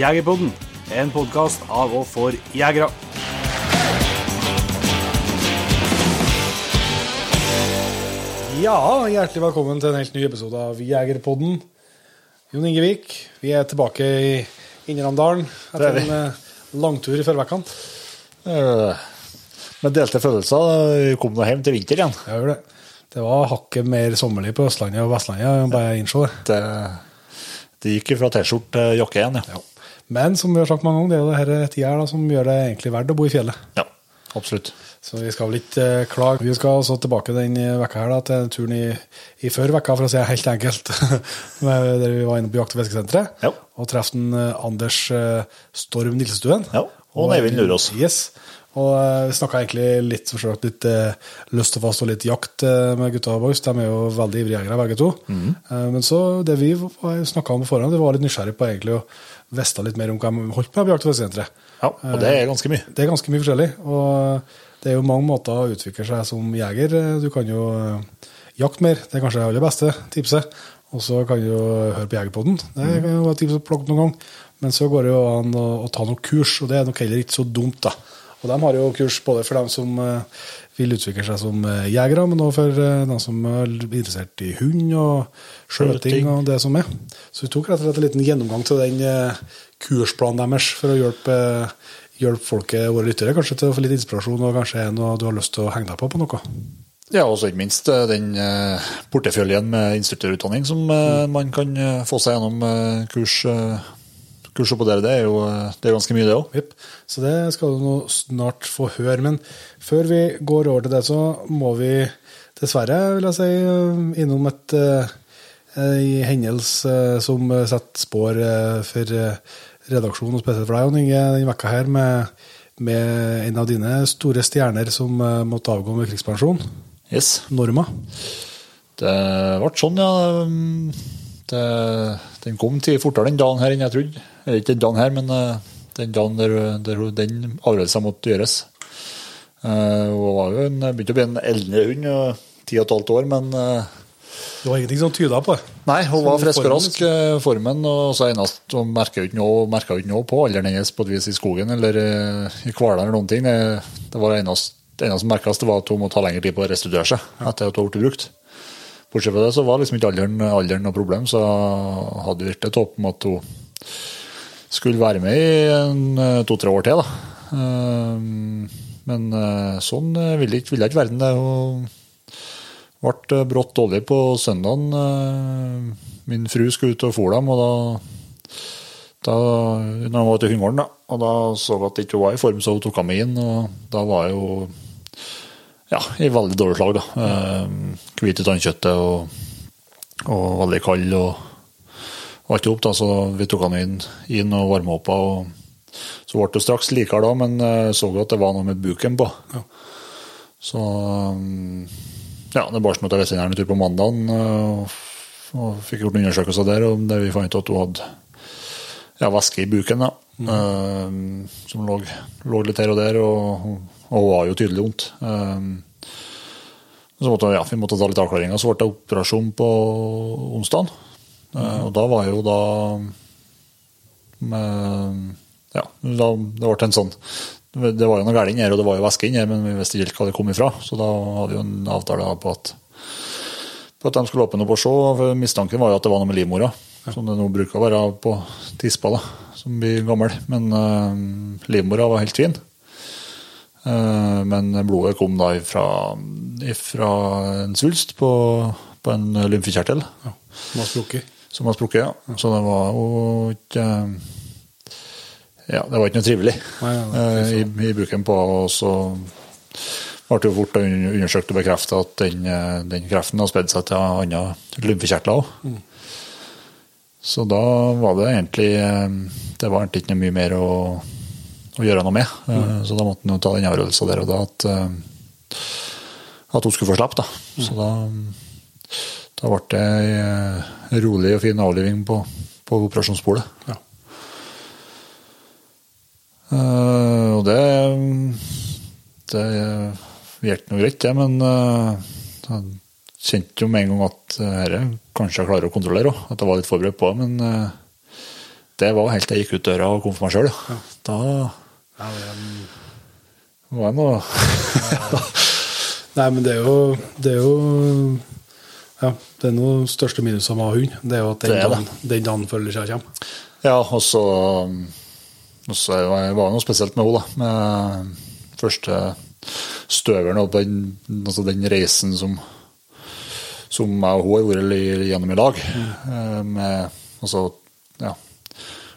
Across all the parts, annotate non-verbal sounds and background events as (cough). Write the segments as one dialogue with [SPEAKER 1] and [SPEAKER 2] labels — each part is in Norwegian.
[SPEAKER 1] Jegerpodden, en podkast av og for jegere.
[SPEAKER 2] Ja, hjertelig velkommen til en helt ny episode av Jegerpodden. Jon Ingevik, vi er tilbake i Indre
[SPEAKER 3] Det er
[SPEAKER 2] etter en eh, langtur i forrige uke.
[SPEAKER 3] Eh, Med delte følelser vi kom nå hjem til vinter igjen.
[SPEAKER 2] Jeg gjør det. Det var hakket mer sommerlig på Østlandet og Vestlandet, bare innse det.
[SPEAKER 3] Det, det gikk fra T-skjorte til jakke igjen, ja.
[SPEAKER 2] Men som vi har sagt mange ganger, det er jo det her tida som gjør det egentlig verdt å bo i fjellet.
[SPEAKER 3] Ja, absolutt.
[SPEAKER 2] Så vi skal vel ikke uh, klage. Vi skal også tilbake den vekka her da, til turen i, i før vekka, for å si det helt enkelt. (laughs) Der vi var inne på Jakt- og fiskesenteret
[SPEAKER 3] Ja.
[SPEAKER 2] og traff eh, Anders uh, Storm Nilsestuen.
[SPEAKER 3] Ja, og Neivind Lurås.
[SPEAKER 2] Yes. Og eh, vi snakka egentlig litt, for så litt uh, lyst og fast og litt jakt uh, med gutta og boys. De er jo veldig ivrige jegere, begge to. Mm. Men så det vi snakka om på forhånd, det var litt nysgjerrig på egentlig å vite litt mer om hva de holdt på med på fiskesenteret.
[SPEAKER 3] Ja, og det er ganske mye.
[SPEAKER 2] Det er ganske mye forskjellig. Og det er jo mange måter å utvikle seg som jeger. Du kan jo eh, jakte mer, det er kanskje det aller beste tipset. Og så kan du jo høre på Jegerpodden. Det kan jo være tips å plukke opp noen gang. Men så går det jo an å, å ta noen kurs, og det er nok heller ikke så dumt, da. Og de har jo kurs både for dem som eh, vil utvikle seg som eh, jegere, men også for de som er interessert i hund og skjøting og det som er. Så vi tok rett og slett en liten gjennomgang til den eh, kursplanen deres for å hjelpe, eh, hjelpe folket, våre lyttere, kanskje til å få litt inspirasjon, og kanskje noe du har lyst til å henge deg på på noe.
[SPEAKER 3] Ja, og ikke minst eh, den eh, porteføljen med instruktørutdanning som eh, man kan eh, få seg gjennom eh, kurs, eh, kurs oppå dere. Det er jo eh, det er ganske mye, det òg.
[SPEAKER 2] Yep. Så det skal du nå snart få høre. Men før vi går over til det, så må vi dessverre, vil jeg si, innom et eh, en hendelse eh, som setter spor eh, for eh, redaksjonen, og spesielt for deg, Inge, denne vekka her, med, med en av dine store stjerner som eh, måtte avgå med krigspensjon.
[SPEAKER 3] Yes.
[SPEAKER 2] Norma.
[SPEAKER 3] Det ble sånn, ja. Det, den kom til fortere den dagen her enn jeg trodde. Eller ikke den her, men eh, den dagen der, der den avgjørelsen måtte gjøres. Eh, Hun var jo en, begynte å bli en eldre hund, og ti og et halvt år, men eh,
[SPEAKER 2] Det var ingenting som tyda på det.
[SPEAKER 3] Nei, hun var frisk og rask, eh, formen, og så eneste hun merka ikke noe, på alderen hennes på et vis i skogen eller eh, i Kvaløya eller noen ting. Det, det var eneste, eneste som merkes, det var at hun måtte ta lengre tid på å restituere seg etter at hun ble brukt. Bortsett fra det så var liksom ikke alderen, alderen noe problem, så hadde hadde virkelig et håp om at hun skulle være med i eh, to-tre år til. da. Eh, Men eh, sånn ville ikke, ville ikke verden det. Hun ble brått dårlig på søndagen. Min fru skulle ut og fôre dem, og da, da når hun var ute i hundegården, da, og da så hun at ikke var i form, så hun tok henne med inn. og Da var jo ja, i veldig dårlig slag. da. Hvit i tannkjøttet og, og veldig kald. og alt i hop, så vi tok han inn, inn og varma opp. Og så ble det straks likere da, men eh, så vi at det var noe med buken på. Så um, ja, det bar seg til veterinæren en tur på mandagen og, og fikk gjort undersøkelser der, og der vi fant at hun hadde ja, væske i buken, da, eh, som lå, lå litt her og der, og, og hun var jo tydelig vondt. Uh, så måtte, ja, vi måtte ta litt avklaringer. Så ble det operasjon på onsdag. Og da var jo da med, Ja, da, det ble en sånn Det var jo noe galt her, og det var jo væske inni her, men vi visste ikke helt hva det kom ifra. Så da hadde vi jo en avtale på at, på at de skulle åpne opp og se. For mistanken var jo at det var noe med livmora, som det nå bruker å være på tispa, da, som blir gammel. Men uh, livmora var helt fin. Eh, Men blodet kom da ifra, ifra en svulst på, på en lymfekjertel Ja,
[SPEAKER 2] Som var sprukket.
[SPEAKER 3] Som har sprukket. Ja. Så det var jo ikke Ja, det var ikke noe trivelig
[SPEAKER 2] Nei,
[SPEAKER 3] eh, i, i buken på. Og så ble det jo fort un- undersøkt og bekreftet at den, eh, den kreften har spredd seg til andre lymfekjertler òg.
[SPEAKER 2] Mm.
[SPEAKER 3] Så da var det egentlig eh, Det var egentlig ikke mye mer å, å gjøre noe med.
[SPEAKER 2] Mm.
[SPEAKER 3] Så da måtte han ta den avgjørelsen der og da at, at hun skulle få slippe. Da.
[SPEAKER 2] Mm.
[SPEAKER 3] Så da, da ble det eh, rolig og fin avliving på, på operasjonsbordet.
[SPEAKER 2] Ja.
[SPEAKER 3] Uh, og det det gikk noe greit, det, men uh, jeg kjente jo med en gang at dette kanskje jeg klarer å kontrollere òg. At jeg var litt forberedt på det. Men uh, det var helt til jeg gikk ut døra og kom for meg sjøl. Da
[SPEAKER 2] Ja, det
[SPEAKER 3] var jeg noe
[SPEAKER 2] Nei, men det er jo Det er jo Ja, det er noe største minuset med å ha hund. Det er jo at den
[SPEAKER 3] Det
[SPEAKER 2] dagen, den dagen følger seg kommer.
[SPEAKER 3] Ja, og så og så var det noe spesielt med henne, da. Med første støveren og den, altså den reisen som, som jeg og hun har vært gjennom i dag. Mm. Med, altså, ja,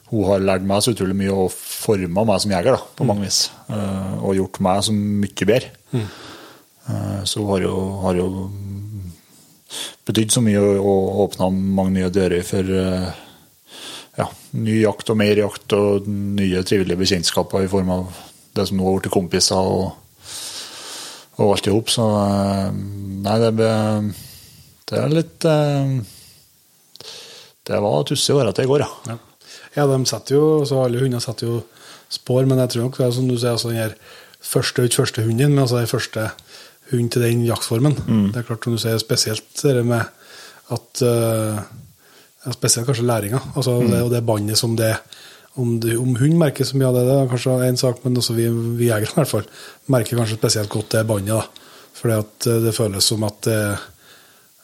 [SPEAKER 3] hun har lært meg så utrolig mye og forma meg som jeger, da, på mange vis. Eh, Og gjort meg så mye bedre. Mm. Så hun har jo, har jo betydd så mye og åpna mange nye dører for eh, ja, ny jakt og mer jakt og nye trivelige bekjentskaper i form av det som nå har blitt kompiser og, og alt i hop. Så eh, nei, det, ble, det er litt eh, Det var tussig å være til i går. Ja.
[SPEAKER 2] ja, de setter jo så Alle hunder setter jo spor, men jeg tror nok det er som du sier, altså den her første, ikke første hunden men altså den første hund til den jaktformen. Det er klart, som du sier, spesielt det med at eh, Spesielt kanskje læringa. Altså det, og det båndet som det om, det, om hund merker så mye av det, det er kanskje én sak, men også vi, vi jegere i hvert fall merker kanskje spesielt godt det båndet. Fordi at eh, det føles som at det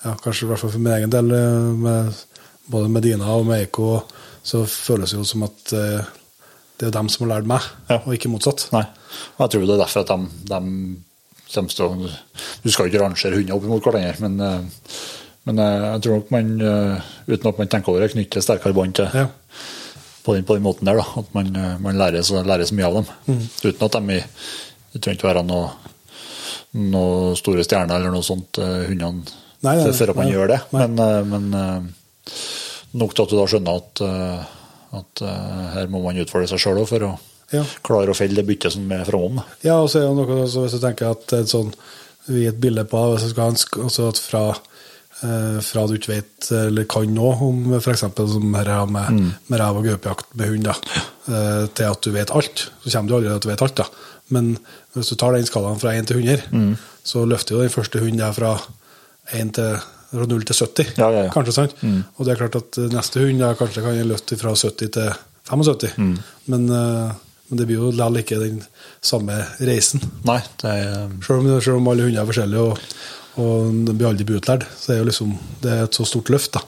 [SPEAKER 2] ja, kanskje i hvert fall for min egen del, eh, med, både med Dina og med Eiko, så føles det jo som at eh, det er dem som har lært meg,
[SPEAKER 3] Ja.
[SPEAKER 2] og ikke motsatt.
[SPEAKER 3] Nei. Og jeg tror det er derfor at de, de til Du skal ikke rangere hunder opp mot hverandre, men, eh, men eh, jeg tror nok man, eh, uten at man tenker over det, knytter sterkere bånd til
[SPEAKER 2] Ja.
[SPEAKER 3] på, den, på den måten der. Da. At man, man lærer, så, lærer så mye av dem.
[SPEAKER 2] Mm.
[SPEAKER 3] Uten at de Det trenger ikke være noe, noe store stjerner eller noe sånt, hundene,
[SPEAKER 2] Nei, nei,
[SPEAKER 3] før at man
[SPEAKER 2] nei.
[SPEAKER 3] gjør det. Men, men nok til at du da skjønner at, at her må man utfordre seg sjøl for å
[SPEAKER 2] Ja.
[SPEAKER 3] klarer å felle det byttet som er framom.
[SPEAKER 2] Ja, og så er det noe Hvis du tenker at et sånn vi gir et bilde på hvis du skal ha altså at fra, eh, fra du ikke vet eller kan noe om f.eks. som her er med, med rev og gaupejakt med hund, da, eh, til at du vet alt, så kommer du aldri til at du vet alt. da. Men hvis du tar den skalaen fra 1 til 100, så løfter jo den første hunden deg fra 1 til fra 0 til 70,
[SPEAKER 3] Ja, ja, ja.
[SPEAKER 2] kanskje. sant? Og det er klart at neste hund da, kanskje kan løfte fra 70 til 75, men, eh, men det blir jo likevel ikke den samme reisen.
[SPEAKER 3] Nei, det er
[SPEAKER 2] Selv om, selv om alle hunder er forskjellige og, og de blir aldri utlært, så er jo liksom, det er et så stort løft. da.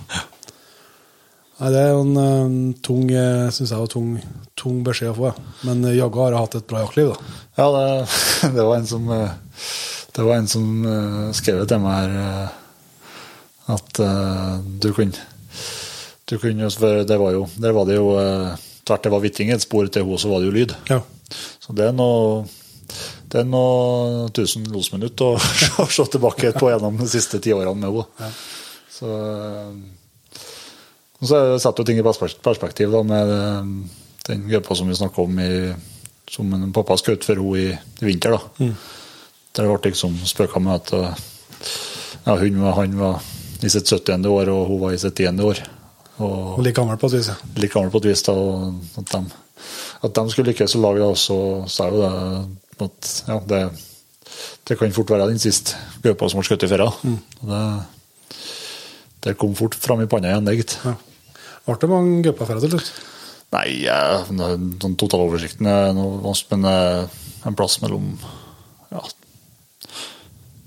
[SPEAKER 2] Nei, Det er jo en, eh, tung eh, synes jeg, tung, tung beskjed å få. Ja. Men eh, jaggu har jeg hatt et bra jaktliv. da.
[SPEAKER 3] Ja, det, (laughs) det var en som eh, Det var en som skrev det til meg her at du kunne du kunne, for det var jo, Der var det jo Tvert det var hvitting i et spor til henne, så var det jo lyd.
[SPEAKER 2] Ja.
[SPEAKER 3] Så det er noe det er noe tusen losminutt (laughs) å se tilbake på gjennom de siste ti årene med henne. Så, eh, så setter jo ting i perspektiv da, med eh, den gruppa som vi snakka om, i, som en pappa skjøt for henne i, vinter. da. Der ble liksom spøka med at eh, ja, hun, var- han var i sitt 70. år, og hun var i sitt 10. år. Og
[SPEAKER 2] Og like gammel på et vis. ja.
[SPEAKER 3] Litt gammel på et vis. da, at de, at de skulle lykkes i laget, da, så sa jo det at ja, det, det kan fort være den siste gaupa som ble skutt i fjerra. Mm. Det, det kom fort fram i panna igjen, det, gitt.
[SPEAKER 2] Ja. Ble det mange gaupeaffærer til slutt?
[SPEAKER 3] Nei, den totaloversikten er noe vanskelig, men eh, en plass mellom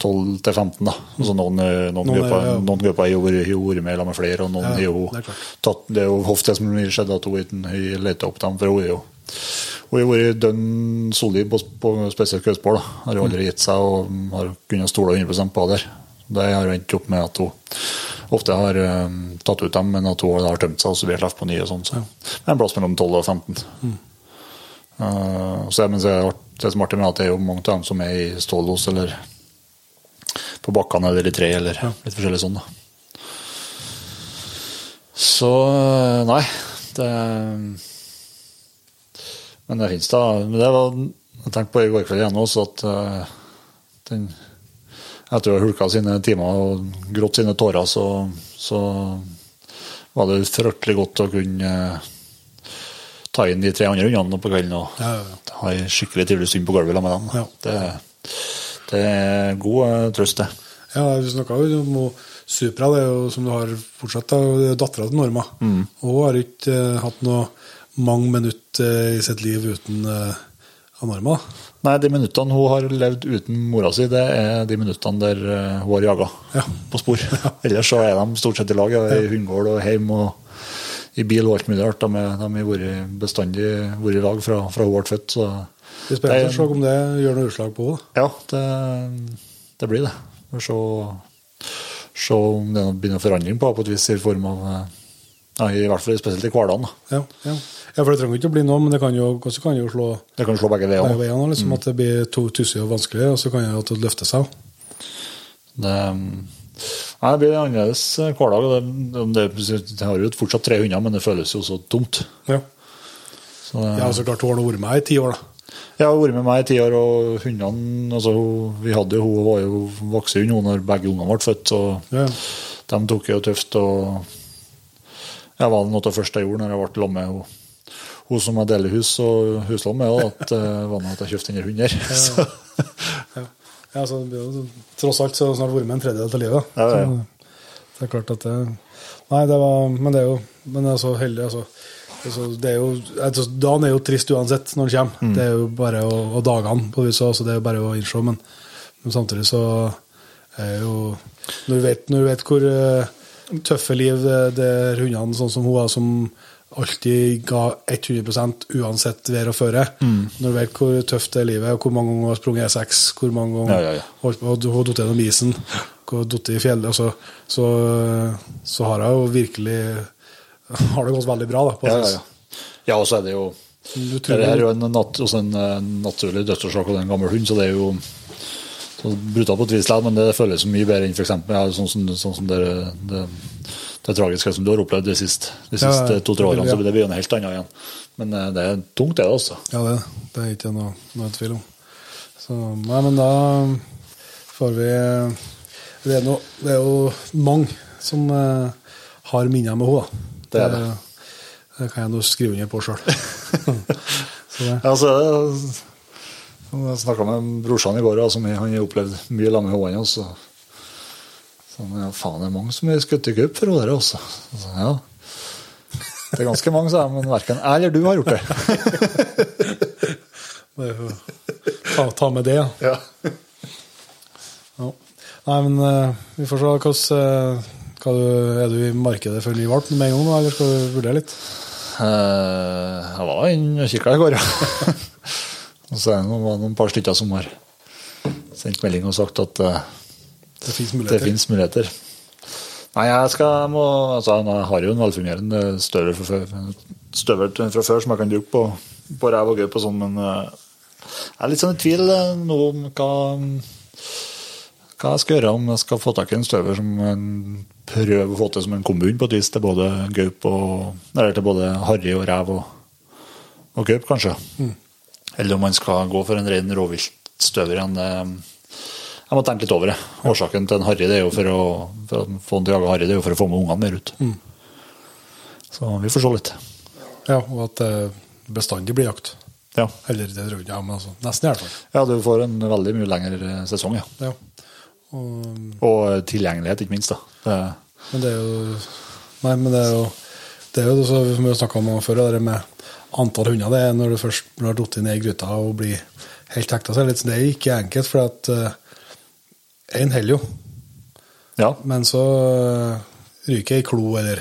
[SPEAKER 3] 12 til 15, da. Altså noen, eh, noen,
[SPEAKER 2] Noen
[SPEAKER 3] grupper,
[SPEAKER 2] ja.
[SPEAKER 3] noen vært har vært med med flere, og noen
[SPEAKER 2] Ja,
[SPEAKER 3] jo
[SPEAKER 2] det er
[SPEAKER 3] tatt Det er jo ofte det som skjedde, at hun lette opp dem, for hun jo hun har vært dønn solid på, på spesielt køyspor. Har aldri gitt seg og har kunnet stole 100 på det. Det har endt opp med at hun ofte har eh, tatt ut dem, men at hun har tømt seg og så på nye. og sånn. Så. Det er en plass mellom 12 og 15. Eh, så, men så er det, det som er artig med at det er jo mange av dem som er i stålos eller på bakkene eller i tre eller litt forskjellig sånn. da. Så eh, nei, det Men det fins da. Men det var, jeg tenkte på i går kveld igjen også at eh, den etter å ha hulka sine timer og grått sine tårer, så, så var det fryktelig godt å kunne eh, ta inn de tre andre hundene på kvelden og
[SPEAKER 2] Ja, ja, ja.
[SPEAKER 3] ha ei skikkelig trivelig stund på gulvet med dem.
[SPEAKER 2] Ja.
[SPEAKER 3] Det, det er god eh, trøst, det.
[SPEAKER 2] Ja, Vi snakka jo om Supra, det er jo som du har fortsatt, det er dattera til Norma.
[SPEAKER 3] Mm.
[SPEAKER 2] Hun har ikke eh, hatt noe mange minutter eh, i sitt liv uten Norma.
[SPEAKER 3] Nei, de minuttene hun har levd uten mora si, det er de minuttene der hun har jaga
[SPEAKER 2] Ja.
[SPEAKER 3] på spor. (laughs) Ellers så er de stort sett i lag, i hundegård og hjemme og i bil og alt mulig rart. De, har bestandig vært i lag fra, fra hun ble født. Så
[SPEAKER 2] Det spør
[SPEAKER 3] oss
[SPEAKER 2] å om det gjør noe utslag på henne.
[SPEAKER 3] ja, det, det blir det. Vi får se, se om det begynner forandring på på et vis i form av eh, ja, I hvert fall spesielt i hverdagen.
[SPEAKER 2] Ja, ja. ja, for det trenger ikke å bli noe, men det kan jo, også kan jo slå
[SPEAKER 3] Det kan slå begge
[SPEAKER 2] begge
[SPEAKER 3] veier.
[SPEAKER 2] Liksom,
[SPEAKER 3] Mm.
[SPEAKER 2] At det blir to tussig og vanskelig, og så kan at det løfter seg.
[SPEAKER 3] Det, nei, det blir annerledes eh, hverdag. Det, det, det har jo fortsatt tre hunder, men det føles jo så tomt.
[SPEAKER 2] Ja.
[SPEAKER 3] Så, det-
[SPEAKER 2] ja, så klart hun har vært med i ti år, da.
[SPEAKER 3] Jeg har vært med meg i ti år, og hundene altså, Vi hadde jo, Hun var jo voksen hund hun når begge ungene ble født, så
[SPEAKER 2] Ja, ja.
[SPEAKER 3] de tok jo tøft. og Jeg var noe av det første jeg gjorde når jeg ble sammen med hun, hun som jeg deler hus og huslån med, at, eh, var noe at jeg kjøpte denne hunden her. Ja.
[SPEAKER 2] Ja. ja, så det blir jo tross alt så snart vært med en tredjedel av livet.
[SPEAKER 3] Ja, ja, ja.
[SPEAKER 2] Så det er klart at det Nei, det var Men det er jo Men altså, heldig, altså. Altså det er jo, altså, dagen er jo trist uansett når den kommer.
[SPEAKER 3] Mm.
[SPEAKER 2] Det er jo bare å, Og dagene, på huset også, det er jo bare å innse. Men, men samtidig så er jo Når du vet, når du vet hvor eh, tøffe liv det, det er hundene, sånn som hun er, som alltid ga 100% uansett vær og føre.
[SPEAKER 3] Mm.
[SPEAKER 2] Når du vet hvor tøft det er livet, hvor mange ganger hun har sprunget E6, hvor mange ganger
[SPEAKER 3] Ja, ja, ja.
[SPEAKER 2] hun har falt gjennom isen, hun har falt i fjellet, så, så, så har hun jo virkelig har det gått veldig bra. da, på
[SPEAKER 3] ja, ja, ja. ja, og så er det jo Det er jo en, nat en eh, naturlig dødsårsak av en gammel hund, så det er jo brutalt på et vis, men det føles så mye bedre enn eksempel, ja, sånn som, sånn som det, det, det tragiske som du har opplevd de siste, de siste
[SPEAKER 2] ja.
[SPEAKER 3] to-tre årene. Så Det blir jo noe helt annet igjen. Men eh, det er tungt, det. altså.
[SPEAKER 2] Ja, det, det er ikke noe, noe tvil om. Så, nei, men da får vi Det er, noe, det er jo mange som eh, har minner med henne.
[SPEAKER 3] Det er det.
[SPEAKER 2] Det kan jeg nå skrive under på sjøl. (laughs)
[SPEAKER 3] Jeg snakka med brorsan i går, altså, han har opplevd mye sammen med henne. Så, så ja, faen, det er mange som har skutt i cup for der også. Så, ja. Det er ganske mange, sa jeg, men verken jeg eller du har gjort det. (laughs)
[SPEAKER 2] Ta, ta med det, ja.
[SPEAKER 3] Ja.
[SPEAKER 2] Nei, men eh, vi får se hvordan hva du, Er du i markedet for ny valp med en gang, eller skal du vurdere litt?
[SPEAKER 3] Eh, Jeg var inne og kikka i går, ja. (laughs) Og så er det noen, noen par stykker som har sendt melding og sagt at eh,
[SPEAKER 2] Det fins muligheter.
[SPEAKER 3] muligheter. Nei, jeg skal må, altså, jeg har jo en velfungerende støvel fra før, som jeg kan bruke på, på ræv og gøy og sånn, men eh, jeg er litt sånn i tvil eh, nå om hva, hva jeg skal gjøre, om jeg skal få tak i en støver som en prøver å få til som en kommune på et vis til både gaup og Eller til både harry og rev og, og gaup, kanskje. Eller om man skal gå for en ren rovviltstøver igjen. Jeg må tenke litt over det. Årsaken til en harry det er jo for å, for å få en til å jage harry, det er jo for å få med ungene mer ut. Så vi får se litt.
[SPEAKER 2] Ja, og at det bestandig blir jakt.
[SPEAKER 3] Ja.
[SPEAKER 2] Eller det tror jeg ikke, men altså, nesten i hvert fall.
[SPEAKER 3] ja, du får en veldig mye lengre sesong, ja.
[SPEAKER 2] Ja. Og,
[SPEAKER 3] Og tilgjengelighet, ikke minst. da. Det,
[SPEAKER 2] men det er jo Nei, men det er jo det er jo det som vi har snakka om før, det med antall hunder. Det er når du først har falt ned i gryta og blir helt hekta, så er det, litt, det er ikke enkelt, for at én holder jo.
[SPEAKER 3] ja.
[SPEAKER 2] Men så uh, ryker ei klo eller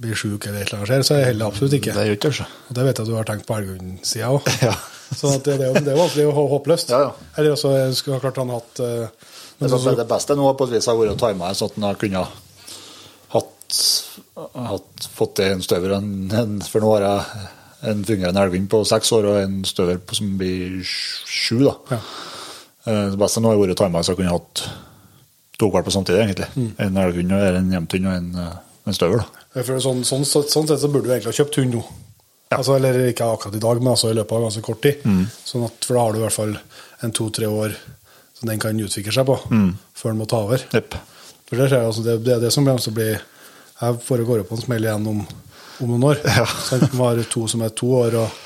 [SPEAKER 2] blir sjuk eller et eller annet skjer, så er det absolutt ikke.
[SPEAKER 3] Det gjør ikke det.
[SPEAKER 2] Og det vet jeg at du har tenkt på elghundsida (laughs) òg.
[SPEAKER 3] Ja.
[SPEAKER 2] Så at det, det, er jo- det er jo håpløst.
[SPEAKER 3] Ja, ja.
[SPEAKER 2] Eller også jeg skulle ha klart han hatt uh,
[SPEAKER 3] Men så, det beste nå på et vis har vært å time sånn at en har kunnet hatt, hatt, fått til en støver en, en, For nå har jeg en fungerende elghund på seks år og en støver på, som blir sju. da.
[SPEAKER 2] Ja.
[SPEAKER 3] Eh, Det beste nå har vært å time så jeg kunne hatt to valper samtidig, egentlig.
[SPEAKER 2] Mm.
[SPEAKER 3] En elghund, og en jevnthund og en, eh, en støver. da.
[SPEAKER 2] Sånn, sånn, sånn, sånn sett så burde du egentlig ha kjøpt hund nå.
[SPEAKER 3] Ja.
[SPEAKER 2] Altså, eller ikke akkurat i dag, men altså i løpet av ganske kort tid. Sånn at, for da har du i hvert fall en to-tre år som den kan utvikle seg på, før den må ta over.
[SPEAKER 3] Yep.
[SPEAKER 2] For det, skjer, altså, det, det er det som kommer til å bli Jeg foregår på en smell igjen om, om noen år.
[SPEAKER 3] Ja.
[SPEAKER 2] Sånn, vi har to som er to år, og,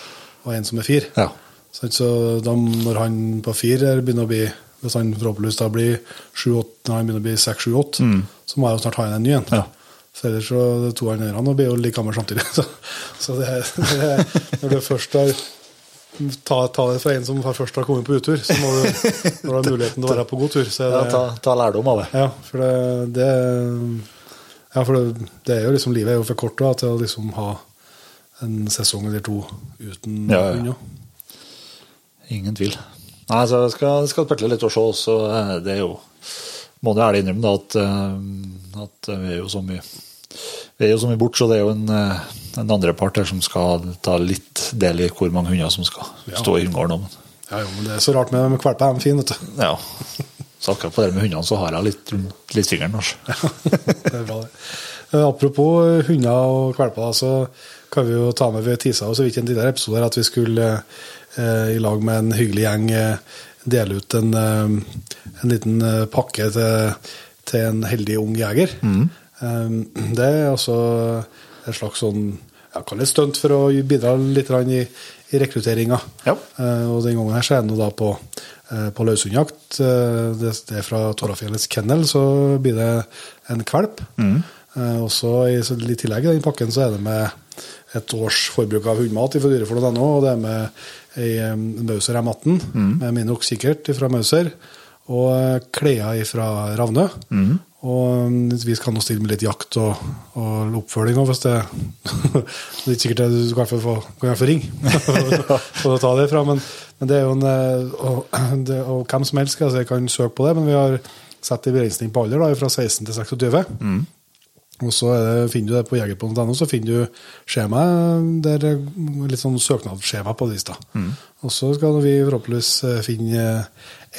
[SPEAKER 2] og en som er fire.
[SPEAKER 3] Ja.
[SPEAKER 2] Sånn, så da, når han på fire begynner å bli Hvis han forhåpentligvis da blir 7-8, når han begynner å bli 6-7-8, så må jeg jo snart ha inn en ny en.
[SPEAKER 3] Ja.
[SPEAKER 2] Så ellers så de to andre blir jo like gamle samtidig. (laughs) Så, så det, det, når du først har ta, ta det fra en som først har kommet på utur, så må du, når du har muligheten til å være på god tur. Så er
[SPEAKER 3] Ja, ta, ta lærdom av det.
[SPEAKER 2] ja, for det, det Ja, for det, det er jo liksom Livet er jo for kort da, til å liksom ha en sesong eller to uten
[SPEAKER 3] Ja, ja.
[SPEAKER 2] hund.
[SPEAKER 3] Ingen tvil. Nei, så jeg skal, skal pertle litt og se, så eh, det er jo Må det ærlig innrømme da, at, eh, at vi er jo så mye vi er jo så mye borte, så det er jo en, eh, en andre part her som skal ta litt del i hvor mange hunder som skal
[SPEAKER 2] Ja.
[SPEAKER 3] stå i hundegården.
[SPEAKER 2] Ja, jo, men det er så rart med, med valper. De er fine, vet du.
[SPEAKER 3] ja. Så akkurat på det med hundene så har jeg litt rundt litt fingeren. (laughs) Ja,
[SPEAKER 2] det er bra, det. Eh, Apropos hunder og valper, så kan vi jo ta med Vi tisa jo så vidt en tidligere episode at vi skulle eh, i lag med en hyggelig gjeng eh, dele ut en, en liten pakke til, til en heldig ung jeger. Mm. det er altså en slags sånn kaller det stunt for å bidra litt i, i rekrutteringa.
[SPEAKER 3] Ja.
[SPEAKER 2] Uh, og den gangen her så er det da på, uh, på løshundjakt. Uh, det, det er fra Torrafjellets kennel, så blir det en kvalp. Eh, og så i, i tillegg i den pakken så er det med et års forbruk av hundmat fra dyrefòr.no, og det er med ei eh, Mauser M18 med Minox sikkert fra Mauser, og eh, klær fra Ravnø. Og mm, vi skal nå stille med litt jakt og, og oppfølging òg, hvis det (laughs) Det er ikke sikkert det du i fall få, kan i hvert ringe for å ta det fra, men, men det er jo en eh, og, (clears throat) det, og hvem som helst altså, kan søke på det, men vi har satt en begrensning på alder, da, fra 16 til 26. Og så det, finner du det på jegerposten.no, så finner du skjemaet der er litt sånn søknadsskjema på lista. Mm. Og så skal vi forhåpentligvis eh, finne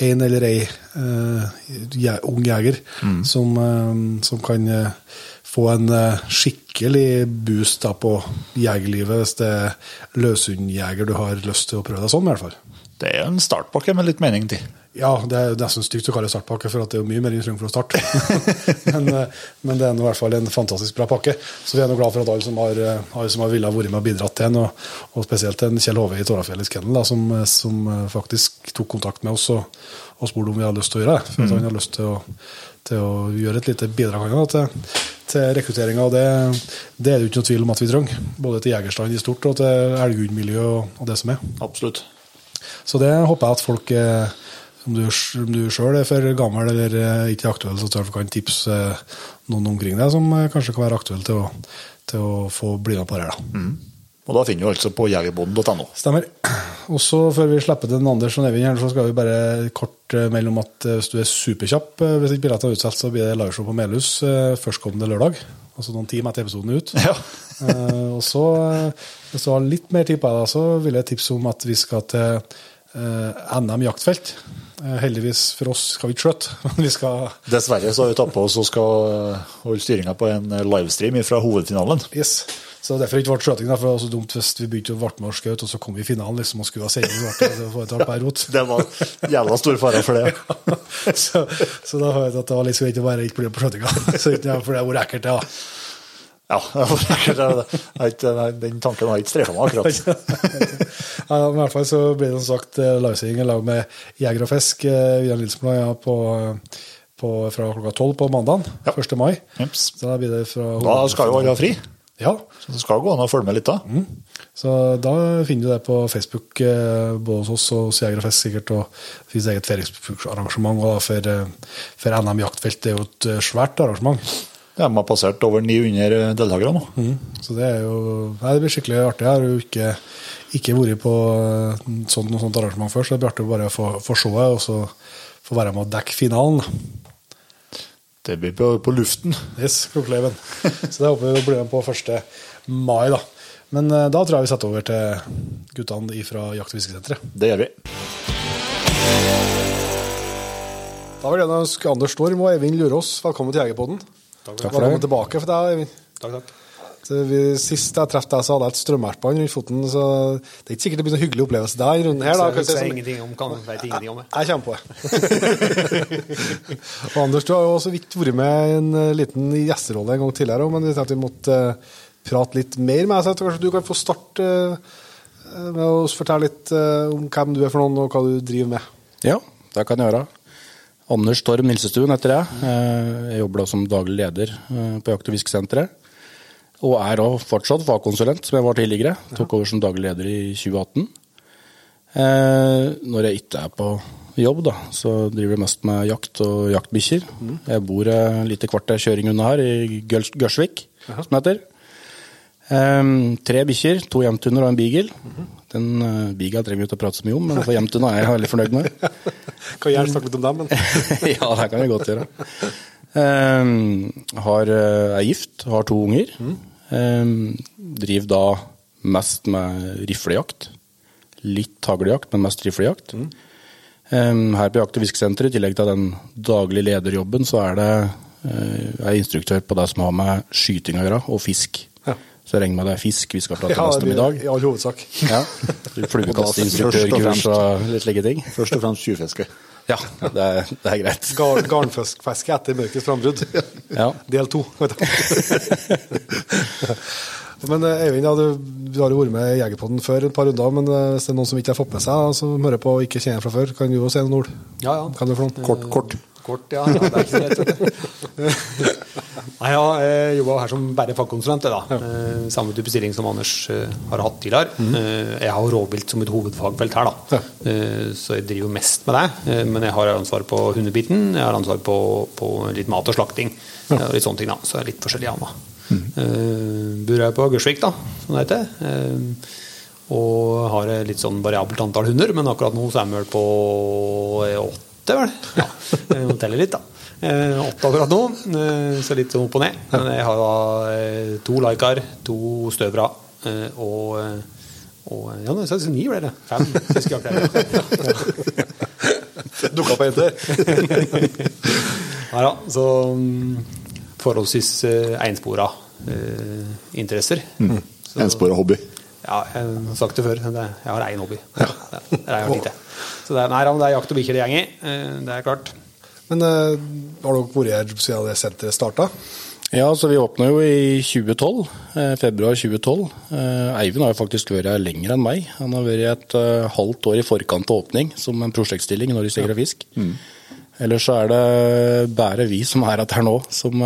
[SPEAKER 2] en eller ei uh, ung jeger som, uh, som kan få en skikkelig boost da, på jegerlivet hvis det er løshundjeger du har lyst til å prøve deg sånn, i hvert fall.
[SPEAKER 3] Det er en startpakke med litt mening til.
[SPEAKER 2] Ja, det er jo nesten stygt å kalle det startpakke, for at det er jo mye mer enn trenger for å starte. (laughs) men, eh, men det er i hvert fall en fantastisk bra pakke. Så vi er nå glad for at alle som har, eh, alle som har villet vært med og bidratt til den, og, og spesielt en Kjell Hove i Tårafjellets kennel, som, eh, som faktisk tok kontakt med oss og, og spurte om vi hadde lyst til å gjøre det. For at han har lyst til å, til å gjøre et lite bidrag han, til, til rekrutteringa. Det, det er det jo ikke noe tvil om at vi trenger. Både til jegerstand i stort og til elghundmiljøet og, og det som er.
[SPEAKER 3] Absolutt.
[SPEAKER 2] Så det håper jeg at folk, eh, om du, om du sjøl er for gammel eller eh, ikke aktuell, så tror jeg du kan tipse eh, noen omkring deg som kanskje kan være aktuelle til å, til å få bli med på det her. da.
[SPEAKER 3] Og da finner du altså på jegerbonden.no.
[SPEAKER 2] Stemmer. Og så før vi slipper til Anders og Nevin her, så skal vi bare kort melde om at hvis du er superkjapp, hvis ikke billettene er utsolgt, så blir det liveshow på Melhus førstkommende lørdag. Altså noen timer etter episoden ut.
[SPEAKER 3] Ja. (laughs)
[SPEAKER 2] Eh, og så, eh, hvis du har litt mer tid på deg, så vil jeg tipse om at vi skal til eh, NM jaktfelt. Eh, heldigvis for oss skal vi ikke skjøtte, (laughs) men vi skal
[SPEAKER 3] Dessverre så har vi tatt på oss og skal eh, holde styringa på en eh, livestream fra hovedfinalen.
[SPEAKER 2] Yes. Så derfor ikke ble skjøting, for det var så dumt hvis vi begynte å ble med og skjøt, og så kom vi i finalen liksom, og skulle ha seier. så Det (laughs) det var
[SPEAKER 3] jævla stor fare for det. (laughs)
[SPEAKER 2] så, så da hørte jeg at det var litt greit å bare ikke bli med på skjøtinga. (laughs) For det har vært ekkelt, det. da.
[SPEAKER 3] Ja, Den tanken har ikke strefa meg akkurat.
[SPEAKER 2] ja, men I hvert fall så blir det som sagt eh, livesending i lag med Jeger og Fisk eh, via Nilsblad ja, på, på, fra klokka tolv på mandag,
[SPEAKER 3] Ja.
[SPEAKER 2] 1. mai. Så da blir det fra
[SPEAKER 3] Da skal jo alle ha fri.
[SPEAKER 2] Ja,
[SPEAKER 3] Så det skal gå an å følge med litt da.
[SPEAKER 2] så da finner du det på Facebook, eh, både hos oss og hos Jeger og Fest sikkert. Og det finnes eget da for, eh, for NM Jaktfelt. Det er jo et eh, svært arrangement.
[SPEAKER 3] De har passert over 900 deltakere nå.
[SPEAKER 2] Så det er jo nei, det blir skikkelig artig. Jeg har jo ikke, ikke vært på sånt, noe sånt arrangement før, så det blir artig å bare få, få se det og så få være med å dekke finalen.
[SPEAKER 3] Det blir på, på luften.
[SPEAKER 2] Yes, Krokeleiven. Så det håper vi blir med på 1. mai, da. Men eh, da tror jeg vi setter over til guttene fra Jakt- og fiskesenteret.
[SPEAKER 3] Det gjør vi.
[SPEAKER 2] Da vil jeg ønske Anders Storm og Eivind Lurås velkommen til Jegerpodden.
[SPEAKER 1] Takk
[SPEAKER 2] for Velkommen tilbake for deg, Eivind.
[SPEAKER 1] Takk, takk.
[SPEAKER 2] Så vi, sist jeg traff deg, så hadde jeg et strømmertbånd rundt foten, så det er ikke sikkert det blir noen hyggelig opplevelse der rundt her. da.
[SPEAKER 1] Så
[SPEAKER 2] kan
[SPEAKER 1] jeg
[SPEAKER 2] jeg
[SPEAKER 1] vet
[SPEAKER 2] som-
[SPEAKER 1] ingenting om, kan, vet ingenting om det.
[SPEAKER 2] Jeg kommer på det. (laughs) og Anders, du har jo så vidt vært med i en eh, liten gjesterolle en gang tidligere, men vi tenkte vi måtte uh, prate litt mer med deg. Så kanskje du kan få starte uh, med å fortelle litt uh, om hvem du er for noen, og hva du driver med.
[SPEAKER 4] Ja, det kan jeg gjøre. Anders Torm Nilsestuen heter jeg. Eh, Jeg jobber da som daglig leder eh, på Jakt- og fiskesenteret. Og er da fortsatt fagkonsulent, som jeg var tidligere. Tok over som daglig leder i 2018. Eh, Når jeg ikke er på jobb, da, så driver jeg mest med jakt og jaktbikkjer. Jeg bor et lite kvarter kjøring unna her, i Gørsvik, som det heter. Eh, tre bikkjer, to jevntunder og en beagle. Den uh, beagle trenger vi ikke å prate så mye om, men for jevntuna er jeg veldig fornøyd med. (laughs)
[SPEAKER 2] Kan gjerne snakke litt om dem, men (laughs)
[SPEAKER 4] ja, det kan vi godt gjøre. Um, har, uh, er gift, har to unger. Mm. driver da mest med riflejakt. Litt haglejakt, men mest riflejakt. Mm. her på Jakt- og fiskesenteret, i tillegg til den daglige lederjobben, så er det jeg er instruktør på det som har med skyting å gjøre, og fisk.
[SPEAKER 2] Ja.
[SPEAKER 4] Så jeg regner med det er fisk vi skal prate
[SPEAKER 2] ja,
[SPEAKER 4] mest om i dag.
[SPEAKER 2] i all hovedsak.
[SPEAKER 4] Ja. (laughs) Fluekastinstruktørkurs og litt slike ting.
[SPEAKER 3] Først og fremst tjuvfiske.
[SPEAKER 4] Ja, det er, det er greit.
[SPEAKER 2] Gar, Garnfiske etter mørkets frambrudd.
[SPEAKER 4] Ja.
[SPEAKER 2] Del to. Men eh, Eivind, ja, du, du har jo vært med i Jegerpodden før et par runder, men eh, hvis det er noen som ikke har fått med seg, som hører på og ikke kjenner fra før, kan du jo si noen ord?
[SPEAKER 5] Ja, ja.
[SPEAKER 2] Kan du for noen?
[SPEAKER 3] Kort, kort.
[SPEAKER 5] Kort, ja. ja det er ikke så lett. (laughs) Nei, ja, jeg jobba her som bare fagkonsulent. Da. Eh, Samme type stilling som Anders eh, har hatt tidligere. Eh, Jeg har rovvilt som et hovedfagfelt her, da. Så jeg driver mest med det. Men jeg har ansvar på hundebiten, jeg har ansvar på, på litt mat og slakting. og Litt sånne ting da, Så jeg er litt forskjellig meg. Eh, Bor jeg på Gørsvik, da, som det heter. Og har et litt sånn variabelt antall hunder, men akkurat nå så er vi vel på eh, åtte, vel. Ja, jeg teller litt, da. Eh, Åtte akkurat nå, eh, så litt opp og ned. Men jeg har da eh, to Laikar, to støvere eh, og eh, og ja, nå sa jeg ni ble det. Fem fiskejakter. (laughs)
[SPEAKER 2] Dukka på en til.
[SPEAKER 5] Ja, da, så mm, forholdsvis enspora eh, interesser. Mm.
[SPEAKER 3] Enspora hobby.
[SPEAKER 5] Ja, jeg har sagt det før. Jeg har én hobby. Ja. Det er lite. Så det er, nei, det er jakt og bikkjer det går i. eh, Det er klart.
[SPEAKER 2] Men eh, har dere vært her siden det senteret starta?
[SPEAKER 4] Ja, så vi åpna jo i 2012. Eh, februar 2012. Eh, Eivind har jo faktisk vært her lenger enn meg. Han har vært et halvt år i forkant av åpning som en prosjektstilling i Norges Jeger og Fisk. Ellers så er det bare vi som er her nå, som,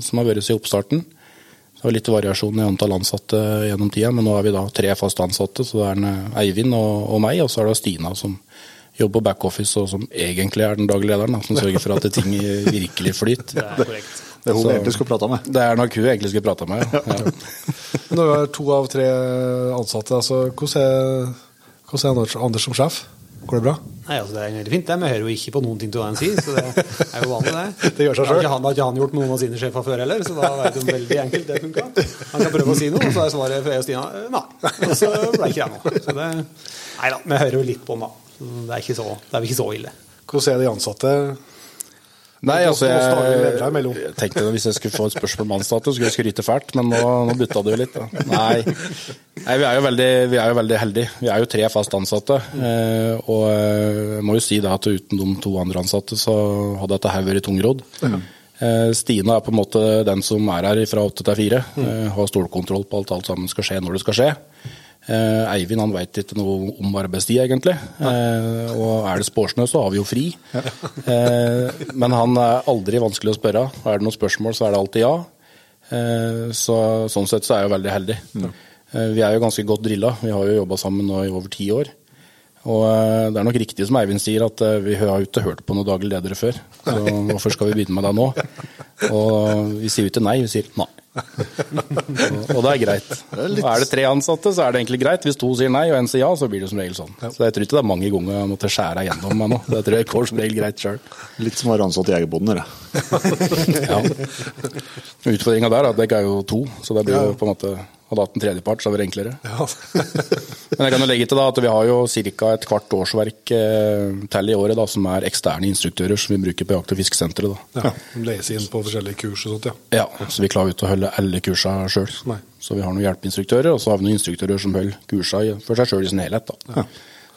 [SPEAKER 4] som har vært siden oppstarten. Det var litt variasjon i antall ansatte gjennom tida, men nå er vi da tre fast ansatte. Så det er en, eh, Eivind og, og meg, og så er det Stina som jobber på backoffice, og som egentlig er den daglige lederen, da, som sørger for at ting virkelig flyter.
[SPEAKER 5] Det er korrekt.
[SPEAKER 3] Det er hun
[SPEAKER 4] Så-
[SPEAKER 3] egentlig skulle prata med.
[SPEAKER 4] Det er nok hun egentlig skulle prata med. Ja. Ja.
[SPEAKER 2] Men Når du har to av tre ansatte, altså, hvordan er, hvordan er Anders, Anders som sjef? Går det bra?
[SPEAKER 5] Nei, altså Det er veldig fint, det. Men hører jo ikke på noen ting til hva han sier, så det er jo vanlig, det. (laughs)
[SPEAKER 2] Det gjør seg
[SPEAKER 5] Har
[SPEAKER 2] selv.
[SPEAKER 5] ikke han, har ikke han gjort med noen av sine sjefer før heller, så da vet du veldig enkelt det funka. Han kan prøve å si noe, og så er svaret fra jeg og Stina eh, nei. Og så ble ikke jeg noe. Så det, nei da, vi hører jo litt på han, da. Det er, ikke så, det er ikke så ille.
[SPEAKER 2] Hvordan er de ansatte?
[SPEAKER 4] Nei, altså jeg, jeg tenkte at hvis jeg skulle få et spørsmål om så skulle jeg skryte fælt, men nå, nå butta det jo litt. Da. Nei. Nei, vi er jo veldig, vi er jo veldig heldige. Vi er jo tre fast ansatte. eh, Og eh, jeg må jo si det at uten de to andre ansatte, så hadde dette her vært tungrodd. Eh, Stina er på en måte den som er her fra åtte til fire. Har stålkontroll på alt alt sammen skal skje når det skal skje. Eh, Eivind han veit ikke noe om arbeidstid, egentlig. Eh, og er det spårsnø, så har vi jo fri. Eh, men han er aldri vanskelig å spørre. Er det noen spørsmål, så er det alltid ja. Eh, så, sånn sett så er jeg jo veldig heldig. Eh, vi er jo ganske godt drilla. Vi har jo jobba sammen nå i over ti år. Og eh, det er nok riktig som Eivind sier, at eh, vi har jo ikke hørt på noen daglige ledere før. Så (laughs) hvorfor skal vi begynne med det nå? Og vi sier jo ikke nei, vi sier nei. Og, det er greit. Og er det tre ansatte, så er det egentlig greit. Hvis to sier nei og en sier ja, så blir det som regel sånn. Så jeg tror ikke det er mange ganger jeg måtte skjære igjennom meg nå. Det tror jeg går som regel greit sjøl.
[SPEAKER 3] Litt som å være ansatt i Jegerboden. dere.
[SPEAKER 4] Ja. (laughs) Utfordringa der er at jeg er jo to, så det blir jo på en måte Hadde hatt en tredjepart, så hadde det vært enklere.
[SPEAKER 2] Ja. (laughs)
[SPEAKER 4] Men jeg kan jo legge til da at vi har jo ca. et kvart årsverk eh, til i året da, som er eksterne instruktører som vi bruker på Jakt- og fiskesenteret.
[SPEAKER 2] ja. De leser inn på forskjellige kurs og sånt, ja.
[SPEAKER 4] Ja, så vi klarer ikke å holde alle kursene sjøl. Så vi har noen hjelpeinstruktører, og så har vi noen instruktører som holder kursene for seg sjøl i sin helhet. da.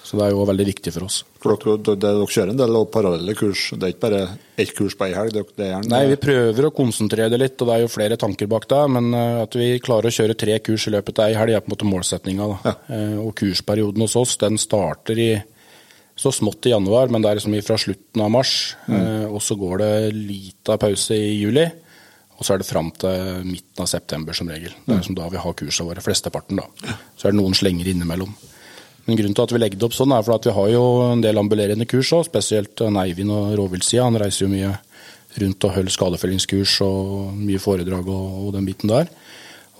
[SPEAKER 4] Så det er jo veldig viktig for oss.
[SPEAKER 3] For dere, dere, dere kjører en del parallelle kurs. Det er ikke bare ett kurs på ei helg. Det, det
[SPEAKER 4] Nei, vi prøver å konsentrere det litt, og det er jo flere tanker bak det. Men eh, at vi klarer å kjøre tre kurs i løpet av ei helg, er på en måte målsettinga. da. Eh, Og kursperioden hos oss, den starter i Så smått i januar, men det er liksom fra slutten av mars. Mm. og så går det lita pause i juli. Og så er det fram til midten av september som regel. Det er liksom da vi har kursene våre. Flesteparten, da. Så er det noen slenger innimellom. Men grunnen til at vi legger det opp sånn, er for at vi har jo en del ambulerende kurs òg. Spesielt han Eivind og rovviltsida. Han reiser jo mye rundt og holder skadefellingskurs og mye foredrag og, og den biten der.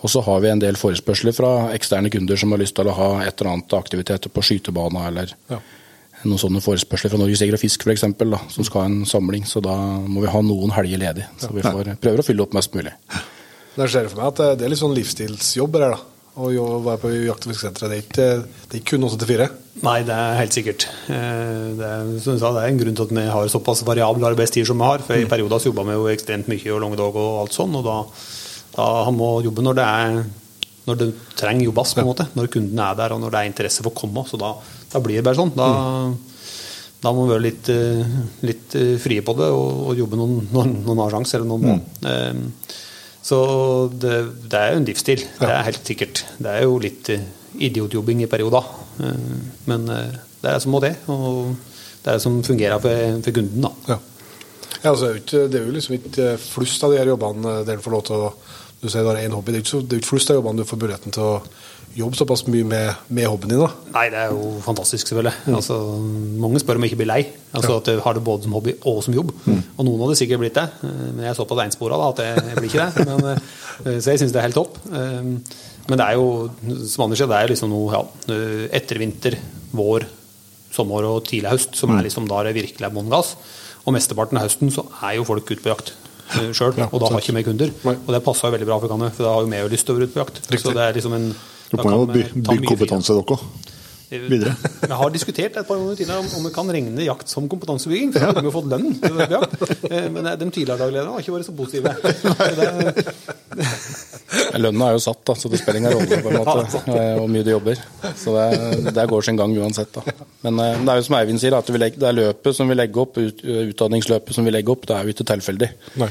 [SPEAKER 4] Og så har vi en del forespørsler fra eksterne kunder som har lyst til å ha et eller annet aktiviteter på skytebana eller
[SPEAKER 2] Ja.
[SPEAKER 4] noen sånne forespørsler fra Norges Jeger og Fisk f.eks., som skal ha en samling. Så da må vi ha noen helger ledig, så vi får, prøver å fylle opp mest mulig.
[SPEAKER 2] Jeg ser for meg at det- det er litt sånn livsstilsjobber her, da. Å være på jakt- og fiskesenteret. Det, er ikke- det er ikke kun 8 til 4.
[SPEAKER 5] Nei, det er helt sikkert. Eh, Det er, som du sa, det er en grunn til at vi har såpass variabel arbeidstid som vi har. For I perioder så jobba vi jo ekstremt mye og lange dager og alt sånn. Og da, da må jobbe når det er når det trenger jobbes, på en måte. Når kunden er der og når det er interesse for å komme. Så da, da blir det bare sånn. Da, da må vi være litt, eh, litt eh, frie på det og, og jobbe noen, noen, noen har sjanse, eller noen må. Eh, Så det, det er jo en livsstil, det er helt sikkert. Det er jo litt eh, idiotjobbing i perioder. Eh, Men eh, det er det som må det, og det er det som fungerer for, for kunden. da.
[SPEAKER 2] Ja. Ja, altså, det, er jo liksom ikke flust av de her jobbene der en får lov til å Du sier du har én hobby. Det er ikke, det er ikke flust av jobbene du får muligheten til å jobbe såpass mye med, med hobbyen din. da.
[SPEAKER 5] Nei, det er jo fantastisk, selvfølgelig. Altså, mange spør om jeg ikke blir lei. Altså At jeg har det både som hobby og som jobb. Og noen hadde sikkert blitt det, eh, men jeg er såpass einspora at jeg, jeg blir ikke det. Men, eh, så jeg syns det er helt topp. Eh, Men det er jo, som Anders sier, det er liksom noe ja, eh, etter vinter, vår, sommer og tidlig høst som er liksom da det virkelig er bånn gass. Og mesteparten av høsten så er jo folk ute på jakt sjøl,
[SPEAKER 2] Ja,
[SPEAKER 5] og da har ikke mer kunder.
[SPEAKER 2] Nei.
[SPEAKER 5] Og det passer jo veldig bra for Kanne, for da har jo vi lyst til å være ute på jakt. Så det er liksom en
[SPEAKER 6] Du må jo
[SPEAKER 5] ta
[SPEAKER 6] bygge kompetanse, dere òg. Videre.
[SPEAKER 5] Vi (laughs) har diskutert et par ganger tidligere om, om vi kan regne jakt som kompetansebygging. For da hadde vi jo fått lønn. på jakt. Eh, Men eh, de tidligere daglederne har ikke vært så positive. (laughs) Er...
[SPEAKER 4] Lønna er jo satt, da, så det spiller ingen rolle på en (laughs) måte, eh, hvor mye de jobber. Så det, det går sin gang uansett. Da. Men det er jo som Eivind sier, at det er løpet som vi legger opp, utdanningsløpet som vi legger opp, det er jo ikke tilfeldig.
[SPEAKER 2] Nei.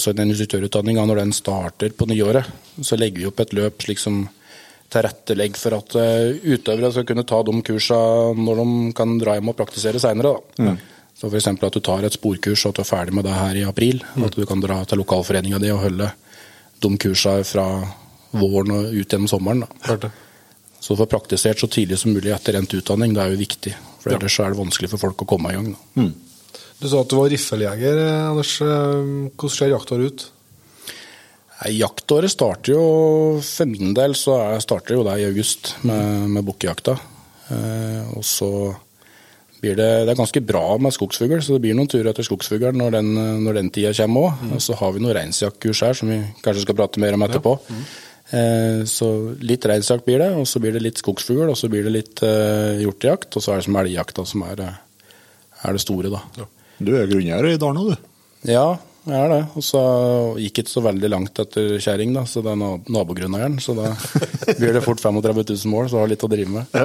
[SPEAKER 4] Så den instruktørutdanninga, når den starter på nyåret, så legger vi opp et løp slik som tilrettelegger for at eh, utøvere skal kunne ta de kursene når de kan dra hjem og praktisere seinere. Så f.eks. at du tar et sporkurs og at du er ferdig med det her i april. At du kan dra til lokalforeninga di og holde de kursene fra våren og ut gjennom sommeren. Da. Så å få praktisert så tidlig som mulig etter endt utdanning, det er jo viktig. For ellers er det vanskelig for folk å komme i gang. Da.
[SPEAKER 2] Du sa at du var riffeljeger, eh, Anders. Eh, Hvordan ser jakta ut?
[SPEAKER 4] Jaktåret starter jo For min del så er, starter jo det i august med, med bukkejakta. Eh, og så blir det Det er ganske bra med skogsfugl, så det blir noen turer etter skogsfuglen når den, når den tida kommer òg. Og så har vi noen reinsjaktkurs her som vi kanskje skal prate mer om etterpå. Eh, så litt reinsjakt blir det, og så blir det litt skogsfugl, og så blir det litt eh, hjortejakt, og så er det som elgjakta som er, er det store, da.
[SPEAKER 6] Du er grunneier i nå, du.
[SPEAKER 4] Ja, jeg er det. Og så gikk ikke så veldig langt etter kjerring, da, så det er nab- nabogrunneieren. Så da (laughs) blir det fort 35 000 mål, så har litt å drive med.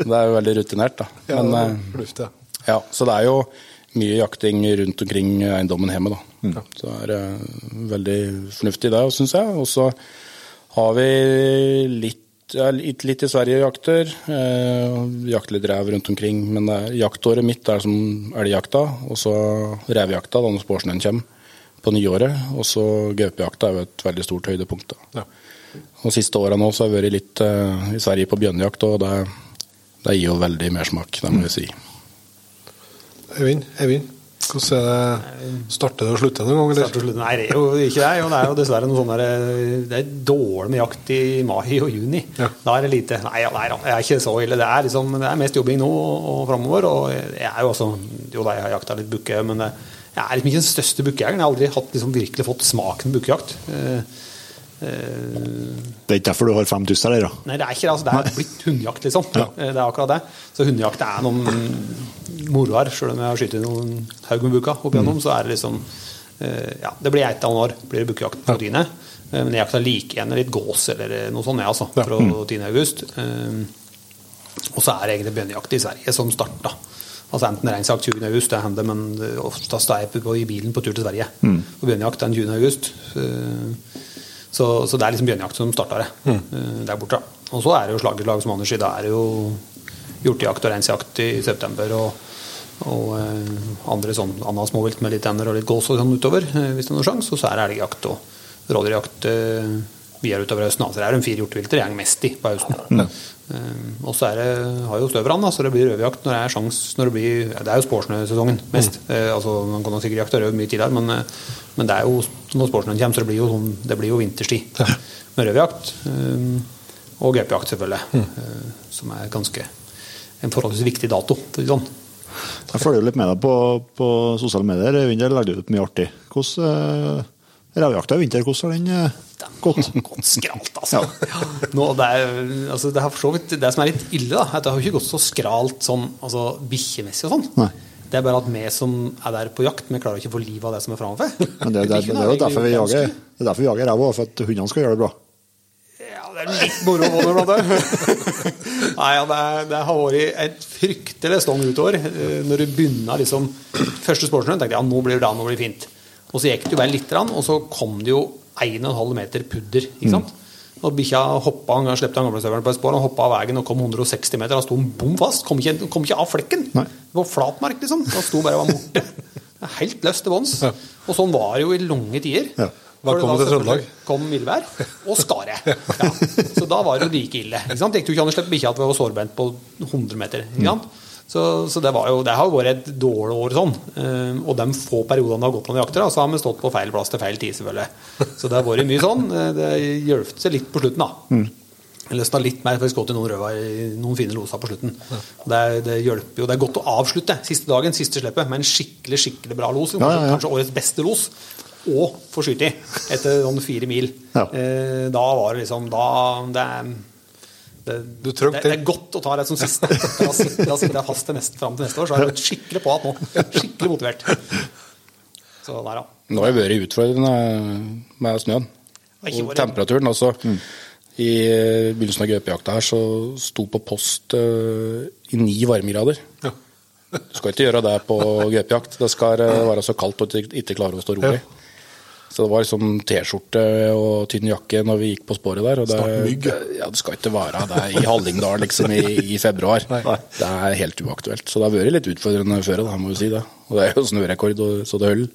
[SPEAKER 4] Det er jo veldig rutinert, da.
[SPEAKER 2] Ja,
[SPEAKER 4] Men,
[SPEAKER 2] det
[SPEAKER 4] eh,
[SPEAKER 2] ja.
[SPEAKER 4] ja, så det er jo mye jakting rundt omkring eiendommen hjemme, da. Så det er eh, veldig fornuftig det, syns jeg. Og så har vi litt ja, litt, litt i Sverige jakter. Eh, jakter litt rev rundt omkring. Men er, jaktåret mitt er som elgjakta, og så revjakta da når sportsnøen kommer på nyåret. Og så gaupejakta er jo et veldig stort høydepunkt. da.
[SPEAKER 2] Ja.
[SPEAKER 4] Og siste åra nå så har jeg vært litt uh, i Sverige på bjørnejakt, og det, det gir jo veldig mersmak, det må jeg si.
[SPEAKER 2] Øyvind, Eivind, hvordan er det? Starter det og slutter noen gang, eller?
[SPEAKER 5] Start og slutt. Nei, det er jo ikke det. Jo, det er jo dessverre noe sånn der, Det er dårlig med jakt i mai og juni.
[SPEAKER 2] Ja.
[SPEAKER 5] Da er det lite. Nei, nei da, det er ikke så ille. Det er, liksom, det er mest jobbing nå og framover. Og jeg er jo også Jo da, jeg har jakta litt bukke, men det- jeg er liksom ikke den største bukkejegeren. Jeg har aldri hatt, liksom, virkelig fått smaken på bukkejakt. Eh, eh,
[SPEAKER 6] Det er ikke derfor du har fem tusser der, da.
[SPEAKER 5] Nei, det er ikke det. Altså, det er blitt hundejakt, liksom. Ja. Det er akkurat det. Så hundejakt er noen moroer. Selv om jeg har skutt noen haug med buka opp igjennom, så er det liksom eh, Ja, det blir ett år blir det bukkejakt på tiende. Eh, Men jeg jakta like gjerne litt gås eller noe sånt, jeg, altså. Fra 10. august. Eh, Og så er det egentlig bjørnejakt i Sverige som starta. Altså enten reinsjakt 20. august, det hender, men oftest er jeg på, i bilen på tur til Sverige. Og bjørnejakt den 20. august. Eh, Så, så det er liksom bjørnejakt som starta det
[SPEAKER 2] Mm.
[SPEAKER 5] eh, der borte. Og så er det jo slag i slag, som Anders sier. Da er det jo hjortejakt og reinsjakt i september. og, og eh, andre sånn annet småvilt med litt ender og litt gås og sånn utover, hvis det er noen sjanse. Og så er det elgjakt og rådyrjakt eh, videre utover høsten. Altså, det er de fire hjortevilter jeg er mest i på høsten. Eh, og så er det, har jo støvrann, så det blir rødjakt når det er sjans når det blir Det er jo sportsnøsesongen mest. Eh, altså, man kan sikkert jakte røv mye tidligere, men, eh, men det er jo når sportsnøen kommer, så det blir jo, sånn, det blir jo vinterstid med rødjakt. Eh, og gaupejakt, selvfølgelig. eh, Som er ganske en forholdsvis viktig dato. Sånn.
[SPEAKER 6] Jeg følger jo litt med deg på, på sosiale medier. Vinter legger du ut mye artig. Hvordan uh, Revjakta i vinter, hvordan har den Godt, Gått
[SPEAKER 5] skralt, altså. Nå, det, er, altså det, har vidt, det som er litt ille, da, er at det har ikke gått så skralt sånn altså, bikkjemessig og sånn.
[SPEAKER 6] Nei.
[SPEAKER 5] Det er bare at vi som er der på jakt, vi klarer ikke å få livet av det som er framover.
[SPEAKER 6] Men det, det, det, er jo derfor vi jager, det er derfor vi jager ræva, for at hundene skal gjøre det bra.
[SPEAKER 5] Ja, det er litt moro å få det. (laughs) Nei, ja, det, er, det har vært et fryktelig stong utover. Eh, Når du begynner liksom Første sportsrunde tenkte jeg ja, nå blir det bra, nå blir det fint. Og så gikk det jo bare litt, og så kom det jo 1,5 meter pudder. ikke sant? Og bikkja hoppa, han slepte han gamlestøvelen på et spor, han hoppa av veien og kom 160 meter. Da sto han bom fast. Kom ikke, kom ikke av flekken.
[SPEAKER 6] Nei.
[SPEAKER 5] Det var flatmark, liksom. Da sto bare og var borte. Er Helt løst til bunns. Og sånn var det jo i lange tider.
[SPEAKER 6] Ja.
[SPEAKER 5] Da
[SPEAKER 2] kom
[SPEAKER 5] det
[SPEAKER 2] til Trøndelag.
[SPEAKER 5] Kom mildvær og skare. Ja. Så da var det jo like ille. Ikke sant? Det gikk jo ikke an å slippe bikkja at vi var sårbent på 100 meter. Ikke sant? Så, så det, var jo, det har jo vært et dårlig år sånn. Eh, og de få periodene det har gått an å jakter, da, så har vi stått på feil plass til feil tid, selvfølgelig. (laughs) Så det har vært mye sånn. Eh, Det hjalp seg litt på slutten, da. Jeg løsna litt mer, for jeg skjøt noen røver i noen fine loser på slutten. Det, det hjelper jo. Det er godt å avslutte siste dagen, siste slippet, med en skikkelig skikkelig bra los.
[SPEAKER 6] Ja, ja, ja.
[SPEAKER 5] Kanskje årets beste los. Og få skyte i etter noen fire mil.
[SPEAKER 6] Ja.
[SPEAKER 5] Eh, da var det liksom Da det, er- det, det, det er godt å ta det som siste. (laughs) Da sitter, jeg fast til neste, fram til neste år, så er jeg skikkelig på at nå. Skikkelig motivert. Så der, ja.
[SPEAKER 4] Nå har det vært utfordrende med snøen og temperaturen. Altså, I eh, begynnelsen av gaupejakta her så sto på post uh, i ni varmegrader. Du skal ikke gjøre det på gaupejakt. Det skal eh, være så kaldt at du ikke klarer å stå rolig. Så det var liksom T-skjorte og tynn jakke når vi gikk på sporet der. Og det,
[SPEAKER 2] mygg.
[SPEAKER 4] Ja, det skal ikke være det i Hallingdal liksom i, i februar. Det er helt uaktuelt. Så det har vært litt utfordrende før, da, må vi si det. Og det er jo snørekord så det holder.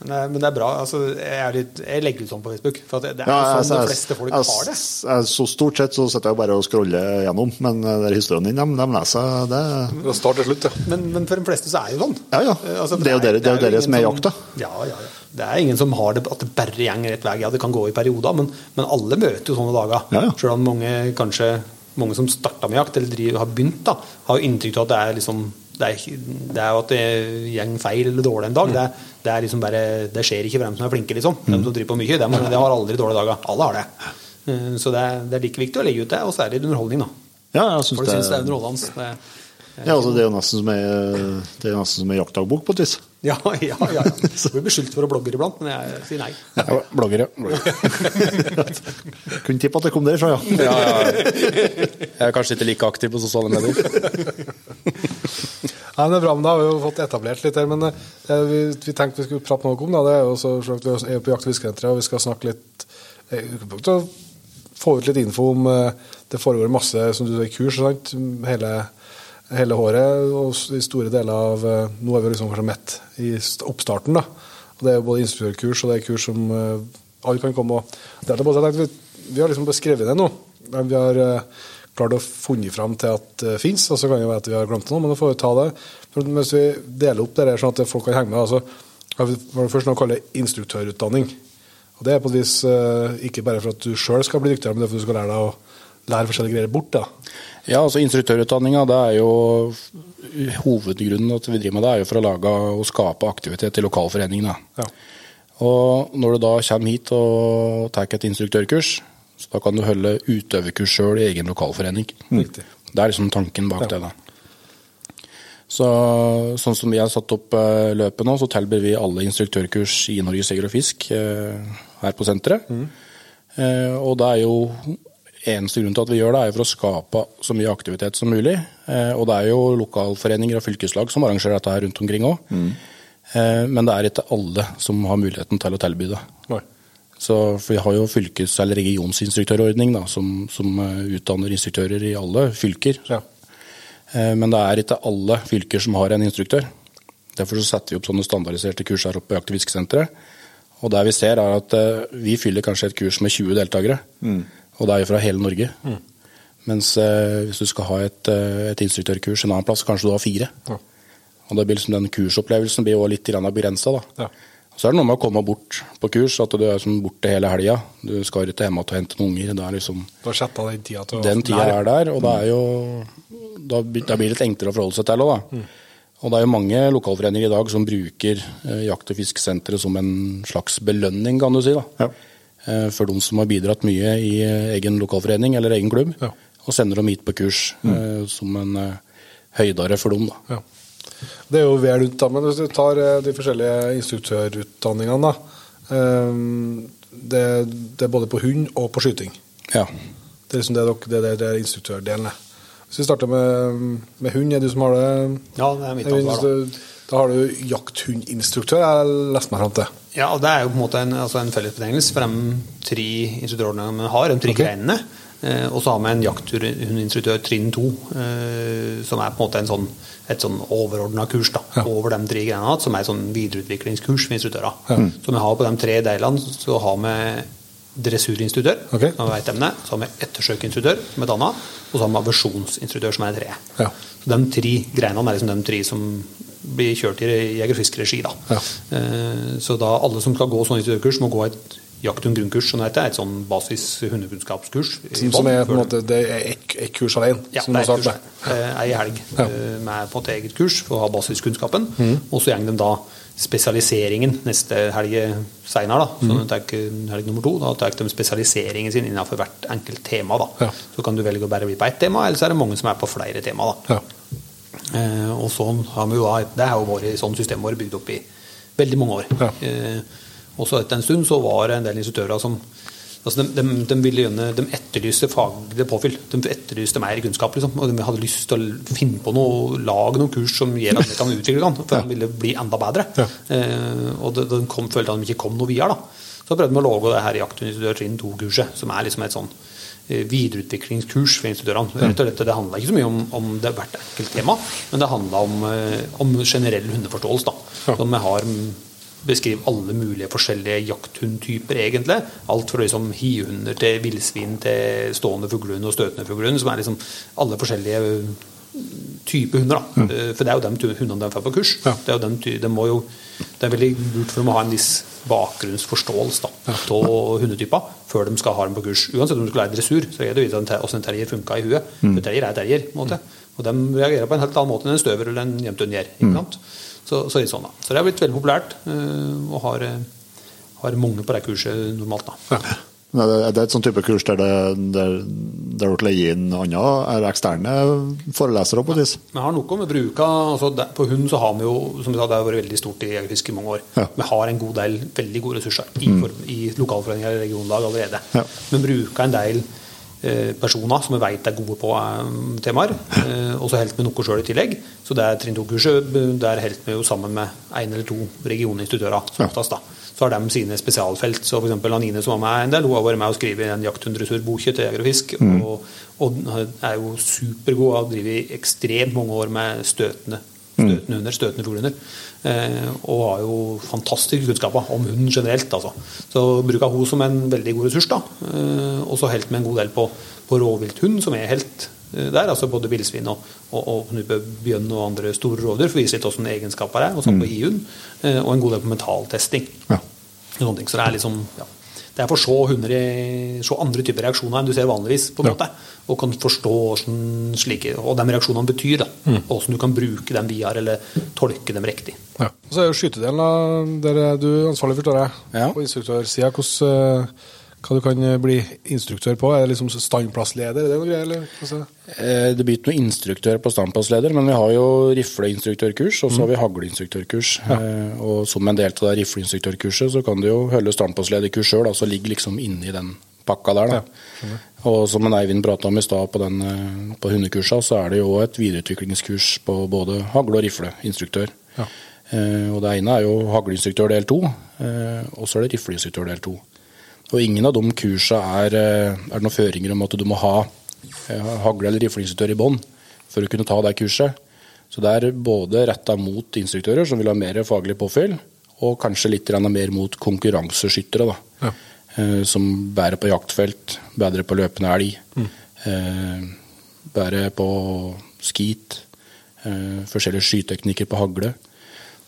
[SPEAKER 5] Men det, er- men det er bra. Altså, jeg, er litt, jeg legger ut sånn på Facebook. For at det, det er
[SPEAKER 6] Ja,
[SPEAKER 5] sånn
[SPEAKER 6] altså,
[SPEAKER 5] de fleste folk
[SPEAKER 6] jeg,
[SPEAKER 5] har det.
[SPEAKER 6] jeg, så stort sett så sitter jeg bare og scroller gjennom, men det er historien din, de, de leser det
[SPEAKER 2] Fra start til slutt, ja.
[SPEAKER 5] Men, men for de fleste så er det jo sånn.
[SPEAKER 6] Ja, ja.
[SPEAKER 5] Eh, altså,
[SPEAKER 6] Det er jo dere- det er jo dere som er i jakta.
[SPEAKER 5] Ja, ja, ja. Det er ingen som har det at det bare går rett vei. Ja, det kan gå i perioder, men, men alle møter jo sånne dager.
[SPEAKER 6] Ja, ja.
[SPEAKER 5] Selv om mange kanskje mange som starta med jakt, eller driver, har begynt, da, har inntrykk av at det er liksom det er, det er jo at det går feil eller dårlig en
[SPEAKER 6] Mm.
[SPEAKER 5] dag. Det, er, det er liksom bare Det skjer ikke for dem som er flinke, liksom. De som driver på mye. det de har aldri dårlige dager. Alle har det. Eh, Så det er, det er like viktig å legge ut det, og så er det underholdning, da.
[SPEAKER 6] Ja, jeg
[SPEAKER 5] du
[SPEAKER 6] det,
[SPEAKER 5] det er underholdende. Det,
[SPEAKER 6] ja, altså, det er jo nesten som ei, nesten som ei jaktdagbok på et vis.
[SPEAKER 5] Ja, ja, ja. (laughs) Jeg blir beskyldt for å blogge iblant, men jeg sier nei.
[SPEAKER 4] Ja, bloggere. bloggere. (laughs)
[SPEAKER 6] Kunne tippe at det kom derfra, ja.
[SPEAKER 4] Ja, ja. Jeg er kanskje ikke like aktiv på sosiale medier. (laughs)
[SPEAKER 2] Nei, men det er bra, men Da har vi jo fått etablert litt her. Men eh, vi, vi tenkte vi skulle prate noe om det. det er jo så, så Vi er jo på jakt- og fiskesenteret, og vi skal snakke litt eh, Få ut litt info om eh, Det foregår masse som du sier, kurs sant? hele, hele håret Og i store deler av eh, Nå er vi liksom kanskje midt i oppstarten. da, og Det er jo både instruktørkurs og det er kurs som eh, alle kan komme og delta på. Så jeg vi, vi har liksom beskrevet det nå. Men vi har eh, klart å funnet fram til at det fins, og så kan det være at vi har glemt det nå, men da får vi ta det. For Hvis vi deler opp det sånn at folk kan henge med, altså, har vi først noe å kalle instruktørutdanning. Og Det er på et vis ikke bare for at du sjøl skal bli dyktigere, men det er for at du skal lære deg å lære forskjellige greier bort. da.
[SPEAKER 4] Ja, altså Instruktørutdanninga det er jo hovedgrunnen at vi driver med det, er jo for å lage og skape aktivitet i lokalforeningene.
[SPEAKER 2] Ja.
[SPEAKER 4] Og når du da kommer hit og tar et instruktørkurs, så da kan du holde utøverkurs sjøl i egen lokalforening.
[SPEAKER 2] Mm.
[SPEAKER 4] Det er liksom tanken bak det. da. Så, sånn som vi har satt opp eh, løpet nå, så tilbyr vi alle instruktørkurs i Norges Jeger og Fisk eh, her på senteret. Mm. og det er jo eneste grunn til at vi gjør det, er for å skape så mye aktivitet som mulig. Eh, og det er jo lokalforeninger og fylkeslag som arrangerer dette her rundt omkring òg. Eh, men det er ikke alle som har muligheten til å tilby det.
[SPEAKER 2] Nei.
[SPEAKER 4] Så for Vi har jo fylkes- eller regionsinstruktørordning da, som, som eh, utdanner instruktører i alle fylker.
[SPEAKER 2] Ja.
[SPEAKER 4] Eh, Men det er ikke alle fylker som har en instruktør. Derfor så setter vi opp sånne standardiserte kurs her oppe i Jakt- og. Det vi ser er at vi fyller kanskje et kurs med 20 deltakere. Og det er jo fra hele Norge. Mens eh, hvis du skal ha et, eh, et instruktørkurs en annen plass, kanskje du har fire. Og da blir liksom den kursopplevelsen blir jo litt begrensa.
[SPEAKER 2] Ja.
[SPEAKER 4] Så er det noe med å komme bort på kurs, at du er liksom borte hele helga. Du skal ikke hjem til å hente noen unger. Det er liksom,
[SPEAKER 2] Du har sett den tida til å
[SPEAKER 4] den tida er der, og det er jo Da, blir- det litt enklere å forholde seg til òg, da. Og det er jo mange lokalforeninger i dag som bruker eh, jakt- og fiskesenteret som en slags belønning, kan du si. da.
[SPEAKER 6] Ja.
[SPEAKER 4] Eh, for de som har bidratt mye i eh, egen lokalforening eller egen klubb.
[SPEAKER 2] Ja.
[SPEAKER 4] Og sender dem hit på kurs eh, som en eh, høydare for dem. da.
[SPEAKER 2] Ja. Det er jo vel rundt, da, men hvis du tar eh, de forskjellige instruktørutdanningene, da. eh, Det, det er både på hund og på skyting.
[SPEAKER 4] Ja.
[SPEAKER 2] Det er liksom det det, det, det er instruktørdelen. Hvis vi starter med, med hund, er det du som har det?
[SPEAKER 5] Ja, det er mitt ansvar, da.
[SPEAKER 2] Da har du jakthundinstruktør, jeg har lest meg fram til.
[SPEAKER 5] Ja, og Det er jo på en måte en, altså en fellesbetegnelse for de tre instruktørene vi har, de tre
[SPEAKER 2] okay.
[SPEAKER 5] greinene. Eh, og så har vi en jakthundinstruktør trinn to, eh, som er på en måte en sånn, et sånn overordna kurs da,
[SPEAKER 2] Ja.
[SPEAKER 5] over de tre greinene, som er et sånn videreutviklingskurs for instruktører. Så vi har på de tre delene så har vi dressurinstruktør,
[SPEAKER 2] okay.
[SPEAKER 5] som er ett emne. Så har vi ettersøkinstruktør, som er et annet. Og så har vi aversjonsinstruktør, som er et tredje.
[SPEAKER 2] Ja.
[SPEAKER 5] Så de tre greinene er liksom de tre som blir kjørt i jeger- og fiskeregi. Da.
[SPEAKER 2] Ja.
[SPEAKER 5] Eh, Så da alle som skal gå sånn instruktørkurs, må gå et jakthund grunnkurs, Sånn det heter. Et sånn basis hundekunnskapskurs.
[SPEAKER 2] Som, som er på en måte det er ett et kurs alene.
[SPEAKER 5] ja,
[SPEAKER 2] som
[SPEAKER 5] det er
[SPEAKER 2] ett
[SPEAKER 5] kurs. Eh, Ei helg
[SPEAKER 2] Ja.
[SPEAKER 5] eh, med på et eget kurs for å ha basiskunnskapen.
[SPEAKER 2] Mm.
[SPEAKER 5] Og så går de da spesialiseringen neste helg seinere. Så det er helg nummer to, da tar de spesialiseringen sin innenfor hvert enkelt tema. da.
[SPEAKER 2] Ja.
[SPEAKER 5] Så kan du velge å bare bli på ett tema, eller så er det mange som er på flere tema. da.
[SPEAKER 2] Ja.
[SPEAKER 5] Eh, og sånn har vi jo da, Det er jo vært sånn systemet vårt bygd opp i veldig mange år.
[SPEAKER 2] Ja.
[SPEAKER 5] Eh, og så etter en stund så var det en del instruktører som altså de, de, de, ville gjerne, de etterlyste faglig påfyll. De etterlyste mer kunnskap. Liksom, og de hadde lyst til å finne på noe, lage noen kurs som gjør at vi kan utvikle den. For de ville bli enda bedre.
[SPEAKER 2] Ja.
[SPEAKER 5] Eh, og de, de kom, følte at de ikke kom noe videre. da. Så prøvde vi å lage det her jaktinstruktør trinn 2-kurset, som er liksom et sånn videreutviklingskurs for instruktørene. Rett og slett, Det handla ikke så mye om, om det hvert enkelt tema, men det handla om, eh, om generell hundeforståelse. da. Som vi har mm, beskriver alle mulige forskjellige jakthundtyper, egentlig. Alt fra liksom hihunder til villsvin til stående fuglehund og støtende fuglehund, som er liksom alle forskjellige mm, typer hunder. da. Mm. For det er jo de hundene de får på kurs.
[SPEAKER 2] Ja.
[SPEAKER 5] Det er jo den ty de må jo det er veldig lurt for dem å ha en viss bakgrunnsforståelse da, av hundetyper før de skal ha dem på kurs. Uansett om du skal lære dressur, så er det jo hvordan en terrier funka i huet. For terrier er terrier. på en måte. Og de reagerer på en helt annen måte enn en støver eller en jevnthund gjør. Mm. Så, så, litt sånn da. så det har blitt veldig populært, og har, øh, har mange på det kurset normalt. da.
[SPEAKER 6] Men Er det, er et sånn type kurs der det, der, der dere leier inn andre er eksterne forelesere på et vis?
[SPEAKER 5] Vi har noe med bruka, altså der, På hund så har vi jo som vi sa, det har vært veldig stort i jegerfiske i mange år.
[SPEAKER 6] Ja.
[SPEAKER 5] Vi har en god del veldig gode ressurser i, mm. i lokalforeninger eller regionlag allerede.
[SPEAKER 6] Ja.
[SPEAKER 5] Men bruker en del eh, personer som vi vet er gode på eh, temaer. Eh, og så holder vi noe sjøl i tillegg. Så det er trinn 2-kurset. Der holder vi jo sammen med én eller to regioninstituttører som
[SPEAKER 6] Ja.
[SPEAKER 5] oftest da. Så har de sine spesialfelt. Så f.eks. Anine som var med en del, hun har vært med og skrevet en jakthundressurboke til jeger og fisk. Og, og er jo supergod og har drevet ekstremt mange år med støtende støtende hunder, støtende fuglehunder. Eh, og har jo fantastiske kunnskaper om hunden generelt. Altså. Så bruker hun som en veldig god ressurs. da. Eh, og så helt med en god del på, på rovvilthund, som er helt der. altså Både villsvin og, og, og bjørn og andre store rovdyr. For å vise litt hvordan egenskaper er. Og sånn på hihund. Eh, og en god del på mentaltesting.
[SPEAKER 6] Ja.
[SPEAKER 5] Så det er liksom ja. Det er for å se hunder i, så andre typer reaksjoner enn du ser vanligvis. på en
[SPEAKER 2] Ja.
[SPEAKER 5] måte, Og kan forstå slike, og de reaksjonene betyr. da, Og hvordan du kan bruke dem videre, eller tolke dem riktig.
[SPEAKER 2] Ja. Og så er jo skytedelen, da, du er du ansvarlig for, Tore.
[SPEAKER 4] Ja.
[SPEAKER 2] På instruktørsida. Hvordan, eh, hva du kan bli instruktør på? Er det liksom standplassleder? Er det noe greier, eller? Altså,
[SPEAKER 4] Eh, Det blir ikke noe instruktør på standplassleder, men vi har jo rifleinstruktørkurs, og så har vi hagleinstruktørkurs. Ja. Og som en del av det rifleinstruktørkurset, så kan du jo holde standplasslederkurs sjøl, altså ligge liksom inni den pakka der. da. Og som en Eivind prata om i stad på, den, eh, på hundekursa, så er det jo et videreutviklingskurs på både hagle- og rifleinstruktør.
[SPEAKER 2] Ja.
[SPEAKER 4] Eh, Og det ene er jo hagleinstruktør del to, eh, og så er det rifleinstruktør del to. Og ingen av de kursa er, eh, er det noen føringer om at du må ha eh, hagle- eller rifleinstruktør i bånn. for å kunne ta det kurset. Så det er både retta mot instruktører som vil ha mer faglig påfyll, og kanskje litt mer mot konkurranseskyttere. da.
[SPEAKER 2] Ja.
[SPEAKER 4] Eh, som bærer på jaktfelt, bedre på løpende elg, mm. bærer på skit, eh, forskjellige skyteknikker på hagle.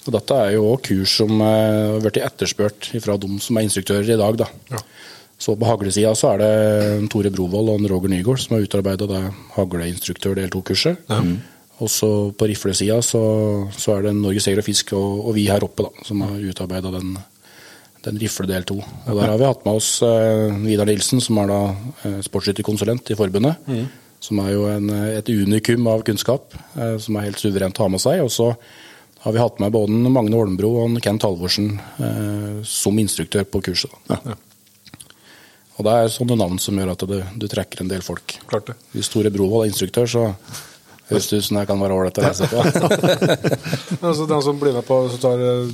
[SPEAKER 4] Og dette er jo også kurs som eh, har blitt etterspurt fra de som er instruktører i dag. da. Så på haglesida så er det Tore Brovold og Roger Nygaard som har utarbeida det hagleinstruktør del 2-kurset. Og så på riflesida så, så er det Norges Jeger og Fisk og, og vi her oppe da, som har utarbeida den, den rifle del 2. Og der har vi hatt med oss eh, Vidar Nilsen, som er da eh, sportsskytterkonsulent i forbundet. Som er jo en, et unikum av kunnskap, eh, som er helt suverent å ha med seg. Og så har vi hatt med både Magne Holmbro og Kent Halvorsen eh, som instruktør på kurset. Da. Og det er sånne navn som gjør at du, du trekker en del folk.
[SPEAKER 2] Klart det.
[SPEAKER 4] Hvis Tore Brovold er instruktør, så høres det ut som det kan være ålreit å reise på. (laughs)
[SPEAKER 2] Altså, den som blir med på, så tar, eh,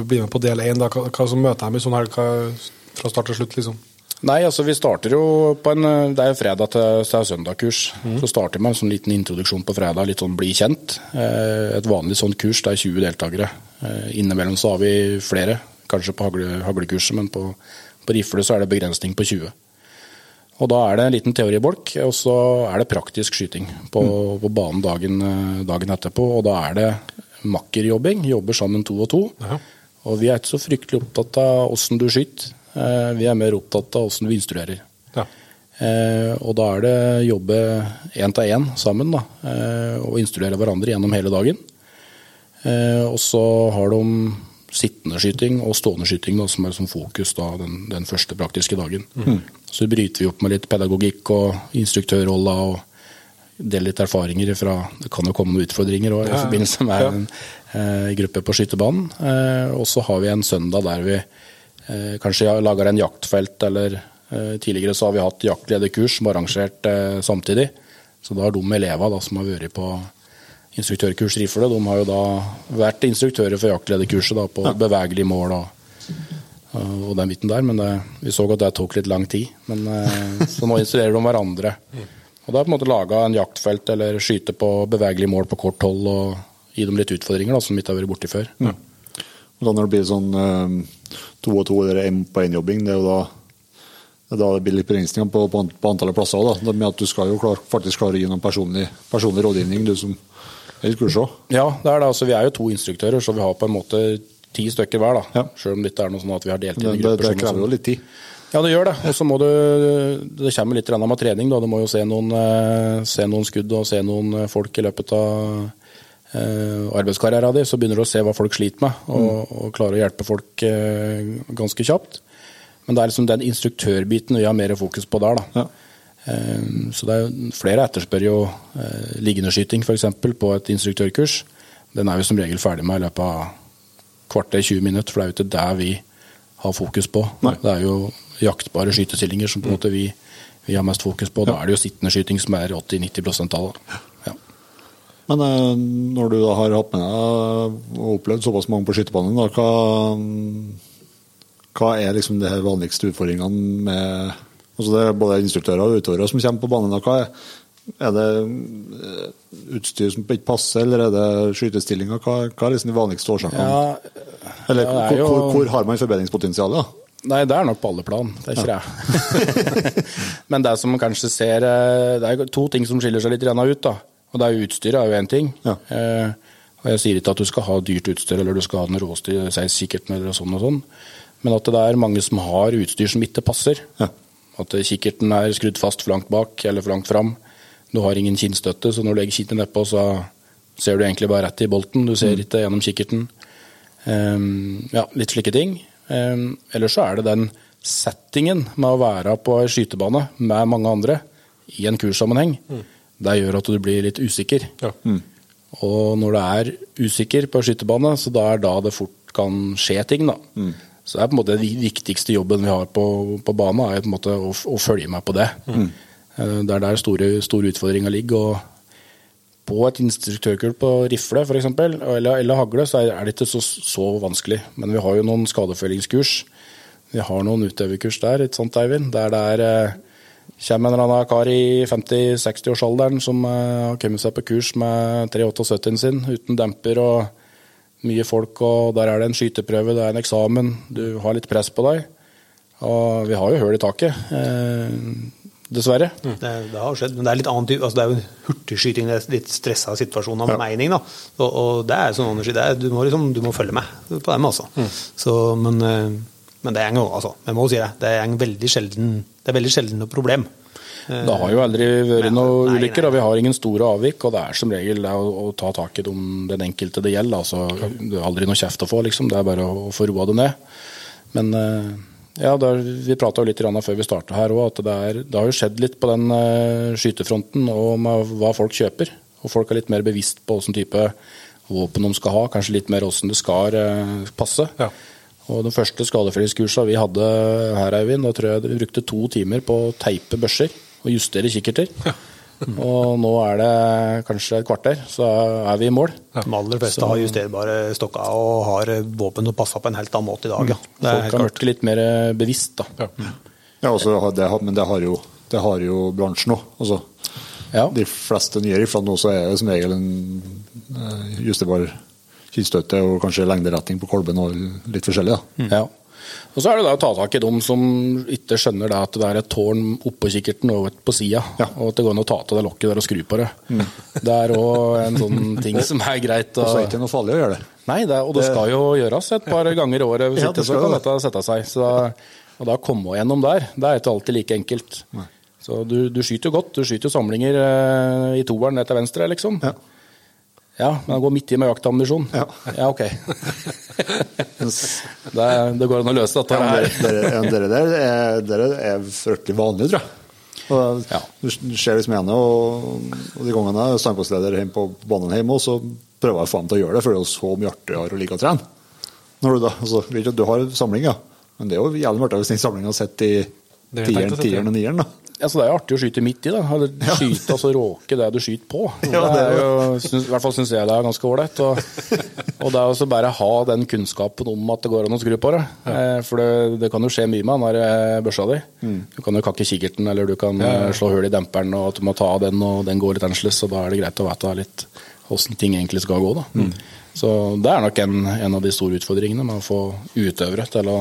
[SPEAKER 2] blir med på del én, hva som møter dem i sånn helg fra start til slutt? liksom?
[SPEAKER 4] Nei, altså vi starter jo på en Det er jo fredag til, til søndag-kurs. Så starter vi med en sånn liten introduksjon på fredag, litt sånn bli kjent. Eh, Et vanlig sånn kurs, det er 20 deltakere. Eh, Innimellom så har vi flere, kanskje på hagle, haglekurset, men på, på rifle så er det begrensning på 20. Og da er det en liten teoribolk, og så er det praktisk skyting på, på banen dagen, eh, dagen etterpå. Og da er det makkerjobbing, jobber sammen to og to. Og vi er ikke så fryktelig opptatt av åssen du skyter. Eh, Vi er mer opptatt av åssen vi instruerer.
[SPEAKER 2] Ja.
[SPEAKER 4] Eh, og da er det jobbe én til én sammen, da, eh, og instruere hverandre gjennom hele dagen. Eh, og så har de sittende skyting og stående skyting da, som er som fokus da, den, den første praktiske dagen. Så bryter vi opp med litt pedagogikk og instruktørroller og deler litt erfaringer fra Det kan jo komme noen utfordringer også, i forbindelse med en eh, gruppe på skytebanen. Eh, og så har vi en søndag der vi kanskje lager en jaktfelt, eller eh, tidligere så har vi hatt jaktlederkurs som er arrangert eh, samtidig. Så da har de elevene som har vært på instruktørkurs rifle, de har jo da vært instruktører for jaktlederkurset da, på bevegelig mål og, og den biten der. Men det, vi så at det tok litt lang tid. Men, eh, så nå instruerer de hverandre. Og da har på en måte laga en jaktfelt eller skyte på bevegelig mål på kort hold og gi dem litt utfordringer da, som vi ikke har vært borti før.
[SPEAKER 6] Og da når det blir sånn eh, to og to eller én på én-jobbing, det er jo da det da det blir litt begrensninger på, på, på antallet plasser. Da. Det med at Du skal jo klar, faktisk klare å gi noen personlig, personlig rådgivning, du som er litt kurs òg.
[SPEAKER 4] Ja, det er det. Altså, vi er jo to instruktører, så vi har på en måte ti stykker hver. da.
[SPEAKER 6] Ja.
[SPEAKER 4] Selv om det ikke er noe sånn at vi har delt inn i grupper.
[SPEAKER 6] det
[SPEAKER 4] det
[SPEAKER 6] krever
[SPEAKER 4] sånn.
[SPEAKER 6] jo litt tid.
[SPEAKER 4] Ja, det gjør det. Og så må du Det kommer litt med trening. da. Du må jo se noen, eh, se noen skudd og se noen eh, folk i løpet av arbeidskarrieren din. Så begynner du å se hva folk sliter med, og, og klarer å hjelpe folk eh, ganske kjapt. Men det er liksom den instruktørbiten vi har mer fokus på der. da.
[SPEAKER 6] Ja.
[SPEAKER 4] Eh, Så det er, Flere etterspør jo eh, liggendeskyting f.eks. på et instruktørkurs. Den er vi som regel ferdig med i løpet av kvarter 20 minutter, for det er jo ikke det vi har fokus på. Det er jo jaktbare skytestillinger som på en måte vi, vi har mest fokus på. Da er det jo sittende skyting som er 80-90 av det. Ja.
[SPEAKER 6] Men eh, når du da har hatt med deg og opplevd såpass mange på skytebanen, da, hva, hva er liksom de vanligste utfordringene med altså Det er både instruktører og utøvere som kommer på banen. da, Hva er, er det eh, utstyr som ikke passer, eller er det skytestillinger? Hva, hva er liksom de vanligste årsakene?
[SPEAKER 4] Ja,
[SPEAKER 6] eller
[SPEAKER 4] ja, er
[SPEAKER 6] hvor, hvor, har man forbedringspotensial? da?
[SPEAKER 4] Nei, det er nok på alle plan. Det er ikke det. Men det som kanskje ser eh, Det er to ting som skiller seg litt ut. da. Og det er jo Utstyret er jo én ting.
[SPEAKER 6] Ja.
[SPEAKER 4] Eh, og Jeg sier ikke at du skal ha dyrt utstyr eller du skal ha den råeste kikkerten eller sånn og sånn. Men at det er mange som har utstyr som ikke passer.
[SPEAKER 6] Ja.
[SPEAKER 4] At kikkerten er skrudd fast for langt bak eller for langt fram. Du har ingen kinnstøtte, så når du legger kinnet nedpå, så ser du egentlig bare rett i bolten. Du ser ikke gjennom kikkerten. Um, ja, litt slike ting. Um, ellers så er det den settingen med å være på skytebane med mange andre i en kurssammenheng. Det gjør at du blir litt usikker.
[SPEAKER 2] Ja.
[SPEAKER 4] Og når du er usikker på skytterbane, så da er da det fort kan skje ting, da. Så det er på en måte den viktigste jobben vi har på, på banen, er på en måte å, å følge med på det. Mm. Det er der store, store utfordringer ligger. og på et instruktørkull på rifle for eksempel, eller, eller hagle, så er det ikke så, så vanskelig. Men vi har jo noen skadefellingskurs. Vi har noen utøverkurs der, ikke sant, Eivind? Der det er eh, kommer en eller annen kar i 50-60-årsalderen som eh, har kommet seg på kurs med 378-en sin uten demper og mye folk, og der er det en skyteprøve, det er en eksamen, du har litt press på deg. Og vi har jo hull i taket, eh, dessverre.
[SPEAKER 5] Det, det har skjedd, men det er litt annet, altså det er jo en hurtigskyting, det er litt stressa situasjon av mening. da, og, og det er sånn det er, du, må liksom, du må følge med på dem, altså. Så, men, eh, men det er jo, altså, jeg må si det, det er en veldig sjelden, det er veldig sjelden noe problem.
[SPEAKER 4] Det har jo aldri vært noen ulykker, og vi har ingen store avvik. Og det er som regel å, å ta tak i dem, den enkelte det gjelder. Altså, det er aldri noe kjeft å få, liksom. Det er bare å, å få roa det ned. Men eh, ja, det er, vi prata litt før vi starta her òg, at det, er, det har jo skjedd litt på den eh, skytefronten og med hva folk kjøper. Og folk er litt mer bevisst på hvilken type våpen de skal ha, kanskje litt mer hvordan det skal eh, passe.
[SPEAKER 2] Ja.
[SPEAKER 4] Og Den første skadefrihetskursa vi hadde her, Eivind, da tror jeg vi brukte to timer på å teipe børser og justere kikkerter. (laughs) Og nå er det kanskje et kvarter, så er vi i mål.
[SPEAKER 5] De aller fleste har justerbare stokker og har våpen som passer på en helt annen måte i dag. Ja. Det er
[SPEAKER 4] Folk
[SPEAKER 5] har
[SPEAKER 4] blitt litt mer bevisst, da.
[SPEAKER 6] Ja, altså, det, men det har jo, det har jo bransjen òg. Altså,
[SPEAKER 4] Ja.
[SPEAKER 6] De fleste nye riflene nå så er det som regel en eh, justerbar kittstøtte og kanskje lengderetning på kolben og litt forskjellig. da.
[SPEAKER 4] Ja. Og så er det da å ta tak i dem som ikke skjønner det at det er et tårn oppå kikkerten og et på sida, og at det går an å ta av det lokket der og skru på det. (laughs) Det er òg en sånn ting som er greit
[SPEAKER 6] Og så er det ikke noe farlig å gjøre det.
[SPEAKER 4] Nei, det, og det skal jo gjøres et par ganger i året. Hvis
[SPEAKER 6] Ja,
[SPEAKER 4] ikke så kan
[SPEAKER 6] det.
[SPEAKER 4] dette sette seg. Så, og da komme gjennom der, det er ikke alltid like enkelt. Så du, du skyter jo godt. Du skyter jo samlinger eh, i toeren ned til venstre, liksom.
[SPEAKER 6] Ja.
[SPEAKER 4] Ja, men han går midt i med jaktammunisjon.
[SPEAKER 6] Ja.
[SPEAKER 4] ja, ok. (laughs) det, det går an å løse dette
[SPEAKER 6] Ja, dere, dere, dere der er, dere er fryktelig vanlige, tror jeg. Og
[SPEAKER 4] Ja.
[SPEAKER 6] Du ser liksom igjen og, og de gangene jeg er standpostleder hjemme på banen hjemme, og så prøver jeg å få dem til å gjøre det, for det er jo så mye artigere å like å trene. Når du, da, altså, du, har samling, ja, men det er jo jævlig artig hvis den samlinga sitter i
[SPEAKER 2] er
[SPEAKER 6] tieren, tieren og nieren. da.
[SPEAKER 4] Altså, det er jo artig å skyte midt i, da. Eller (laughs) Skyte og så råke det du skyter på. (laughs)
[SPEAKER 6] Ja,
[SPEAKER 4] det er jo, synes, I hvert fall syns jeg det er ganske ålreit. Og, (laughs) og det er også bare ha den kunnskapen om at det går an å skru på det. Ja. For det, det kan jo skje mye med den der eh, børsa di. Du kan jo kakke kikkerten, eller du kan eh, slå hull i demperen, og at du må ta av den, og den går litt annerledes. Og da er det greit å vite litt åssen ting egentlig skal gå, da. Så det er nok en, en av de store utfordringene med å få utøvere til å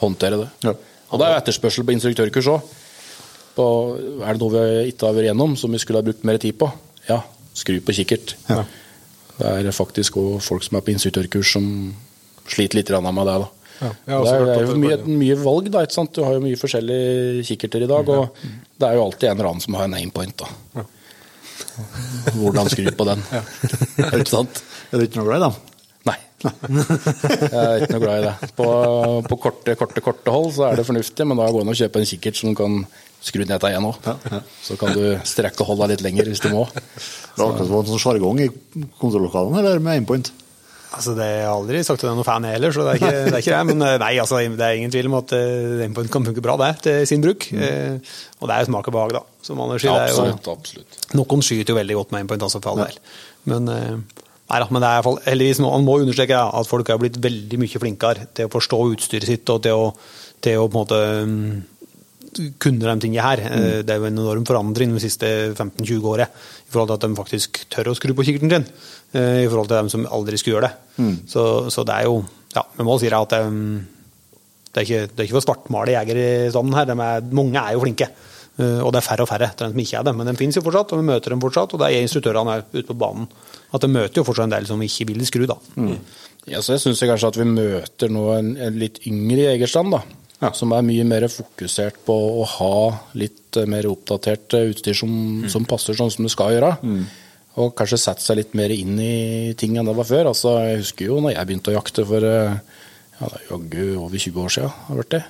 [SPEAKER 4] håndtere det.
[SPEAKER 6] Ja.
[SPEAKER 4] Og det er jo etterspørsel på instruktørkurs òg. På, er det noe vi ikke har vært gjennom som vi skulle ha brukt mer tid på? Ja, skru på kikkert. Det er faktisk òg folk som er på instruktørkurs som sliter litt med det. da.
[SPEAKER 2] Ja,
[SPEAKER 4] det er, det er jo mye, mye valg, da. ikke sant? Du har jo mye forskjellige kikkerter i dag, og det er jo alltid en eller annen som har en aimpoint. da. Hvordan skru på den. ikke sant?
[SPEAKER 6] Er du ikke noe glad i dem?
[SPEAKER 4] Nei. Jeg er ikke noe glad i det. På, på korte, korte, korte hold så er det fornuftig, men da går det an å kjøpe en kikkert som kan skru ned til igjen òg. Så kan du strekke holda litt lenger hvis du må.
[SPEAKER 6] Det var akkurat som en sånn sjargong i kontrollokalene, eller med aimpoint?
[SPEAKER 5] Altså, det har jeg aldri sagt at jeg er noen fan jeg heller, så det er ikke det. Er ikke det. Men eh, nei, altså, det er ingen tvil om at uh, Aimpoint kan funke bra det, til sin bruk. Eh, og det er jo smak og behag, da. Som Anders sier. det er jo-
[SPEAKER 4] Absolutt. absolutt.
[SPEAKER 5] Noen skyter jo veldig godt med aimpoint, altså, for all del. Men, eh, nei da, men det er i hvert fall, heldigvis man må understreke at folk er blitt veldig mye flinkere til å forstå utstyret sitt og til å, til å på en måte mm, kunne de tingene her. Mm. Det er jo en enorm forandring de siste 15-20 årene i forhold til at de faktisk tør å skru på kikkerten sin, eh, i forhold til dem som aldri skulle gjøre det. Så, så det er jo Ja, vi må si det at um, det er ikke, det er ikke for svartmale standen her. Er, mange er jo flinke. Eh, Og det er færre og færre til dem som ikke er det. Men de finnes jo fortsatt, og vi møter dem fortsatt. Og det er instruktørene òg ute på banen. At de møter jo fortsatt en del som ikke vil skru, da.
[SPEAKER 4] Ja, så jeg syns kanskje at vi møter nå en, en litt yngre jegerstand, da. Som er mye mer fokusert på å ha litt eh, mer oppdatert eh, utstyr som, som passer sånn som det skal gjøre. Og kanskje sette seg litt mer inn i ting enn det var før. Altså, jeg husker jo når jeg begynte å jakte for eh, ja, jaggu over 20 år siden. Har vært det.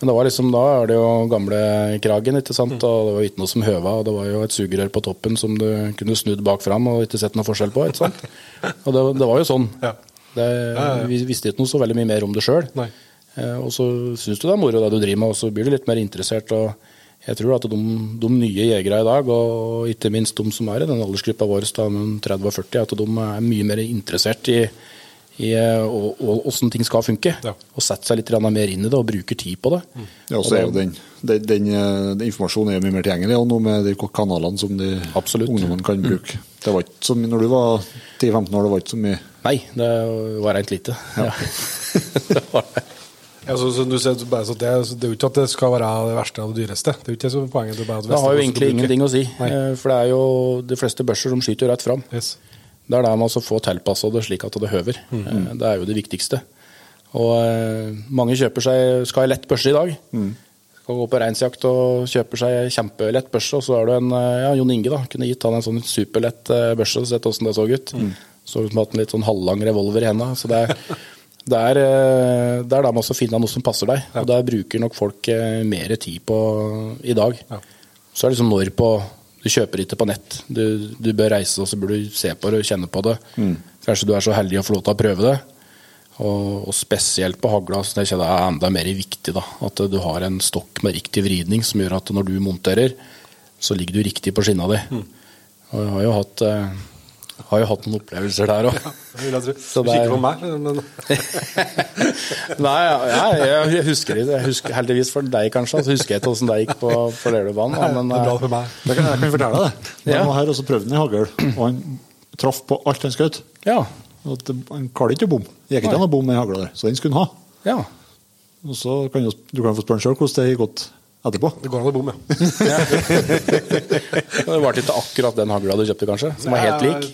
[SPEAKER 4] Men det var liksom, da er det jo gamle kragen, ikke sant? og det var ikke noe som høva. Og det var jo et sugerør på toppen som du kunne snudd bak fram og ikke sett noe forskjell på. ikke sant? (laughs) Og det, det var jo sånn.
[SPEAKER 2] Ja.
[SPEAKER 4] Det, Vi visste ikke noe så veldig mye mer om det sjøl.
[SPEAKER 2] Nei.
[SPEAKER 4] Og så syns du det er moro det du driver med, og så blir du litt mer interessert. og jeg tror at de, de nye jegere i dag, og ikke minst de som er i den aldersgruppa vår, da, mellom 30 og 40, at de er mye mer interessert i, i eh, og, og hvordan ting skal funke.
[SPEAKER 2] Ja.
[SPEAKER 4] Og setter seg litt mer inn i det og bruker tid på det.
[SPEAKER 6] Ja, og så er jo den, den, den, eh, den informasjonen er mye mer tilgjengelig og noe med de kanalene som de
[SPEAKER 4] Absolutt.
[SPEAKER 6] ungdommene kan bruke. Det var ikke så mye, når du var 10-15 år, det var ikke så mye
[SPEAKER 4] Nei, det var rent lite. Ja. (laughs) det var det.
[SPEAKER 2] Ja, så, så du ser, bare så det, så det er jo ikke at det skal være det verste og det dyreste. Det er jo ikke det som poenget. Det, bare at
[SPEAKER 4] Det har jo egentlig ingenting å si.
[SPEAKER 2] Nei.
[SPEAKER 4] eh, For det er jo de fleste børser som skyter rett fram.
[SPEAKER 2] Yes.
[SPEAKER 4] Det er der man altså får tilpassa det slik at det høver.
[SPEAKER 2] Mm.
[SPEAKER 4] Eh, Det er jo det viktigste. Og eh, mange kjøper seg skal ha lett børse i dag.
[SPEAKER 2] Mm.
[SPEAKER 4] Skal gå på reinsjakt og kjøper seg kjempelett børse, og så er du en ja, Jon Inge da, kunne gitt han en sånn superlett børse og sett åssen det så ut.
[SPEAKER 2] Mm.
[SPEAKER 4] Så ut som hatt en litt sånn halvlang revolver i henda. Så det er, (laughs) det er, eh, det er da med å finne noe som passer deg. Og der bruker nok folk eh, mer tid på i dag.
[SPEAKER 2] Ja.
[SPEAKER 4] Så er det liksom når på Du kjøper ikke på nett. Du, du bør reise, og så bør du se på det og kjenne på det. Kanskje du er så heldig å få lov til å prøve det. Og, og spesielt på hagla så det er enda mer viktig. da, At du har en stokk med riktig vridning som gjør at når du monterer, så ligger du riktig på skinna di. Og jeg har jo hatt, eh, har jo hatt noen opplevelser der òg. Så
[SPEAKER 2] Du
[SPEAKER 4] er-
[SPEAKER 2] kikker på meg, men (laughs)
[SPEAKER 4] Nei, ja, jeg, jeg husker det. Jeg husker, heldigvis for deg, kanskje. Så husker jeg ikke hvordan det gikk på, på Lerøybanen. Men,
[SPEAKER 2] det er bra
[SPEAKER 4] eh,
[SPEAKER 2] for meg.
[SPEAKER 6] Det kan, jeg kan fortelle deg.
[SPEAKER 4] Ja.
[SPEAKER 6] Han var her og så prøvde han i hagl, og han traff på alt han skjøt.
[SPEAKER 4] ja,
[SPEAKER 6] Han klarte ikke å bomme. Det gikk ikke an å bomme med hagla der, så den skulle han ha.
[SPEAKER 4] ja.
[SPEAKER 6] Og så kan du, du kan få spørre han sjøl hvordan det gikk gått etterpå.
[SPEAKER 2] Det går an å bomme, (laughs) ja.
[SPEAKER 4] Det var ikke akkurat den hagla du kjøpte, kanskje? Som var helt lik?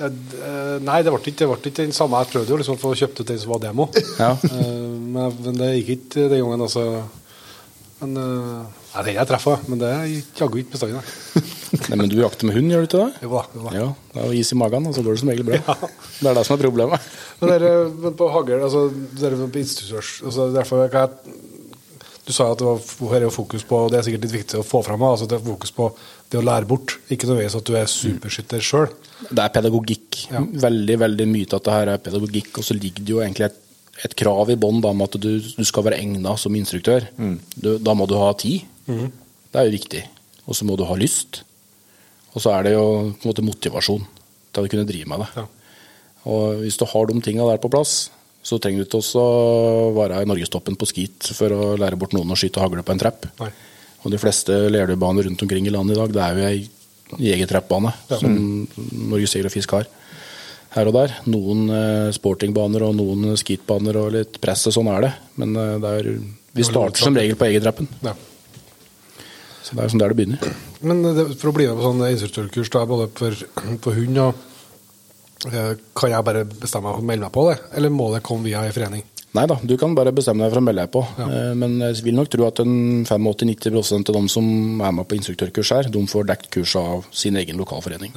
[SPEAKER 2] Eh, eh, Nei, det ble ikke, det ble ikke den samme. Jeg prøvde jo liksom å få kjøpt ut den som var demo.
[SPEAKER 4] Ja.
[SPEAKER 2] Eh, Men, men det gikk ikke den gangen, altså. Men eh, Nei, den jeg treffer, men det gikk jaggu ikke bestandig. nei. (laughs)
[SPEAKER 4] Nei, men du jakter med hund, gjør du ikke det?
[SPEAKER 2] Jo da. Jo da.
[SPEAKER 4] Ja, det er jo is i magen, og så går det som regel bra. (laughs) Det er det som er problemet.
[SPEAKER 2] Men, der, eh, men på hagl, altså, der, på instruktørs altså, derfor kan jeg, Du sa at det var, fokus på Det er sikkert litt viktig å få fram, altså, det er fokus på det å lære bort. Ikke nødvendigvis at du er superskytter sjøl.
[SPEAKER 4] Det er pedagogikk.
[SPEAKER 2] Ja.
[SPEAKER 4] Veldig veldig mye av dette her er pedagogikk. Og så ligger det jo egentlig et, et krav i bånn om at du, du skal være egna som instruktør. Du, da må du ha tid. Det er jo viktig. Og så må du ha lyst. Og så er det jo på en måte motivasjon til å kunne drive med det.
[SPEAKER 2] Ja.
[SPEAKER 4] Og hvis du har de tinga der på plass, så trenger du ikke å være i norgestoppen på skit for å lære bort noen å skyte hagle på en trapp.
[SPEAKER 2] Nei.
[SPEAKER 4] Og de fleste lerdubaner rundt omkring i landet i dag, det er jo ei jegertrappbane ja. som Norges Jeger og Fisk har. Her og der. Noen eh, sportingbaner og noen skitbaner og litt press og sånn er det. Men eh, det er, vi starter som regel på egentrappen.
[SPEAKER 2] Ja.
[SPEAKER 4] Så det er sånn der det begynner.
[SPEAKER 2] Men det, for å bli med på sånn instruktørkurs, da, både for, (clears throat) for hund og eh, Kan jeg bare bestemme meg for å melde meg på det, eller må det komme via ei forening?
[SPEAKER 4] Nei da, du kan bare bestemme deg for å melde deg på. Ja. Men jeg vil nok tro at 85-90% av dem som er med på instruktørkurs her, de får dekt kurset av sin egen lokalforening.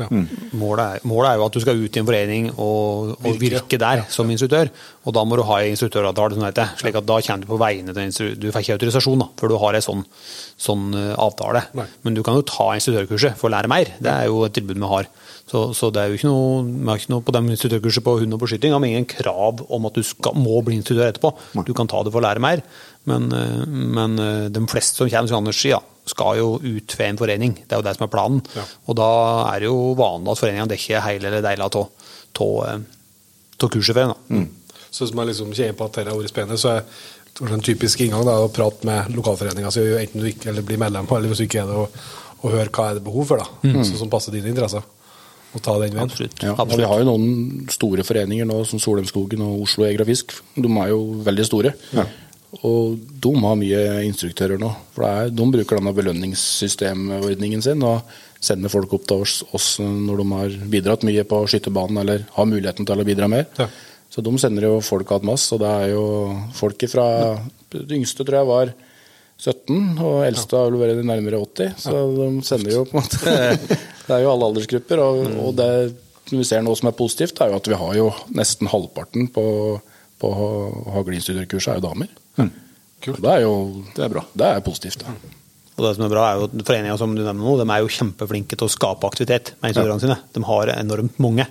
[SPEAKER 5] Målet er, målet er jo at du skal ut i en forening og, og virke, der som instruktør. Og da må du ha en instruktøravtale, sånn heter. Slik at da kommer du på vegne til instruktør. Du får ikke autorisasjon da, før du har en sånn, sånn eh, avtale.
[SPEAKER 2] Nei.
[SPEAKER 5] Men du kan jo ta instruktørkurset for å lære mer. Det er jo et tilbud vi har. Så, så det er jo ikke noe, vi har ikke noe på de instruktørkurset på hund og på skyting. har ingen krav om at du skal, må bli instruktør etterpå. Du kan ta det for å lære mer. Men, eh, men eh, de fleste som kommer, til Anders ja, skal jo ut ved en forening. Det er jo det som er planen.
[SPEAKER 2] Ja.
[SPEAKER 5] Og da er det jo vanlig at foreningene dekker hele eller deler av av kurset for en. da.
[SPEAKER 2] Så hvis man liksom kjenner på at dette har vært spennende, så er det en typisk inngang da, å prate med lokalforeninga, så enten du ikke eller blir medlem, eller hvis du ikke er det, og, og høre hva er det behov for, da, så, som passer dine interesser. Og ta den veien.
[SPEAKER 5] Absolutt.
[SPEAKER 4] Ja, Absolutt. vi har jo noen store foreninger nå, som Solheimskogen og Oslo Jeger og Fisk. De er jo veldig store. Og de har mye instruktører nå. For det er, de bruker denne belønningssystemordningen sin og sender folk opp til oss, oss når de har bidratt mye på skytterbanen eller har muligheten til å bidra mer.
[SPEAKER 2] Ja.
[SPEAKER 4] Så de sender jo folk att masse, og det er jo folk fra Det yngste tror jeg var 17, og eldste har vel vært nærmere 80. Så de sender jo på en måte (laughs) Det er jo alle aldersgrupper. Og, og det vi ser nå som er positivt, er jo at vi har jo nesten halvparten på, på hagleinstruktørkurset er jo damer.
[SPEAKER 2] Kult.
[SPEAKER 4] Det er jo det er bra. Det er positivt. Da.
[SPEAKER 5] Og det som er bra er jo Foreninga som du nevner nå, de er jo kjempeflinke til å skape aktivitet med instruktørene sine. De har enormt mange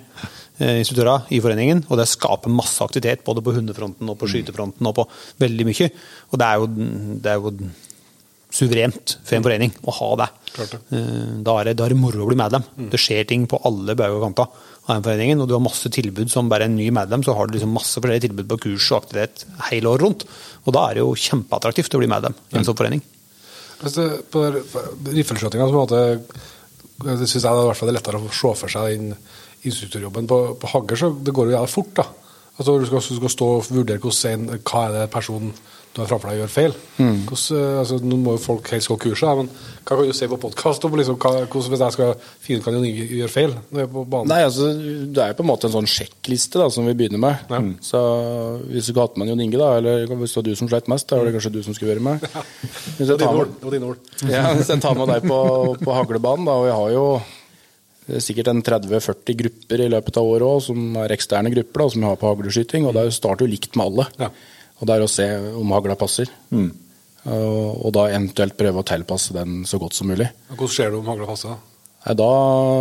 [SPEAKER 5] instruktører i foreningen, og det skaper masse aktivitet både på hundefronten og på skytefronten og på veldig mye. Og det er jo, det er jo suverent for en forening å ha det. Eh, Da er det, da er det moro å bli medlem. Det skjer ting på alle bauger og kanter av den foreningen, og du har masse tilbud som bare en ny medlem, så har du liksom masse forskjellige tilbud på kurs og aktivitet hele året rundt. Og da er det jo kjempeattraktivt å bli medlem i en sånn forening.
[SPEAKER 2] Det, på Det syns jeg det er lettere å se for seg den instruktørjobben. På, på hagger, så det går jo jævlig fort. da. Altså Du skal, du skal stå og vurdere hvordan, hva er det personen du har framfor deg gjør feil. Hvordan, eh, altså, nå må jo folk helst gå kurset, men hva kan du se på podkast om liksom, hva, hvordan, hvis jeg skal finne ut hva Inge gjør feil når jeg er på banen?
[SPEAKER 4] Nei, altså, Det er jo på en måte en sånn sjekkliste da, som vi begynner med. Så Hvis du ikke hatt med Jon Inge, da, eller hvis det var du som sleit mest, da var det kanskje du som skulle være med. (laughs) Hvis jeg tar med, ja, hvis jeg tar med deg på, på haglebanen, da, og jeg har jo det er sikkert en 30-40 grupper i løpet av året òg, som er eksterne grupper, da, som vi har på hagleskyting, og det starter jo likt med alle.
[SPEAKER 2] Ja.
[SPEAKER 4] Og det er å se om hagla passer. Og, og da eventuelt prøve å tilpasse den så godt som mulig.
[SPEAKER 2] Hvordan ser du om hagla passer? da?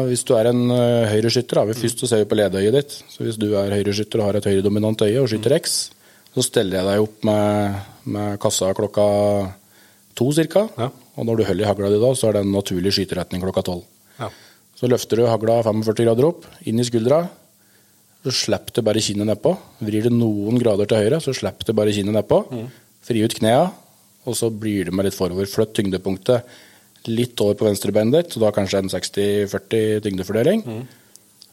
[SPEAKER 4] Hvis du er en høyreskytter, da, vi først så ser vi på ledeøyet ditt. Så hvis du er høyreskytter og har et høyredominant øye og skyter X, så steller jeg deg opp med, med kassa klokka to cirka.
[SPEAKER 2] Ja.
[SPEAKER 4] Og når du holder i hagla di da, så er det en naturlig skyteretning klokka tolv.
[SPEAKER 2] Ja.
[SPEAKER 4] Så løfter du hagla 45 grader opp, inn i skuldra. Så slipper du bare kinnet nedpå. Vrir det noen grader til høyre, så slipper du bare kinnet nedpå. Fri ut knea, og så blir du med litt forover. Flytt tyngdepunktet litt over på venstrebeinet ditt, så da kanskje en 60-40 tyngdefordeling.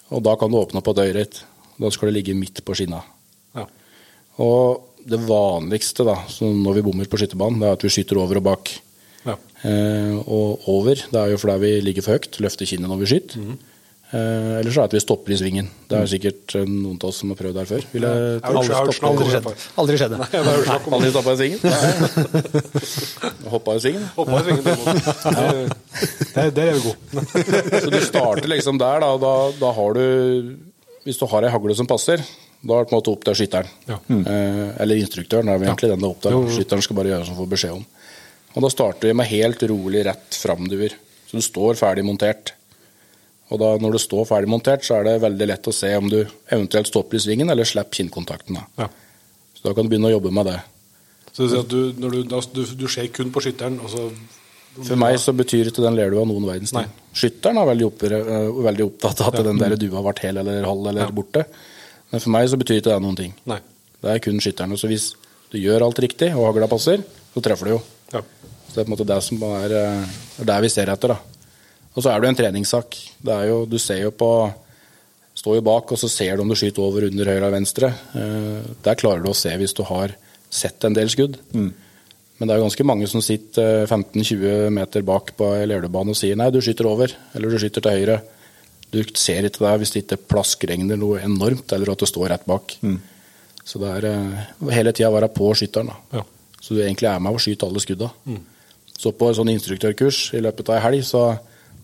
[SPEAKER 4] Og da kan du åpne opp på døret ditt. Da skal det ligge midt på skinna.
[SPEAKER 2] Ja.
[SPEAKER 4] Og det vanligste da, når vi bommer på skytterbanen, det er at vi skyter over og bak. Eh, og over, det er jo fordi vi ligger for høyt, løfter kinnet når vi skyter.
[SPEAKER 2] Mm.
[SPEAKER 4] Eh, eller så er det at vi stopper i svingen. Det er sikkert eh, noen av oss som har prøvd der før. Vil jeg
[SPEAKER 5] Aldri
[SPEAKER 2] skjedde.
[SPEAKER 5] skjedd. Aldri skjedd.
[SPEAKER 2] Jeg har hørt snakk om
[SPEAKER 4] Aldri stoppa i svingen? (laughs) Hoppa i svingen?
[SPEAKER 2] Hoppa i svingen Der, der er vi gode. (laughs)
[SPEAKER 4] Så du starter liksom der, da, da, da har du Hvis du har ei hagle som passer, da er det på en måte opp til skytteren.
[SPEAKER 2] Ja.
[SPEAKER 4] Eh, eller instruktøren, er vel egentlig den det er opp til. Skytteren skal bare gjøre som han får beskjed om. Og da starter vi med helt rolig rett framduer. Så du står ferdig montert. Og da når du står ferdig montert, så er det veldig lett å se om du eventuelt stopper i svingen eller slipper kinnkontakten. Da.
[SPEAKER 2] Ja.
[SPEAKER 4] Så da kan du begynne å jobbe med det.
[SPEAKER 2] Så du at du, når du, da, du, du ser kun på skytteren, og så
[SPEAKER 4] For meg så betyr ikke den lerdua noen verdens ting. Skytteren er veldig, opp, øh, veldig opptatt av at den der dua ble hel eller halv eller borte. Men for meg så betyr ikke det noen ting.
[SPEAKER 2] Nei.
[SPEAKER 4] Det er kun skytteren. Så hvis du gjør alt riktig, og hagla passer, så treffer du jo. Så det er på en måte det som er, øh, er der vi ser etter. da. Og så er det jo en treningssak. Det er jo, du ser jo på Står jo bak, og så ser du om du skyter over, under, høyre eller venstre. Eh, Der klarer du å se hvis du har sett en del skudd. Men det er jo ganske mange som sitter eh, 15-20 meter bak på ei og sier nei, du skyter over, eller du skyter til høyre. Du ser ikke det hvis det ikke plaskregner noe enormt, eller at du står rett bak. Så det er eh, hele tida være på skytteren. da.
[SPEAKER 2] Ja.
[SPEAKER 4] Så du egentlig er med og skyter alle skudda. Så på en sånn instruktørkurs i løpet av ei helg, så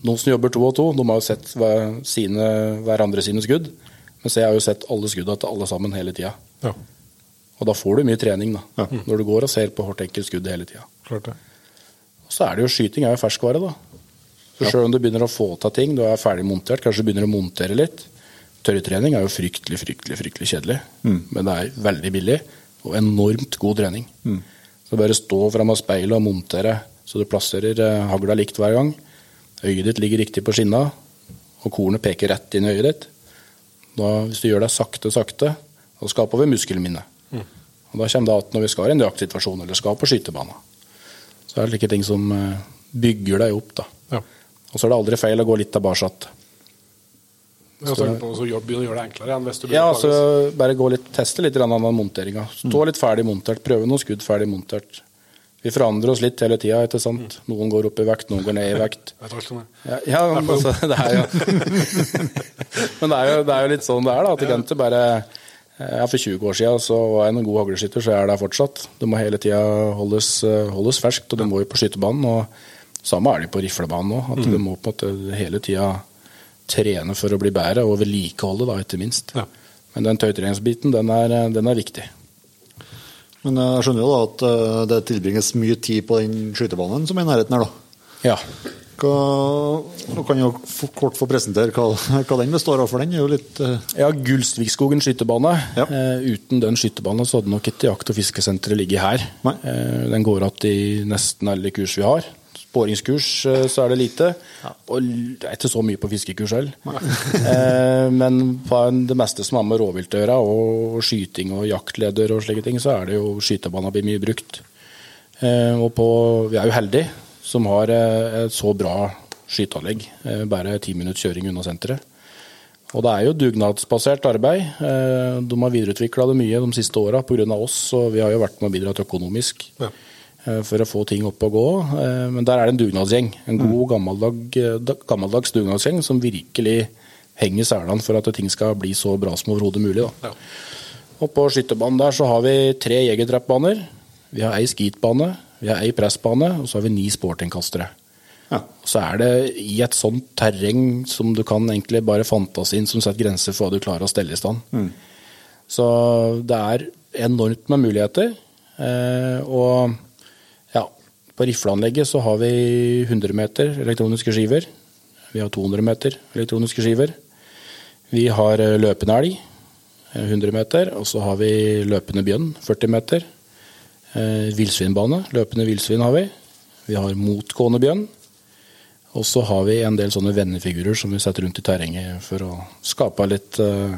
[SPEAKER 4] noen som jobber to og to, de har jo sett hver, sine, hverandre sine skudd. Mens jeg har jo sett alle skuddene til alle sammen hele tida.
[SPEAKER 2] ja.
[SPEAKER 4] Og da får du mye trening, da. Når du går og ser på hvert enkelt skudd hele tida. Og så er det jo skyting er jo ferskvare, da. Så Selv om du begynner å få til ting, du er ferdig montert, kanskje du begynner å montere litt. Tørrtrening er jo fryktelig, fryktelig fryktelig kjedelig, men det er veldig billig og enormt god trening. Så bare stå foran speilet og montere så du plasserer eh, hagla likt hver gang. Øyet ditt ligger riktig på skinna, og kornet peker rett inn i øyet ditt. Da, hvis du gjør det sakte, sakte, da skaper vi muskelminne. Og Da kommer det at når vi skal i en jaktsituasjon eller skal på skytebanen. så er det slike ting som eh, bygger deg opp. da.
[SPEAKER 2] Ja.
[SPEAKER 4] Og så er det aldri feil å gå litt tilbake.
[SPEAKER 2] Ja, så begynner å gjøre det enklere igjen hvis du
[SPEAKER 4] Ja, altså bare gå litt, teste litt av monteringa. Stå litt ferdig montert, prøve noen skudd ferdig montert. Vi forandrer oss litt hele tida, ikke sant. Noen går opp i vekt, noen går ned i (laughs) vekt. Ja, ja men altså, det er jo (laughs) Men det er jo, det er jo litt sånn det er, da. At ja. ikke bare ja, For 20 år siden så var jeg en god hagleskytter, så jeg er der fortsatt. Det må hele tida holdes, eh, holdes ferskt, og det må jo på skytebanen. Og samme er det på riflebanen òg. At Du må på en måte hele tida trene for å bli bedre, og vedlikeholde, da, ikke minst.
[SPEAKER 2] Ja.
[SPEAKER 4] Men den tøytreningsbiten, den er, den er viktig.
[SPEAKER 6] Men jeg skjønner jo da at eh, det tilbringes mye tid på den skytebanen som er i nærheten her, da.
[SPEAKER 4] Ja.
[SPEAKER 6] Hva, kan jo kort få presentere hva, hva den består av, for den er jo litt uh...
[SPEAKER 4] Ja, Gullsvikskogen skytebane.
[SPEAKER 6] Ja.
[SPEAKER 4] Uh, uten den skytebanen så hadde nok ikke jakt- og fiskesenteret ligget her. Eh, den går igjen i nesten alle kurs vi har. Spåringskurs eh, så er det lite. Og det er ikke så mye på fiskekurs heller. (laughs) eh, men på det meste som har med rovvilt å gjøre, og skyting og jaktleder og slike ting, så er det jo skytebanen blir mye brukt. Eh, og på, vi er jo heldige som har et så bra skyteanlegg. Eh, bare ti minutts kjøring unna senteret. Og det er jo dugnadsbasert arbeid. Eh, De har videreutvikla det mye de siste åra pga. oss, og vi har jo vært med og bidratt økonomisk
[SPEAKER 2] Ja.
[SPEAKER 4] Eh, for å få ting opp og gå. Eh, Men der er det en dugnadsgjeng. En god, gammeldag, gammeldags dugnadsgjeng som virkelig henger selene for at ting skal bli så bra som overhodet mulig. Da. Og på skytterbanen der så har vi tre jegertrappbaner. Vi har ei skitbane, vi har ei pressbane, og så har vi ni sportingkastere.
[SPEAKER 6] Ja.
[SPEAKER 4] Så er det i et sånt terreng som du kan egentlig bare fantasien som setter grenser for hva du klarer å stelle i stand. Så det er enormt med muligheter. Eh, og på rifleanlegget så har vi 100 meter elektroniske skiver. Vi har 200 meter elektroniske skiver. Vi har eh, løpende elg, eh, 100 meter. Og så har vi løpende bjørn, 40 meter. Eh, Villsvinbane, løpende villsvin har vi. Vi har motgående bjørn. Og så har vi en del sånne vennefigurer som vi setter rundt i terrenget for å skape litt uh,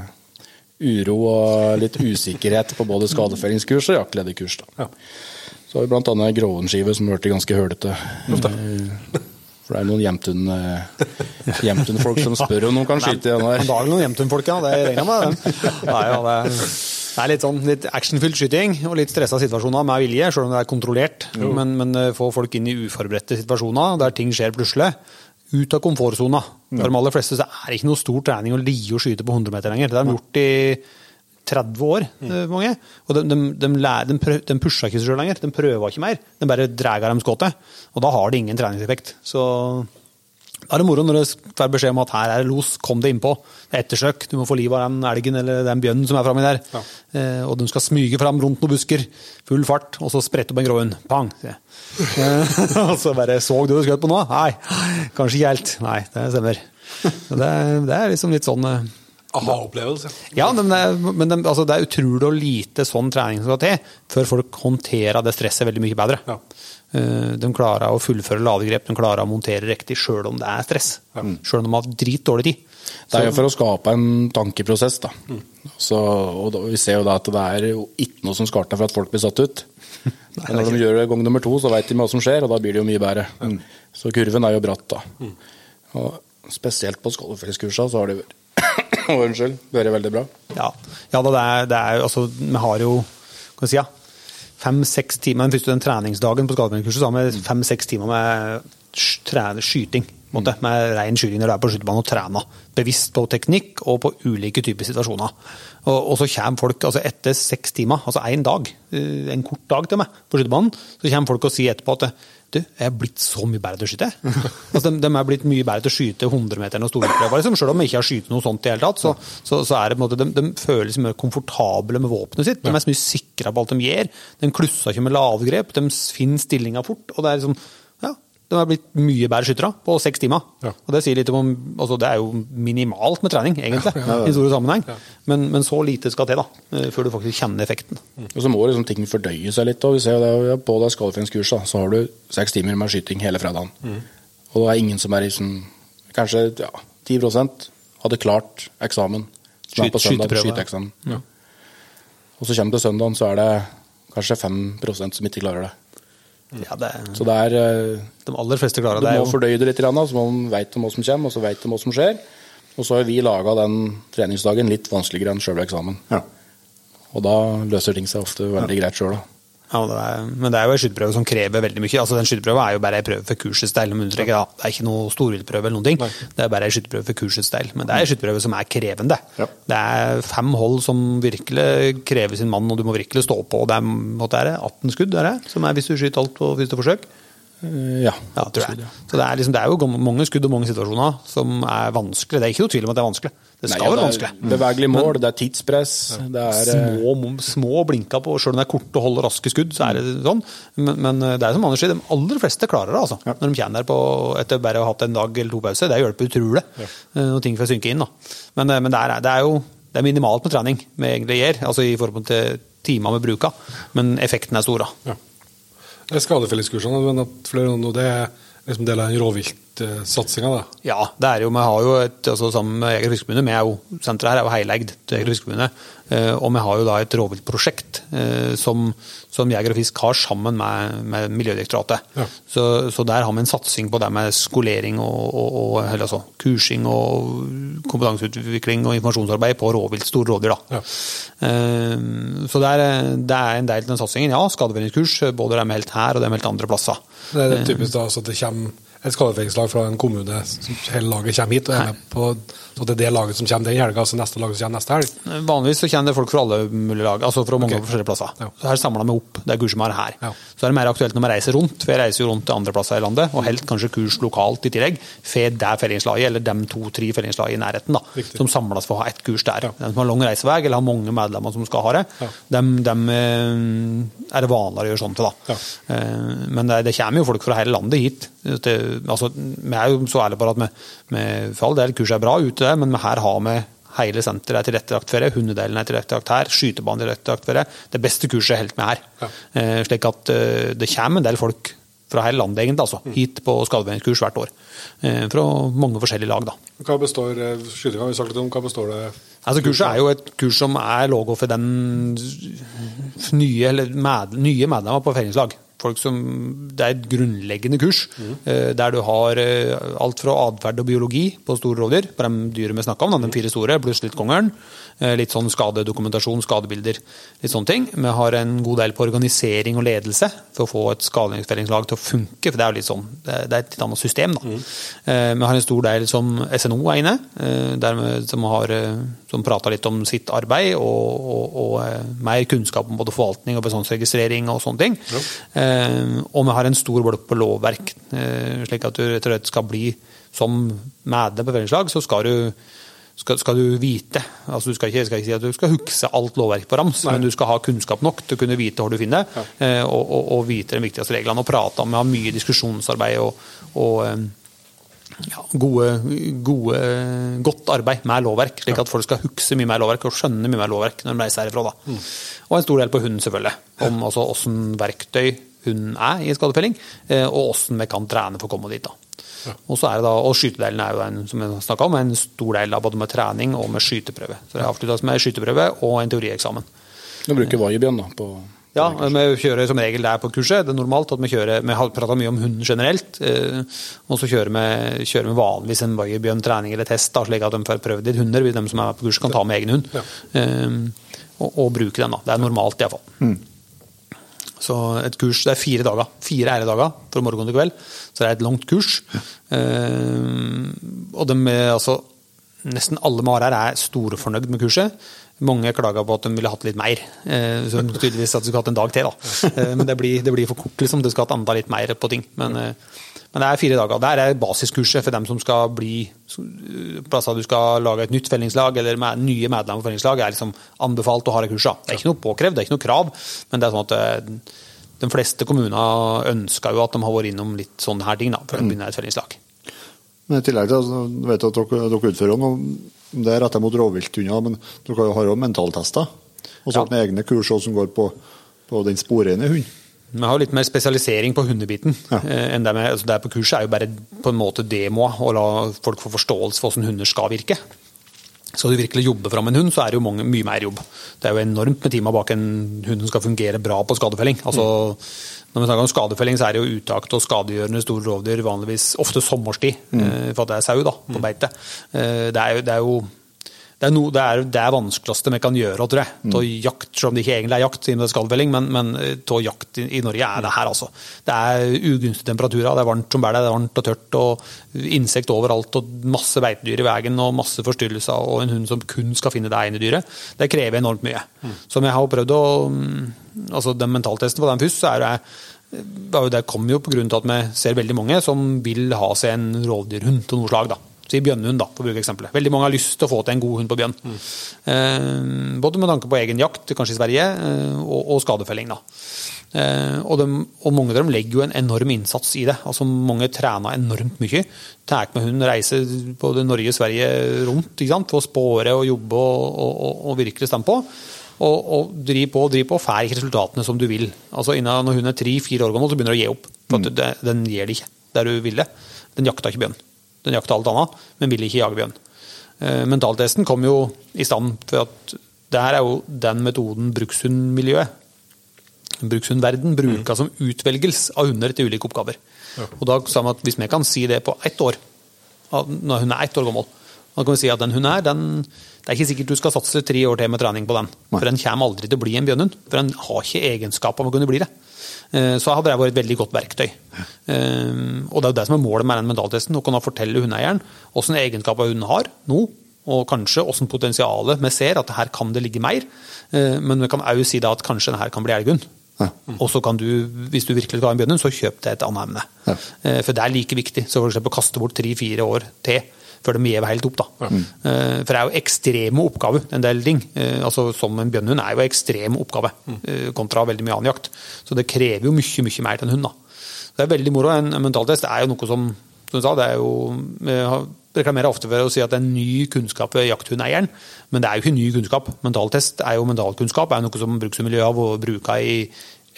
[SPEAKER 4] uro og litt usikkerhet på både skadefellingskurs og jaktlederkurs. Da. Så har vi blant annet gråenskive som hørte ganske hølete. Eh, For det er noen eh, Jämtun-folk som spør om noen kan skyte i den
[SPEAKER 5] Men
[SPEAKER 4] der.
[SPEAKER 5] da er det noen Jemtun-folk, ja. Det regner jeg med. Nei, ja, det, er, (laughs) det er litt sånn litt actionfylt skyting og litt stressa situasjoner med vilje, selv om det er kontrollert. Men, men eh, få folk inn i uforberedte situasjoner der ting skjer plutselig. Ut av komfortsona. For de aller fleste så er det ikke noe stor trening å lie og skyte på 100 meter lenger. Det har de gjort i 30 år, mm. mange. Og de, de, de, de, prøv, de pusha ikke seg sjøl lenger. De prøver ikke mer. De bare drar dem skuddet. Og da har det ingen treningseffekt. Så da er det moro når du får beskjed om at her er det los, kom deg innpå. Det er ettersøk, du må få liv av den elgen eller den bjørnen som er framme der. Eh, og de skal smyge fram rundt noen busker, full fart, og så sprette opp en grå hund. Pang! Eh, (laughs) og så bare Så du det skjøt på nå? Nei, kanskje ikke helt. Nei, det stemmer. Det, det er liksom litt sånn eh,
[SPEAKER 2] Aha-opplevelse.
[SPEAKER 5] ja, men, det, men det, altså, det er utrolig lite sånn trening som skal til før folk håndterer det stresset veldig mye bedre.
[SPEAKER 2] Ja.
[SPEAKER 5] Eh, De klarer å fullføre ladegrep, de klarer å montere riktig sjøl om det er stress. Sjøl om de har dritdårlig tid.
[SPEAKER 4] Det er jo for å skape en tankeprosess. da. Så, og da, Vi ser jo da at det er jo ikke noe som skal til for at folk blir satt ut. (laughs) Men når de gjør det gang nummer to, så vet de hva som skjer, og da blir det jo mye bedre. Så kurven er jo bratt, da. Og spesielt på skålefelleskursene så har det vært (laughs) Unnskyld. hører veldig bra.
[SPEAKER 5] Ja, ja det er, det er altså, Vi har jo hva skal vi si, ja, fem-seks timer Den første den treningsdagen på skademeldingskurset så har vi fem-seks timer med skyting. Måte, med ren skyting når du er på skytebanen og trener. Bevisst på teknikk og på ulike typer situasjoner. Og, og så kommer folk altså etter seks timer, altså én dag, eh, en kort dag til meg på skytebanen, så kommer folk og sier etterpå at du, jeg er blitt så mye bedre til å skyte. altså, de, de er blitt mye bedre til å skyte 100-meteren og storutprøver. Liksom. Selv om de ikke har skyte noe sånt i hele tatt, så, så, så er det på en måte, de, de føler seg mer komfortable med våpenet sitt. De er så mye sikre på alt de gjør. De klusser ikke med lavgrep, de finner stillinga fort. og det er liksom, de er blitt mye bedre skyttere på seks timer.
[SPEAKER 2] Ja.
[SPEAKER 5] Og Det sier litt om, altså det er jo minimalt med trening, egentlig, i store sammenheng. Men, men så lite skal til da, eh, før du faktisk kjenner effekten.
[SPEAKER 4] Og så må liksom ting fordøye seg litt. og vi ser jo det, På det skadefinnskurset, så har du seks timer med skyting hele fredagen. Og det er ingen som er liksom Kanskje ja, 10 hadde klart eksamen. Som er på søndag,
[SPEAKER 5] skyteprøve.
[SPEAKER 4] skyteeksamen. Og så kommer det søndagen, så er det kanskje 5% som ikke klarer det.
[SPEAKER 5] Ja, det,
[SPEAKER 4] Så det er eh,
[SPEAKER 5] de aller fleste klarer det. Du
[SPEAKER 4] må
[SPEAKER 5] jo-
[SPEAKER 4] fordøye det litt, så man vet om hva som kommer, og så vet de hva som skjer. Og så har vi laga den treningsdagen litt vanskeligere enn sjølve eksamen.
[SPEAKER 6] Ja.
[SPEAKER 4] Og da løser ting seg ofte veldig greit sjøl, da.
[SPEAKER 5] Ja, det er, men det er jo en skyteprøve som krever veldig mye. Altså, den skyteprøva er jo bare en prøve for kursets del. Det er ikke noe storviltprøve eller noen ting. Det er bare en skyteprøve for kursets del. Men det er en skyteprøve som er krevende.
[SPEAKER 6] Ja.
[SPEAKER 5] Det er fem hold som virkelig krever sin mann, og du må virkelig stå på. Det er, måtte er det 18 skudd er det, som er hvis du skyter alt på første forsøk.
[SPEAKER 4] Ja.
[SPEAKER 5] Ja, tror jeg. Så det er, liksom, det er jo mange skudd og mange situasjoner som er vanskelig. Det er ikke noe tvil om at det er vanskelig. Det skal
[SPEAKER 4] Nei, ja,
[SPEAKER 5] være
[SPEAKER 4] det
[SPEAKER 5] vanskelig.
[SPEAKER 4] er Bevegelig mål, det er tidspress. Det er eh,
[SPEAKER 5] Små, små blinker på, selv om det er korte og holder raske skudd, så er det sånn. Men, men det er som Anders sier, de aller fleste klarer det, altså. Når de kommer der på, etter bare å ha hatt en dag eller to pause. Det hjelper utrolig ja. når ting får synke inn. da. Men, eh, men det, er, det er jo det er minimalt med trening vi egentlig gjør, altså i forhold til timer med bruka, men effekten er stor. da.
[SPEAKER 2] Ja. Er men nå, det er liksom del av den rovviltsatsinga, da.
[SPEAKER 5] Ja, det er jo, vi har jo et, altså sammen med Jeger- og Fiskerforbundet, vi er jo, senteret her er jo heileid til Jeger- og Fiskerforbundet, eh, og vi har jo da et rovviltprosjekt eh, som, som Jeger og Fisk har sammen med, med Miljødirektoratet.
[SPEAKER 2] Ja.
[SPEAKER 5] Så, så der har vi en satsing på det med skolering og, og, og altså, kursing og kompetanseutvikling og informasjonsarbeid på rovvilt, store rovdyr.
[SPEAKER 2] Ja.
[SPEAKER 5] Eh, Så det er, det er en del av den satsingen. Ja, skadefellingskurs, både dem helt her og dem helt andre plasser.
[SPEAKER 2] Det er typisk da, så at det kommer et skadefengslag fra en kommune, som hele laget kommer hit, og er med på så det er det laget som kommer den helga, altså neste lag som kommer neste helg.
[SPEAKER 5] Vanligvis så kjenner folk fra alle mulige lag, altså fra mange
[SPEAKER 2] okay.
[SPEAKER 5] forskjellige plasser.
[SPEAKER 2] Ja.
[SPEAKER 5] Så her samler vi opp det er kurs vi har her.
[SPEAKER 2] Ja.
[SPEAKER 5] Så er det mer aktuelt når vi reiser rundt, for jeg reiser jo rundt til andre plasser i landet, og helt kanskje kurs lokalt i tillegg, for det fellingslaget, eller de to-tre fellingslagene i nærheten, da,
[SPEAKER 2] Riktig.
[SPEAKER 5] som samles for å ha ett kurs der.
[SPEAKER 2] Ja.
[SPEAKER 5] De som har lang reisevei, eller har mange medlemmer som skal ha det,
[SPEAKER 2] Ja.
[SPEAKER 5] dem, dem eh, er det vanligere å gjøre sånn til, da. Eh, Men det, det kommer jo folk fra hele landet hit. Det, altså, vi er jo så ærlige på at vi, vi for all del, kurset er bra ute, men her har vi hele senteret er tilrettelagt for det, hundedelen er tilrettelagt her, skytebanen er tilrettelagt for det. Det beste kurset er helt med her.
[SPEAKER 2] Ja.
[SPEAKER 5] Eh, slik at eh, det kommer en del folk fra hele landet egentlig, altså, hit på skadevendingskurs hvert år. Eh, fra mange forskjellige lag, da.
[SPEAKER 2] Hva består skytinga, har vi sagt litt om, hva består det
[SPEAKER 5] Altså Kurset er jo et kurs som er logo for den nye, med, nye medlemmer på fellingslag. Folk som, det er et grunnleggende kurs eh, der du har eh, alt fra atferd og biologi på store rovdyr, på de dyrene vi snakka om, de fire store, pluss litt kongeren. Eh, litt sånn skadedokumentasjon, skadebilder, litt sånne ting. Vi har en god del på organisering og ledelse for å få et skadefellingslag til å funke, for det er jo litt sånn, det er et litt annet system. da. Eh, vi har en stor del som SNO er inne, der vi, som, har, som prater litt om sitt arbeid og, og, og mer kunnskap om både forvaltning og bestandsregistrering og sånne ting. Eh, og vi har en stor blokk på lovverk, eh, slik at du rett og slett skal bli som medlem på fellingslag, så skal du skal, skal du vite altså Du skal ikke, skal ikke si at du skal huske alt lovverk på rams, men du skal ha kunnskap nok til å kunne vite hvor du finner det, eh, og, og, og vite de viktigste reglene. Og prate om, Vi har mye diskusjonsarbeid og, og eh, ja, gode, gode, godt arbeid med lovverk, slik at folk skal huske mye mer lovverk og skjønne mye mer lovverk når de reiser herfra. Da. Og en stor del på hunden, selvfølgelig. Om altså hvordan verktøy hunden er i skadefelling, eh, og hvordan vi kan trene for å komme dit. da. Og så er det da, og skytedelen er jo en, som jeg om, en stor del av både med trening og med skyteprøve. Så det avsluttes med skyteprøve og en teorieksamen.
[SPEAKER 4] Du bruker vaiebjørn da, på
[SPEAKER 5] Ja, vi kjører som regel der på kurset. Det er normalt at vi kjører Vi har prata mye om hunden generelt. eh, Og så kjører vi, kjører vi vanligvis en vaiebjørn-trening eller test, da, slik at de får prøvd litt hunder. De som er på kurset, kan ta med egen hund
[SPEAKER 2] Ja.
[SPEAKER 5] eh, og, og bruke den. da. Det er normalt, iallfall. Så et kurs, Det er fire dager. Fire æredager fra morgen til kveld. Så det er et langt kurs. Eh, og de, er altså, nesten alle med ARR er storfornøyd med kurset. Mange klager på at de ville hatt litt mer. Eh, så (laughs) tydeligvis at de skulle hatt en dag til. da. Eh, men det blir, det blir for kort. liksom. Du skal hatt anda litt mer på ting. Men, men det er fire dager. Der er basiskurset for dem som skal bli plasser du skal lage et nytt fellingslag, eller med, nye medlemmer på fellingslag, er liksom anbefalt å ha det kurset. Det er ikke noe påkrevd, det er ikke noe krav, men det er sånn at eh, de fleste kommuner ønsker jo at de har vært innom litt sånne her ting da, før de begynner et fellingslag.
[SPEAKER 6] Men i tillegg til altså, jeg vet at dere, dere utfører noe, det er retta mot rovvilthunder, men dere har jo mentaltester. Og så
[SPEAKER 5] Ja.
[SPEAKER 6] med egne kurs som går på, på den sporene hund.
[SPEAKER 5] Vi har jo litt mer spesialisering på hundebiten.
[SPEAKER 6] Ja.
[SPEAKER 5] eh, enn det med, altså det på kurset er jo bare på en måte demoa, å la folk få forståelse for hvordan hunder skal virke. Skal du virkelig jobbe fram en hund, så er det jo mange, mye mer jobb. Det er jo enormt med timer bak en hund som skal fungere bra på skadefelling. Altså, Når vi snakker om skadefelling, så er det jo utakt og skadegjørende store rovdyr vanligvis ofte sommerstid, mm. for at det er sau da, på beite. Eh, Det er jo, det er jo det er, no, det, er det er vanskeligste vi kan gjøre, tror jeg. Til å jakt, selv om det ikke egentlig er jakt, siden det er skadefelling, men, men til å jakt i, i Norge er det her, altså. Det er ugunstige temperaturer, det er varmt som bærer, det er varmt og tørt, og insekt overalt, og masse beitedyr i veien, og masse forstyrrelser, og en hund som kun skal finne det ene dyret. Det krever enormt mye. Så jeg har prøvd å mm, Altså, den mentaltesten på den først, så er det Det kommer jo på grunn til at vi ser veldig mange som vil ha seg en rovdyrhund til noe slag. da. Si bjønnhund, da, for å bruke eksempelet. Veldig mange har lyst til å få til en god hund på bjørn. Eh, både med tanke på egen jakt, kanskje i Sverige, eh, og, og skadefelling. da. Eh, og, de, og mange av dem legger jo en enorm innsats i det. altså Mange trener enormt mye. Tar med hund, reiser både Norge og Sverige rundt ikke sant? for å spåre og jobbe og, og, og, og virkelig stemme på. Og, og driver på og driver på, får ikke resultatene som du vil. Altså Innen når hun er tre-fire år gammel, så begynner du å gi opp. For at det, den gir det ikke der du ville. Den jakta ikke bjørn. Den jakter alt annet, men vil ikke jage bjørn. Eh, mentaltesten kom jo i stand for at det her er jo den metoden brukshundmiljøet brukshundverden bruker som utvelgelse av hunder til ulike oppgaver. Og da sa vi at Hvis vi kan si det på ett år, når hun er ett år gammel, da kan vi si at den hunden her, den, det er ikke sikkert du skal satse tre år til med trening på den. For den kommer aldri til å bli en bjørnhund. For den har ikke egenskaper om å kunne bli det. Eh, Så hadde det vært et veldig godt verktøy. Eh, Og det er jo det som er målet med den mentaltesten. Å kunne fortelle hundeeieren hvilke egenskaper hunden har nå, og kanskje hvilket potensial vi ser, at her kan det ligge mer. Eh, Men vi kan òg si at kanskje denne kan bli elghund. Og så kan du, hvis du virkelig skal ha en bjørnhund, så kjøp deg et annet emne. Ja. For det er like viktig. Så for eksempel å kaste bort tre-fire år til før de gjev helt opp. da. Eh, For det er jo ekstreme oppgaver, en del ting. Eh, Altså Som en bjønnhund er jo ekstrem oppgave eh, kontra veldig mye annen jakt. Så det krever jo mye mye mer til en hund. da. Det er veldig moro. En en mentaltest er jo noe som som du sa, det er jo, reklamerer ofte for å si at det er ny kunnskap ved jakthundeieren, men det er jo ikke ny kunnskap. Mentaltest er jo mentalkunnskap, er jo noe som brukshundmiljøet har og bruka i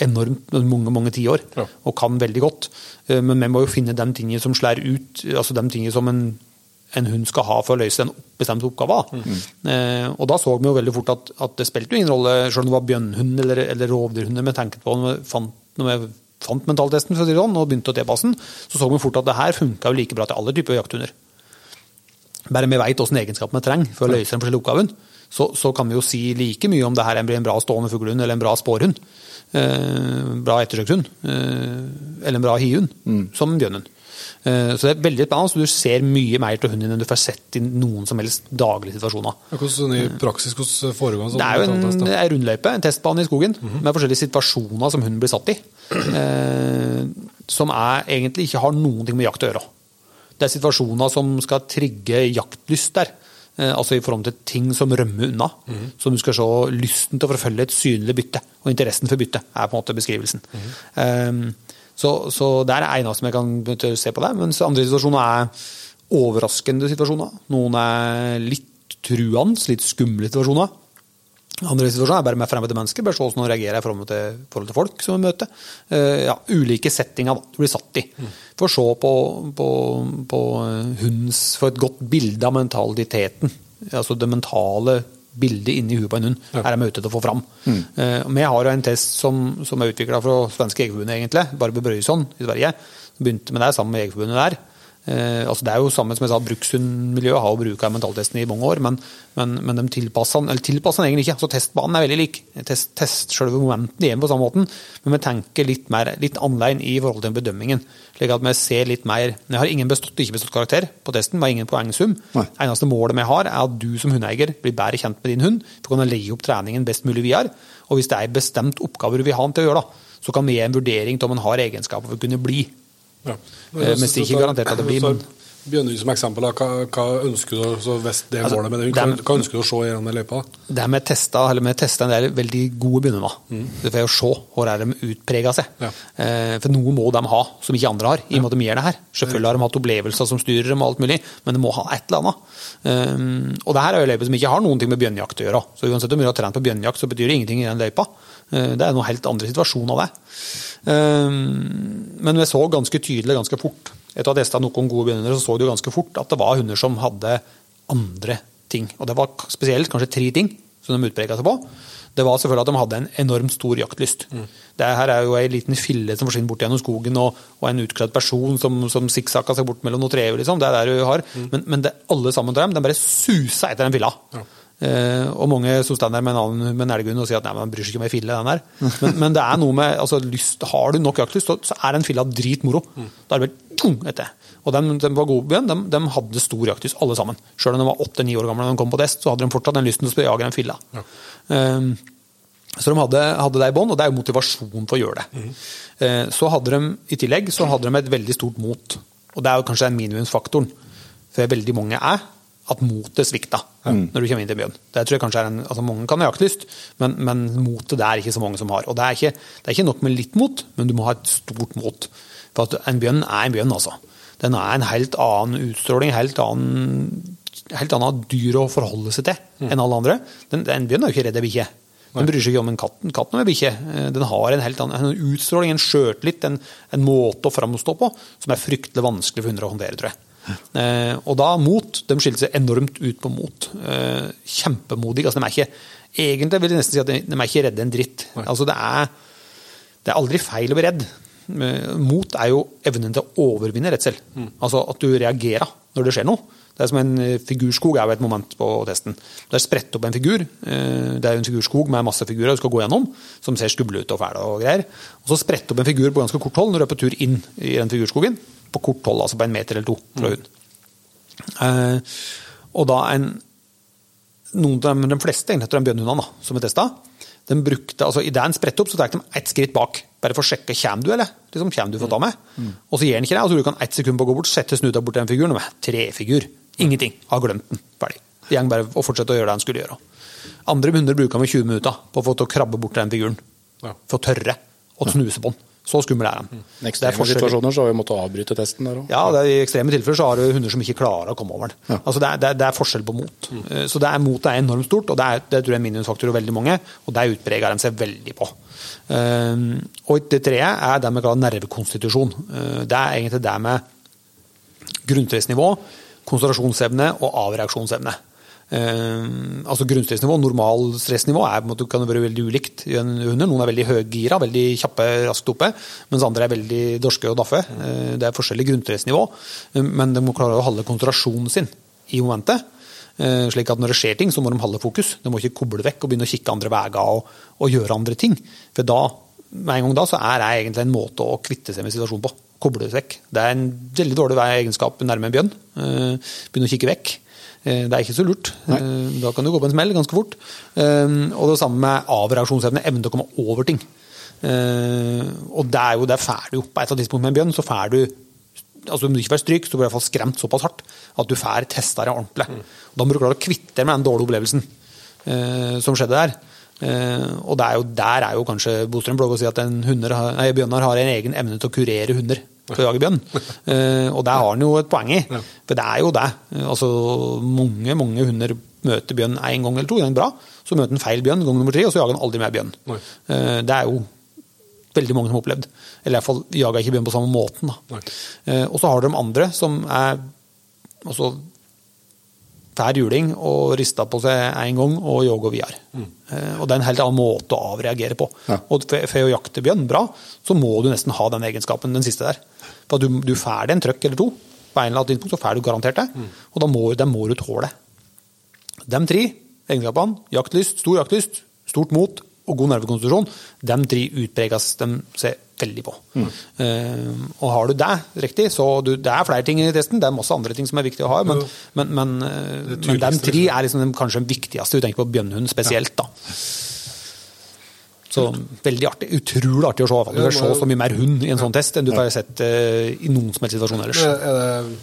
[SPEAKER 5] enormt mange mange tiår, og kan veldig godt. Men vi må jo finne de tingene som slår ut, altså de tingene som en en hund skal ha for å løse en bestemt oppgave. Mm. Eh, og da så vi jo veldig fort at, at det spilte jo ingen rolle, selv om det var bjønnhund eller, eller rovdyrhunder vi tenkte på når vi fant, når vi fant mentaltesten for sånn, og begynte å tilpasse den, så så vi fort at det her funka like bra til alle typer jakthunder. Bare vi veit hvilke egenskaper vi trenger for å løse den forskjellige oppgaven, så, så kan vi jo si like mye om det her blir en bra stående fuglehund eller en bra spårhund. Eh, bra ettersøkshund. Eh, eller en bra hihund, som en bjørnhund. Eh, så det er veldig spennende. Så du ser mye mer til hunden enn du får sett i noen som helst daglige situasjoner.
[SPEAKER 2] Hvordan sånn i praksis, hvordan foregår en sånn
[SPEAKER 5] Det er jo en, en rundløype, en testbane i skogen, med forskjellige situasjoner som hunden blir satt i. Eh, som er, egentlig ikke har noen ting med jakt å gjøre. Det er situasjoner som skal trigge jaktlyst der. Eh, altså i forhold til ting som rømmer unna. som du skal se lysten til å forfølge et synlig bytte, og interessen for bytte, er på en måte beskrivelsen. Eh, så, så det er det ene som jeg kan se på det. Mens andre situasjoner er overraskende situasjoner. Noen er litt truende, litt skumle situasjoner. Andre situasjoner er bare mer fremmede mennesker. Bare se hvordan de reagerer i forhold til, folk som vi møter. Eh, ja, ulike settinger du blir satt i. For å se på, på, på eh, hundens Få et godt bilde av mentaliteten. Altså det mentale bildet inni huet på en hund Her er vi ute etter å få fram. Eh, og vi har jo en test som, som er utvikla fra svenske Jegerforbundet, egentlig. Barbro Brøyson i Sverige. Begynte med det sammen med Jegerforbundet der. Eh, altså det er jo samme som jeg sa, Brukshundmiljøet har jo bruka mentaltesten i mange år, men, men, men de tilpasser den eller tilpasser den egentlig ikke. altså Testbanen er veldig lik. Test, test selve momenten igjen på samme måten, men vi tenker litt mer, litt annerledes i forhold til bedømmingen. slik at vi ser litt mer Jeg har ingen bestått ikke bestått karakter på testen, vi har ingen poengsum.
[SPEAKER 6] Nei.
[SPEAKER 5] Eneste målet vi har, er at du som hundeeier blir bedre kjent med din hund, for å kunne legge opp treningen best mulig videre. Og hvis det er bestemt oppgave du vil ha den til å gjøre, da, så kan vi gi en vurdering til om en har egenskaper for å kunne bli.
[SPEAKER 2] Ja.
[SPEAKER 5] Eh, mens det ikke er garantert at det blir, men-
[SPEAKER 2] Bjørnøy som eksempel, hva, hva ønsker du så hvis det
[SPEAKER 5] Altså,
[SPEAKER 2] målet med det, hva,
[SPEAKER 5] dem-
[SPEAKER 2] hva ønsker du å se i denne løypa?
[SPEAKER 5] Det med testa, eller med testa en del veldig gode begynner
[SPEAKER 2] Mm.
[SPEAKER 5] Det får jo se hvor er de utprega seg.
[SPEAKER 2] Ja.
[SPEAKER 5] Eh, for noe må de ha som ikke andre har, i og med at de gjør det her. Selvfølgelig har de hatt opplevelser som styrer dem, og alt mulig, men de må ha et eller annet. Eh, og det her er jo løyper som ikke har noen ting med bjørnejakt å gjøre. Så uansett om du har trent på bjørnejakt, så betyr det ingenting i den løypa. Eh, det er noen helt andre situasjoner av det. Eh, men vi så ganske tydelig ganske fort, etter å ha testa noen gode begynnere, så så du ganske fort at det var hunder som hadde andre ting. Og det var spesielt kanskje tre ting som de utprega seg på. Det var selvfølgelig at de hadde en enormt stor jaktlyst. Det her er jo ei liten fille som forsvinner bort gjennom skogen, og, og en utkledd person som, som sikksakka seg bort mellom noen trær. Liksom. Det er det du har. Men, men det, alle sammen til dem de bare susa etter den filla. Eh, og mange som står der med en, annen, med en elghund og sier at nei, man bryr seg ikke om ei fille. den der. Men, men det er noe med altså, lyst, Har du nok jaktlyst, så, er den filla dritmoro. Da er det bare tung etter. Og de, de var gode igjen, de, de hadde stor jaktlyst, alle sammen. Selv om de var åtte-ni år gamle da de kom på test, så hadde de fortsatt den lysten til å jage den filla. Um, Så de hadde, hadde det i bånn, og det er jo motivasjon for å gjøre det. Eh, Så hadde de i tillegg så hadde de et veldig stort mot. Og det er jo kanskje den minimumsfaktoren for veldig mange er at motet svikta når du kommer inn til en bjørn. Det tror jeg kanskje er en, altså Mange kan ha jaktlyst, men, men motet det er ikke så mange som har. Og det er, ikke, det er ikke nok med litt mot, men du må ha et stort mot. For at en bjørn er en bjørn, altså. Den er en helt annen utstråling, helt annen, helt annet dyr å forholde seg til enn alle andre. Den, en bjørnen er jo ikke redd ei bikkje. Den bryr seg ikke om en katt. Katten er bikkje. Eh, Den har en helt annen en utstråling, en sjøltillit, en, en måte å framstå på som er fryktelig vanskelig for hunder å håndtere, tror jeg. Eh, og da mot. De skilte seg enormt ut på mot. kjempemodig kjempemodige. Altså, de er ikke, egentlig vil jeg nesten si at de, de er ikke redde en dritt. Altså, det, er, det er aldri feil å bli redd. Eh, Mot er jo evnen til å overvinne redsel. Altså at du reagerer når det skjer noe. Det er som en eh, figurskog er jo et moment på testen. Det er spredt opp en figur. eh, Det er jo en figurskog med masse figurer du skal gå gjennom, som ser skumle ut og fæle og greier. Og så spredt opp en figur på ganske kort hold når du er på tur inn i den figurskogen. På kort hold, altså på en meter eller to fra hunden. Mm. Og da en noen av de fleste egentlig, de bjørnhundene som vi testa, de brukte, altså I det en spredt opp, så tar de ett skritt bak. Bare for å sjekke kommer du, eller? Liksom, kommer du for å ta med? Og så gir den ikke det, og så bruker han ett sekund på å gå bort, sette snuta bort til den figuren. og Trefigur. Ingenting. Har glemt den. Ferdig. Gjeng bare å fortsette å gjøre det han skulle gjøre. Andre hunder bruker han med 20 minutter på å få til å krabbe bort til den figuren. For å tørre å snuse på den. Så skummel er han.
[SPEAKER 4] I
[SPEAKER 5] er
[SPEAKER 4] ekstreme situasjoner så har vi måttet avbryte testen der òg.
[SPEAKER 5] ja, det er, I ekstreme tilfeller så har du hunder som ikke klarer å komme over den. Altså det, er, det, er, det er forskjell på mot. Mm. Så det er, Motet er enormt stort, og det, er, det tror jeg er minimumsfaktor for veldig mange. Og det utpreger de seg veldig på. Um, og det tredje er det vi kaller nervekonstitusjon. Uh, Det er egentlig det med grunnstressnivå, konsentrasjonsevne og avreaksjonsevne. Uh, altså Grunnstressnivå, normal stressnivå, er, måte, kan være veldig ulikt i en hunder. Noen er veldig høygira, veldig kjappe, raskt oppe, mens andre er veldig dorske og daffe. Uh, det er forskjellig grunnstressnivå, uh, men de må klare å holde konsentrasjonen sin i momentet. Slik at når det skjer ting, så må de holde fokus. De må ikke koble vekk og begynne å kikke andre veier og, og gjøre andre ting. For da, med en gang da, så er det egentlig en måte å kvitte seg med situasjonen på. Koble det vekk. Det er en veldig dårlig egenskap nærme en bjørn. Eh, Begynne å kikke vekk. Eh, Det er ikke så lurt. Nei. Da kan du gå på en smell ganske fort. Eh, Og det samme med avreaksjonsevne, evnen til å komme over ting. Eh, Og det er jo, der får du på et eller annet tidspunkt med en bjørn, så får du altså Om du ikke får stryk, så blir du i hvert fall skremt såpass hardt at du får testa det ordentlig. Da må du klare å kvitte deg med den dårlige opplevelsen eh, som skjedde der. Eh, og det er jo, der er jo kanskje Bostrøm blogg å si at en hunder, nei, bjørnar har en egen evne til å kurere hunder for å jage bjørn. (laughs) Eh, og der har han jo et poeng i. For det er jo det. Altså, mange mange hunder møter bjørn en gang eller to, er bra. Så møter han feil bjørn gang nummer tre, og så jager han aldri mer bjørn. Eh, det er jo veldig mange som har opplevd. Eller i hvert fall jaga ikke bjørn på samme måten. Da. Og så har de andre som er altså, fær juling og rista på seg én gang og jager videre. Mm. og det er en helt annen måte å avreagere på.
[SPEAKER 6] Ja.
[SPEAKER 5] Og for, å jakte bjørn bra, så må du nesten ha den egenskapen, den siste der. For at du, du får en trøkk eller to, på en eller annen tidspunkt så får du garantert det. Og da må, den må du tåle. De tre egenskapene, jaktlyst, stor jaktlyst, stort mot og god nervekonstitusjon, de tre utpreges de seg veldig på. Eh, og har du det riktig, så du, det er flere ting i testen, det er masse andre ting som er viktig å ha, men, men, men, eh, men de tre er liksom kanskje den viktigste. Du tenker på bjønnhund spesielt, da. Så veldig artig. Utrolig artig å se. Du får se så mye mer hund i en sånn test enn du får sett uh, i noen som helst situasjon ellers.
[SPEAKER 2] Er det,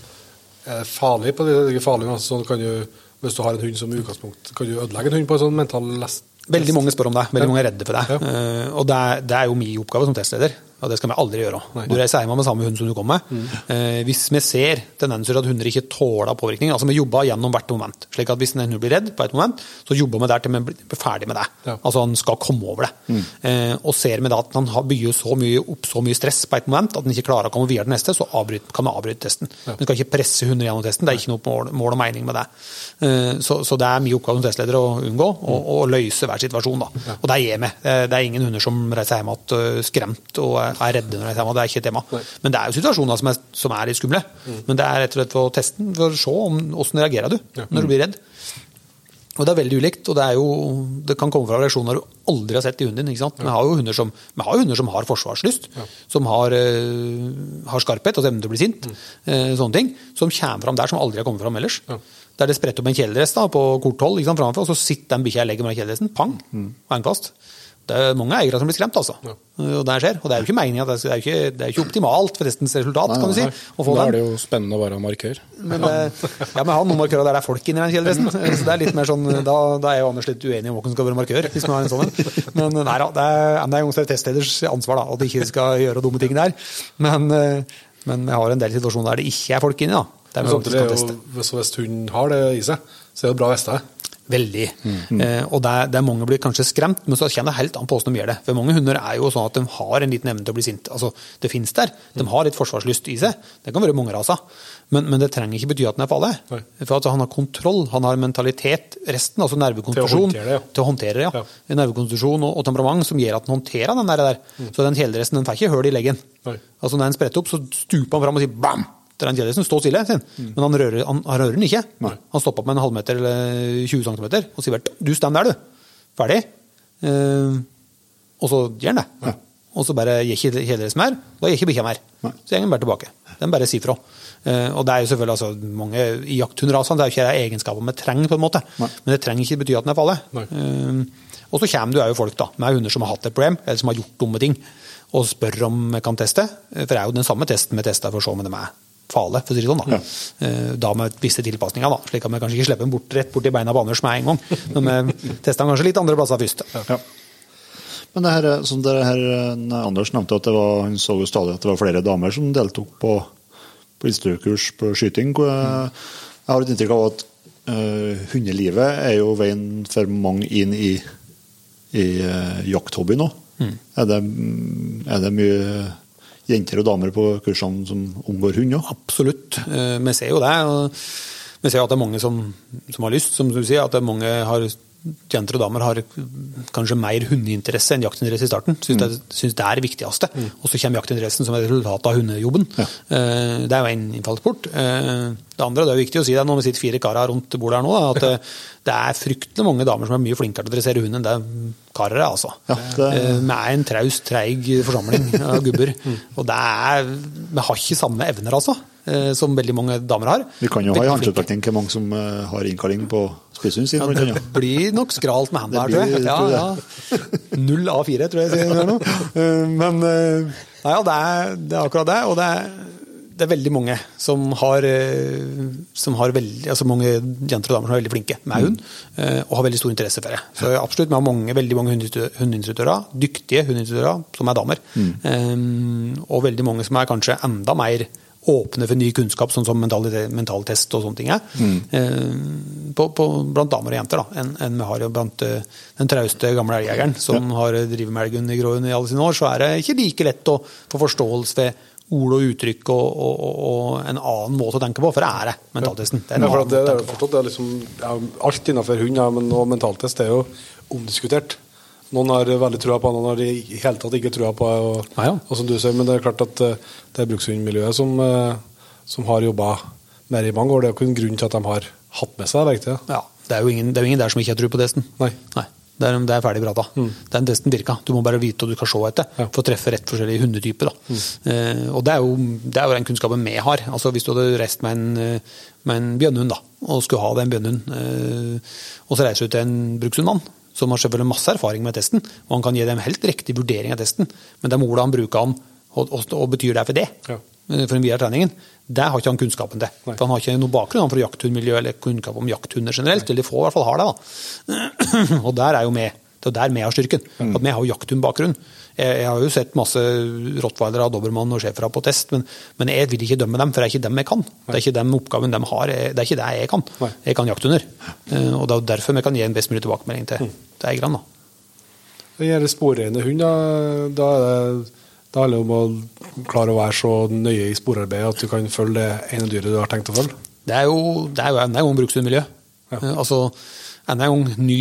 [SPEAKER 2] er det farlig på det? det er ikke farlig, altså, sånn kan du, hvis du har en hund som utgangspunkt, kan du ødelegge en hund på en sånn mental lest?
[SPEAKER 5] Veldig mange spør om det. Veldig mange er redde for det.
[SPEAKER 2] Ja.
[SPEAKER 5] Uh, og det er, det er jo min oppgave som testleder, og det skal vi aldri gjøre.
[SPEAKER 2] Nei.
[SPEAKER 5] Du reiser hjem med samme hund som du kom med. Eh, hvis vi ser tendenser til at hunder ikke tåler påvirkning, altså vi jobber gjennom hvert moment. slik at hvis en hund blir redd på et moment, så jobber vi der til vi blir ferdig med det.
[SPEAKER 2] Ja.
[SPEAKER 5] Altså han skal komme over det. Eh, og ser vi da at han bygger så mye opp så mye stress på et moment at han ikke klarer å komme videre til neste, så avbryt, kan vi avbryte testen. Vi skal ikke presse hunder gjennom testen, det er ikke noe mål, mål og mening med det. Eh, så, så det er min oppgave som testleder å unngå, og, og løse hver situasjon. da. Og det gjør vi. Det er- ingen hunder som reiser hjem igjen øh, skremt og er er redde når de er igjen. Det er ikke et tema. Men det er jo situasjoner som er, som er litt skumle. Men det er rett og slett for testen, for å se om, hvordan reagerer du når du blir redd. Og Det er veldig ulikt, og det, er jo, det kan komme fra reaksjoner du aldri har sett i hunden din. ikke sant? Vi har jo hunder som, vi har, hunder som har forsvarslyst, som har, uh, har skarphet, altså evnen til å bli sint. eh, sånne ting, Som kommer fram der, som aldri har kommet fram ellers. Der det spretter opp en kjeledress på kort hold framfor, og så sitter den bikkja og legger med den kjeledressen. Pang! Og henger fast. Det er mange eiere som blir skremt, altså. Og det skjer. Og det er jo ikke meningen, det er jo ikke, det er jo ikke optimalt for testens resultat, kan du si.
[SPEAKER 4] Da
[SPEAKER 5] den.
[SPEAKER 4] er det jo spennende å være markør.
[SPEAKER 5] Men, eh, ja, men han markører der det er folk inni den kjeledressen. (laughs) Så det er litt mer sånn, da, da er jo Anders litt uenig om hvem som skal være markør. hvis man har en sånn en. Men nei da, det er, det er jo testleders ansvar da, at de ikke skal gjøre dumme ting der. Men, eh, men jeg har en del situasjoner der det ikke er folk inni. da. Det
[SPEAKER 2] Men samtidig er jo, hvis, hun har det i seg, så er det bra å vite Mm.
[SPEAKER 5] Veldig. Eh, og der, der mange blir kanskje skremt, men så kjenner jeg helt an på hvordan de gjør det. For mange hunder er jo sånn at de har en liten evne til å bli sint. Altså, det finnes der. De har litt forsvarslyst i seg. Det kan være mange raser. Men, men det trenger ikke bety at den er farlig.
[SPEAKER 2] Nei.
[SPEAKER 5] For altså, han har kontroll, han har mentalitet, resten, altså nervekonstitusjon,
[SPEAKER 2] håndtere det, ja.
[SPEAKER 5] til å håndtere. Ja.
[SPEAKER 2] Ja.
[SPEAKER 5] Nervekonstitusjon og, og temperament som gjør at han håndterer den der. der. Så den kjeledressen den får ikke hull i leggen.
[SPEAKER 2] Mm. Nei.
[SPEAKER 5] Altså Når den spretter opp, så stuper han fram og sier bam! Til den kjeledressen. Står stille, sin.
[SPEAKER 2] Mm.
[SPEAKER 5] Men han rører, han, han rører den ikke. Han stopper opp med en halvmeter eller 20 cm og sier bare 'du stem der, du'. Ferdig. Eh, og så gjør han det. Og så bare gir ikke kjeledressen mer. Da gir ikke bikkja mer. Så går den bare tilbake. Den bare sier fra. Eh, og det er jo selvfølgelig altså, mange I jakthundrasene det er jo ikke det egenskaper vi trenger, på en måte. Men det trenger ikke bety at den er farlig.
[SPEAKER 2] Nei.
[SPEAKER 5] Eh, og så kommer det jo folk da, med hunder som har hatt et problem, eller som har gjort dumme ting, og spør om vi kan teste. For det er jo den samme testen vi tester for å se om de er farlige, for å si det sånn. Da, ja. da med visse tilpasninger, da, slik at vi kanskje ikke slipper den bort rett bort i beina på Anders med en gang. Men vi tester den kanskje litt andre plasser først.
[SPEAKER 6] Ja. Men det her, som det her, Anders nevnte at det var, hun så jo stadig at det var flere damer som deltok på, på instruktørkurs på skyting. Jeg har et inntrykk av at uh, hundelivet er jo veien for mange inn i, i uh, jakthobby nå. Er, det, er det mye jenter og damer på kursene som omgår hund òg?
[SPEAKER 5] Absolutt. Eh, Vi ser jo det. Vi ser at det er mange som, som har lyst, som du sier. At det er mange har, jenter og damer har kanskje mer hundeinteresse enn jaktinteresse i starten. Syns, det, syns det er det viktigste. Og så kommer jaktinteressen som et resultat av hundejobben. Ja. Det er jo en innfallsport. Eh, Det andre det er jo viktig å si det når vi sitter fire karer rundt bordet her nå, at eh, det er fryktelig mange damer som er mye flinkere til å dressere hund enn det karer er. altså.
[SPEAKER 6] Ja, det-
[SPEAKER 5] Eh, Vi er en traust, treig forsamling av (laughs) gubber. Og det er, vi har ikke samme evner, altså, eh, som veldig mange damer har.
[SPEAKER 6] Vi kan jo ha i håndsopprekning hvor mange som eh, har innkalling på spisshunden sin.
[SPEAKER 5] Ja, det blir nok skralt med hendene her, tror jeg.
[SPEAKER 6] blir-
[SPEAKER 5] Ja, ja. Null av fire, tror jeg sier nå. Eh, Men eh, nei, ja, det, er, det er akkurat det. Og det er, det er veldig mange som har, eh, som har veldig, altså mange jenter og damer som er veldig flinke med hund, og har veldig stor interesse for det. Så absolutt, vi har mange, veldig mange hundeinstru- hundeinstruktører, dyktige hundeinstruktører, som er damer. Mm. Og veldig mange som er kanskje enda mer åpne for ny kunnskap, sånn som mental- mentaltest og sånne ting er. mm. på, på, blant damer og jenter, da, enn en vi har jo blant eh, den trauste gamle elgjegeren som har drevet med elgen i Gråhund i alle sine år, så er det ikke like lett å få forståelse ved ord og uttrykk og, og, og, en annen måte å tenke på, for det er det, mentaltesten. Det er
[SPEAKER 2] Ja, for det, det er forstått, det er liksom, ja, alt innenfor hund, ja, men mentaltest er jo omdiskutert. Noen har veldig trua på, noen har i hele tatt ikke trua på. Og,
[SPEAKER 5] Ja, ja.
[SPEAKER 2] og som du sier, Men det er klart at eh, det er brukshundmiljøet som, eh, som har jobba mer i mange år. Det er jo ikke en grunn til at de har hatt med seg verktøyet.
[SPEAKER 5] Ja, det er jo ingen, det er jo ingen der som ikke har tro på testen.
[SPEAKER 2] Nei.
[SPEAKER 5] Det er, det er ferdig prata. Den testen virka. Du må bare vite hva du skal se etter
[SPEAKER 2] Ja.
[SPEAKER 5] for å treffe rett forskjellige hundetyper. Da. Eh, og det er, jo, det er jo den kunnskapen vi har. Altså Hvis du hadde reist med en, eh, med en bjønnhund da, og skulle ha deg en bjørnehund, eh, og så reiser du til en brukshundmann som har selvfølgelig masse erfaring med testen, og han kan gi dem helt riktig vurdering av testen, men det ordet han bruker han, og, og, og betyr det for det,
[SPEAKER 2] Ja.
[SPEAKER 5] eh, for den videre treningen, det har ikke han kunnskapen til.
[SPEAKER 2] Nei.
[SPEAKER 5] For han har ikke noen bakgrunn fra jakthundmiljø eller kunnskap om jakthunder generelt. eller de få i hvert fall har det. da. (clears throat) Og der er jo vi. Det er der vi har styrken. At vi har jakthundbakgrunn. Jeg, jeg har jo sett masse rottweilere, dobermann og schæfere på test, men, men jeg vil ikke dømme dem, for det er ikke dem jeg kan. Det er ikke den oppgaven de har, det er ikke det jeg kan. Jeg kan jakthunder. Eh, Og det er jo derfor vi kan gi en best mulig tilbakemelding til, til eierne. da.
[SPEAKER 2] det gjelder sporreine hund, da, da er det handler om å klare å være så nøye i sporarbeidet at du kan følge det ene dyret du har tenkt å følge.
[SPEAKER 5] Det er jo, det er jo enda en gang brukshundmiljø.
[SPEAKER 2] Ja.
[SPEAKER 5] Eh, Altså, enda en gang ny,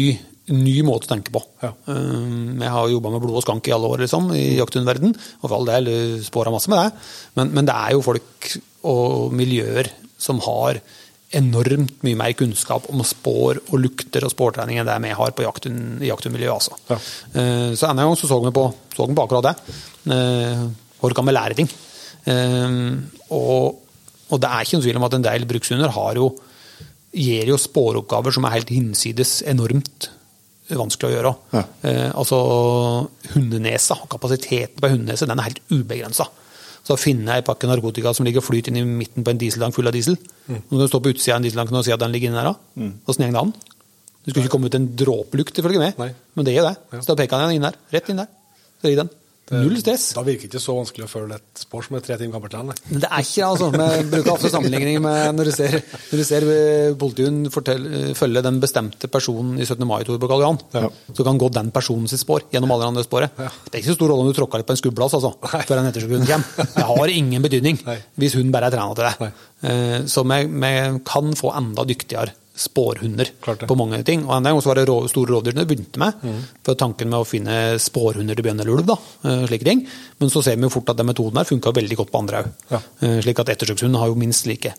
[SPEAKER 5] ny måte å tenke på.
[SPEAKER 2] Ja.
[SPEAKER 5] Eh, Jeg har jobba med blod og skank i alle år liksom, i jakthundverden, og for all del spåra masse med det. Men, men det er jo folk og miljøer som har enormt mye mer kunnskap om spår og lukter og spårtrening enn det vi har på jakthund, i jakthundmiljøet. Altså.
[SPEAKER 2] Ja.
[SPEAKER 5] Eh, Så en gang så, så vi på, så vi på akkurat det. Hvor kan vi lære ting? Og, og det er ikke noen tvil om at en del brukshunder har jo, gir jo spåroppgaver som er helt hinsides enormt vanskelig å gjøre.
[SPEAKER 6] Ja.
[SPEAKER 5] Eh, altså, hundenesa, kapasiteten på hundenese, den er helt ubegrensa. Så finner jeg en pakke narkotika som ligger flyter inn i midten på en dieseltank full av diesel.
[SPEAKER 6] Mm.
[SPEAKER 5] Nå kan du stå på utsida av en dieseltank og si at den ligger inni der, Åssen mm. går det an? Det skulle ikke komme ut en dråpelukt, ifølge meg,
[SPEAKER 2] Nei.
[SPEAKER 5] men det gjør det. Så da peker han inn der. Rett inn der. Så ligger den. Null stress.
[SPEAKER 2] Da virker det ikke så vanskelig å følge et spor som er tre timer gammelt. Nei.
[SPEAKER 5] Men det er ikke det, altså. Vi bruker ofte sammenligning med når du ser, når du ser politiet politihund eh, følge den bestemte personen i 17. mai-toget på Karl Johan.
[SPEAKER 6] Ja.
[SPEAKER 5] Så kan gå den personen sitt spor gjennom alle andre sporet. Det er ikke så stor rolle om du tråkker litt på en skubblass altså, før en ettersøkerhund kommer. Det har ingen betydning
[SPEAKER 2] Nei.
[SPEAKER 5] hvis hun bare er trena til det.
[SPEAKER 2] Nei.
[SPEAKER 5] Eh, Så vi, vi kan få enda dyktigere spårhunder på mange ting. Og en gang var det rå, store rovdyr det begynte med.
[SPEAKER 2] Mm.
[SPEAKER 5] For tanken med å finne spårhunder til bjørn eller ulv, da, eh, slike ting. Men så ser vi jo fort at den metoden her funka veldig godt på andre òg.
[SPEAKER 2] Ja.
[SPEAKER 5] Slik at ettersøkshund har jo minst like,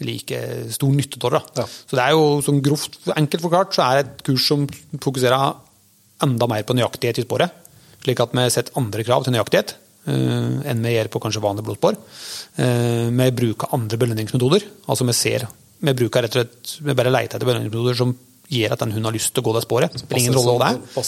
[SPEAKER 5] like stor nytte av det.
[SPEAKER 2] Ja.
[SPEAKER 5] Så det er jo sånn grovt enkelt forklart så er det et kurs som fokuserer enda mer på nøyaktighet i sporet. Slik at vi setter andre krav til nøyaktighet eh, enn vi gjør på kanskje vanlig blodspor. Eh, vi bruker andre belønningsmetoder. Altså vi ser vi bruker rett og slett, vi bare leter etter belønningsmetoder som gjør at den hunden har lyst til å gå det sporet. Spiller ingen rolle hva det er.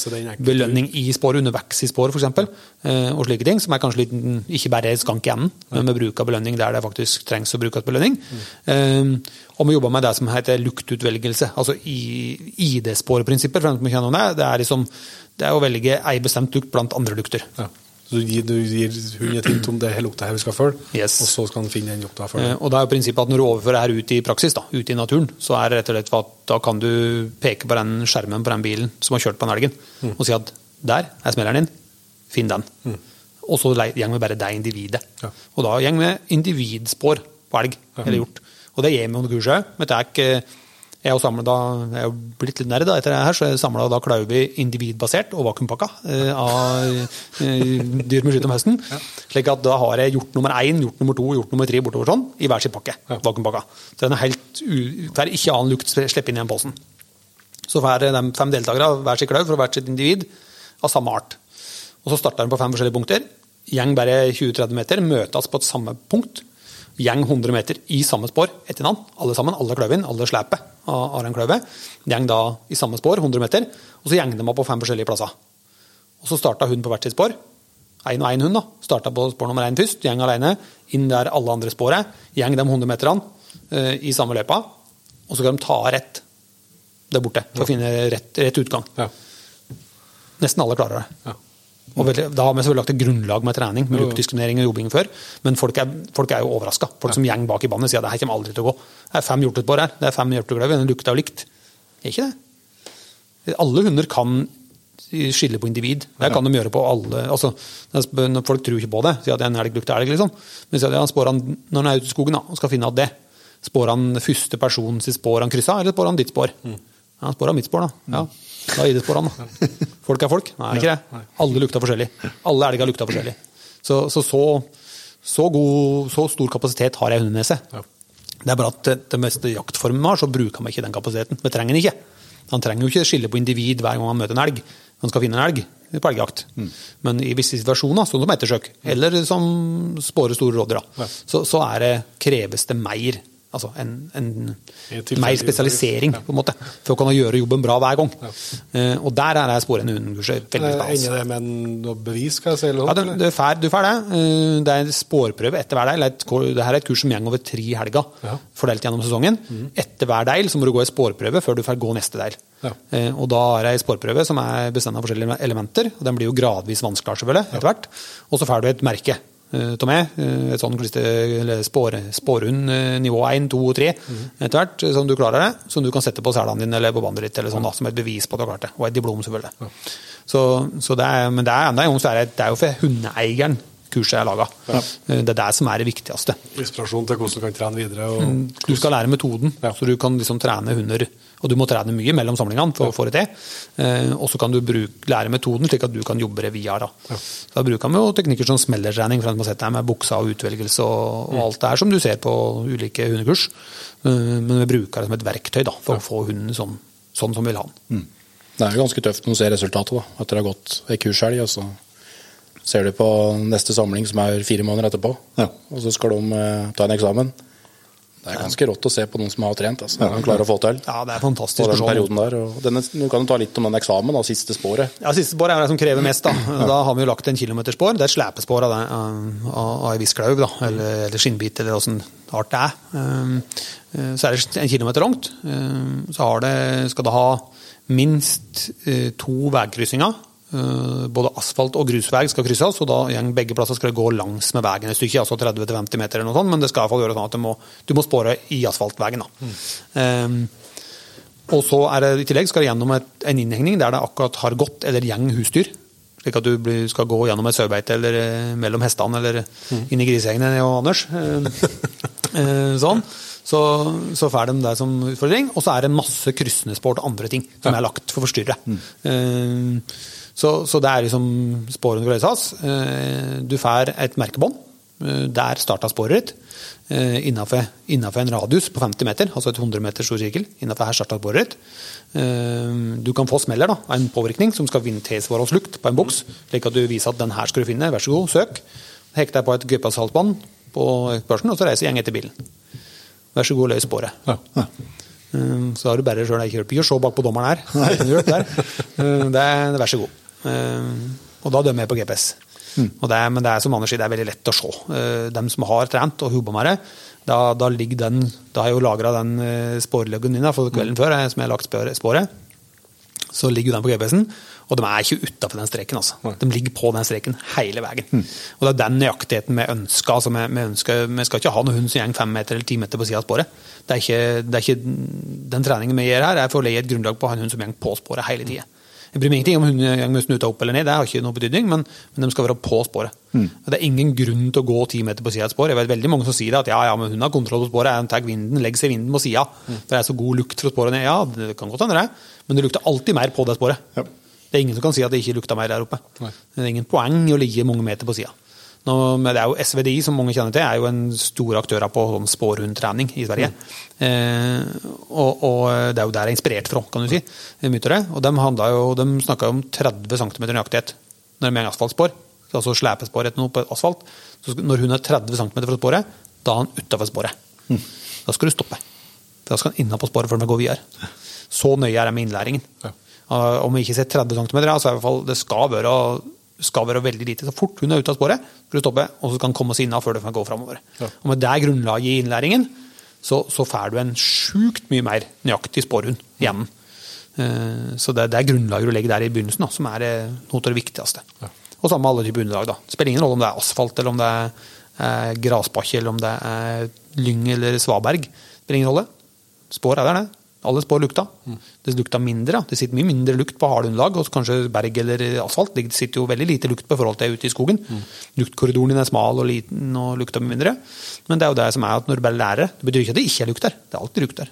[SPEAKER 5] Belønning i sporet, undervekst i sporet f.eks. Eh, og slike ting, som er kanskje litt, ikke bare skank i enden, men vi bruker belønning der det faktisk trengs å brukes belønning. Mm. og vi jobber med det som heter luktutvelgelse, altså i- ID-sporprinsipper. det, det er liksom det er å velge ei bestemt lukt blant andre lukter.
[SPEAKER 2] Ja. Så du gir, du gir hunden et hint om det lukta her vi skal følge,
[SPEAKER 5] Yes.
[SPEAKER 2] og så skal han finne den lukta
[SPEAKER 5] Eh. Og det er jo prinsippet at Når du overfører her ut i praksis, da, ut i naturen, så er det rett og slett for at da kan du peke på den skjermen på den bilen som har kjørt på den elgen, og si at der er smelleren din, finn den. Og så går vi bare det individet.
[SPEAKER 2] Ja.
[SPEAKER 5] Og da går vi individspor på elg, eller hjort. Og det gjør vi under kurset. Men det er ikke jeg er samlet jeg er jo blitt litt nerd etter det her, så jeg samla da klauvi individbasert og vakuumpakka eh, av eh, dyr med skyt om høsten. Slik at da har jeg gjort nummer én, gjort nummer to, gjort nummer tre bortover sånn, i hver sin pakke. vakuumpakka. Så den er helt u, får ikke annen lukt slippe inn i den posen. Så får de fem deltakere hver sitt klauv for hvert sitt individ av samme art. Og så starter de på fem forskjellige punkter. Gjeng bare 20-30 meter, møtes på et samme punkt. Gjeng 100 meter i samme spor etter hverandre. Alle sammen, alle kløven, alle slepet av, den kløve. Gjeng da i samme spor, 100 meter. Og så gjeng de på fem forskjellige plasser. Og så starta hun på hvert sitt spor. Én og én hund. da. Starta på spor nummer én først, gjeng alene. Inn der alle andre sporet. Gjeng de 100 meterne uh, i samme løypa. Og så kan de ta rett der borte for å finne rett, rett utgang.
[SPEAKER 2] Ja.
[SPEAKER 5] Nesten alle klarer det.
[SPEAKER 2] Ja.
[SPEAKER 5] Og da har vi selvfølgelig lagt et grunnlag med trening, med luktdiskriminering og jobbing før, men folk er, folk er jo overraska. Folk som gjeng bak i bandet sier at det her kommer aldri til å gå. Det er fem hjortetbår her, det er fem hjortekløver, den lukta er likt. Det er ikke det. Alle hunder kan skille på individ. Det kan de gjøre på alle altså, Folk tror ikke på det, sier at en elg lukter elg, liksom. Men sier at han spår han, når han er ute i skogen da, og skal finne at det, spår han første person sitt spor han kryssa, eller spår han ditt spor? Ja, han spår han mitt spor, da. Ja, da gir det sporene. da. Folk er folk. Nei, ikke det. Alle lukter forskjellig. Alle elger lukta forskjellig. Så, så, så, så, god, så stor kapasitet har ei hundenese. Det er bare at det, det meste jaktformen har, så bruker man ikke den kapasiteten. Vi trenger den ikke. Han trenger jo ikke skille på individ hver gang han møter en elg. Han skal finne en elg på elgjakt. Men i visse situasjoner, sånn som ettersøk, eller som spårer store rådyr, ja. så, så er det, kreves det mer Altså en, en mer spesialisering, på en måte, for å kunne gjøre jobben bra hver gang. Eh, og der er jeg veldig stas.
[SPEAKER 2] Ender det med noe bevis, skal jeg si? Eller
[SPEAKER 5] Ja, du får det. Eh, Det er en spårprøve etter hver deil. Det er et her er et kurs som går over tre helger,
[SPEAKER 2] Ja.
[SPEAKER 5] fordelt gjennom sesongen. Etter hver deil så må du gå en spårprøve før du får gå neste deil.
[SPEAKER 2] Ja.
[SPEAKER 5] Eh, Og da er det en spårprøve som er bestemt av forskjellige elementer. og Den blir jo gradvis vanskeligere, selvfølgelig, etter hvert. Og så får du et merke. Eh, Til meg, eh, et sånn spårhund eh, nivå 1, 2 og 3 etter hvert, eh, som du klarer det, som du kan sette på selene dine eller på bandet ditt, eller sånn da, som et bevis på at du har klart det. Og et diplom, selvfølgelig. Så, så det er, men det er så er det, det er jo for hundeeieren kurset er laga. Det er det som er det viktigste.
[SPEAKER 2] Inspirasjon til hvordan du kan trene videre. Og,
[SPEAKER 5] Du skal lære metoden,
[SPEAKER 2] Ja.
[SPEAKER 5] så du kan liksom trene hunder. Og du må trene mye mellom samlingene for å få det til. Eh, og så kan du bruke, lære metoden slik at du kan jobbe det via. Da, da bruker vi jo teknikker som smellertrening, for at man setter deg med buksa og utvelgelse og, og alt det her som du ser på ulike hundekurs. Eh, men vi bruker det som et verktøy da, for å få hunden sånn, sånn som vi vil ha den.
[SPEAKER 4] Det er jo ganske tøft når du ser resultatet da, etter å ha gått ei kurshelg. Og så ser du på neste samling, som er fire måneder etterpå.
[SPEAKER 6] Ja.
[SPEAKER 4] Og så skal de eh, ta en eksamen. Det er ganske rått å se på noen som har trent. Altså. Ja. han klarer å få til
[SPEAKER 5] Ja, det er
[SPEAKER 4] på
[SPEAKER 5] fantastisk.
[SPEAKER 4] den
[SPEAKER 5] å
[SPEAKER 4] perioden der. Og denne, du kan jo ta litt om den eksamen, da, siste sporet.
[SPEAKER 5] Ja, Siste sporet er det som krever mest. Da Da har vi jo lagt en kilometerspor. Det er et slepespor av, det, av, ei viss klauv, da, eller, eller skinnbit, eller åssen art det er. Um, eh, Så er det en kilometer langt. Um, Så har det, skal det ha minst eh, to veikryssinger. Eh, Både asfalt- og grusvei skal krysses, og da gjeng begge plasser skal det gå langs med veien et stykke, altså 30-50 meter, eller noe sånt, men det skal i hvert fall gjøre sånn at du må, du må spåre i asfaltveien. da. Um, og så er det i tillegg skal det gjennom et, en innhegning der det akkurat har gått eller gjeng husdyr. Slik at du blir, skal gå gjennom et sauebeite eller eh, mellom hestene eller inn i grisehengene og Anders. (laughs) Eh, sånn. Så, så får de det som utfordring. Og så er det masse kryssende spor til andre ting som er lagt for å forstyrre. Eh, så, så det er liksom sporene kan løses. Eh, du får et merkebånd. Eh, Der starta sporet ditt. Innafor, Innenfor, innenfor en radius på 50 meter, altså et 100 meter stor sirkel. Innenfor her starta sporet ditt. Eh, Du kan få smeller, da, av en påvirkning som skal vinne tilsvarende på en boks, slik at du viser at den her skal du finne, vær så god, søk. Hekk deg på et GPS-halsbånd på børsen, og så reiser gjeng etter bilen. Vær så god, løs sporet. Eh, Så har du bare sjøl ei hjulpet. Ikke se bak på dommeren her. (laughs) Er hjelp. Eh, Det er, vær så god. Eh, Og da dømmer jeg på GPS. Og det er, men det er som Anders sier, det er veldig lett å se. De Dem som har trent og jobba med det, da, da ligger den Da har jeg jo lagra den eh, sporeloggen min da, for kvelden før, eh, som jeg har lagt sporet. Så ligger den på GPS-en, og de er ikke utafor den streken. altså. De ligger på den streken hele veien. Og det er den nøyaktigheten vi ønsker. altså vi, vi, ønsker vi skal ikke ha noen hund som går fem meter eller ti meter på sida av sporet. Det er ikke, det er ikke, den treningen vi gjør her, er for å legge et grunnlag på å ha en hund som går på sporet hele tida. Jeg bryr meg ingenting om hundegangmusen er opp eller ned, det har ikke noe betydning, men, men de skal være på sporet. Mm. Det er ingen grunn til å gå ti meter på sida av et spor. Jeg vet veldig mange som sier det, at ja, ja, men hun har kontroll på sporet, hun tar vinden, legger seg vinden på sida. For det er så god lukt fra sporet ned. Ja, det kan godt hende det, men det lukter alltid mer på det sporet. Det er ingen som kan si at det ikke lukter mer der oppe. Det er ingen poeng i å ligge mange meter på sida. Nå, men det er jo SVDI, som mange kjenner til, er jo en stor aktør på sånn spårhundtrening i Sverige. Eh, og, og det er jo der jeg er inspirert fra, kan du si. mye av det. Og de, jo, de snakka om 30 cm nøyaktighet når de er asfaltspor. Altså slepespor etter noe på asfalt. Så når hun er 30 cm fra sporet, da er han utafor sporet. Da skal du stoppe. Da skal han innapå sporet før vi går videre. Så nøye er det med innlæringen. Uh, Om vi ikke ser 30 cm, så er det i hvert fall det skal være, skal være veldig lite. Så fort hun er ute av sporet, skal du stoppe, og så skal han komme seg inna før du kan gå framover. Og med det grunnlaget i innlæringen, så, så får du en sjukt mye mer nøyaktig sporhund igjen. Uh, Så det, det er grunnlaget du legger der i begynnelsen, da, som er eh, noe av det viktigste. Og samme med alle typer underlag. da. Spiller ingen rolle om det er asfalt, eller om det er eh, grasbakke, eller om det er lyng eller svaberg. Spiller ingen rolle. Spår er der, det. Alle spår lukta. Det lukta mindre. Det sitter mye mindre lukt på hardunderlag. og kanskje berg eller asfalt. Det sitter jo veldig lite lukt på forhold til ute i skogen. Luktkorridoren din er smal og liten og lukta mye mindre. Men det er jo det som er at når du bare lærer det, betyr ikke at det ikke er lukt der. Det er alltid lukt der.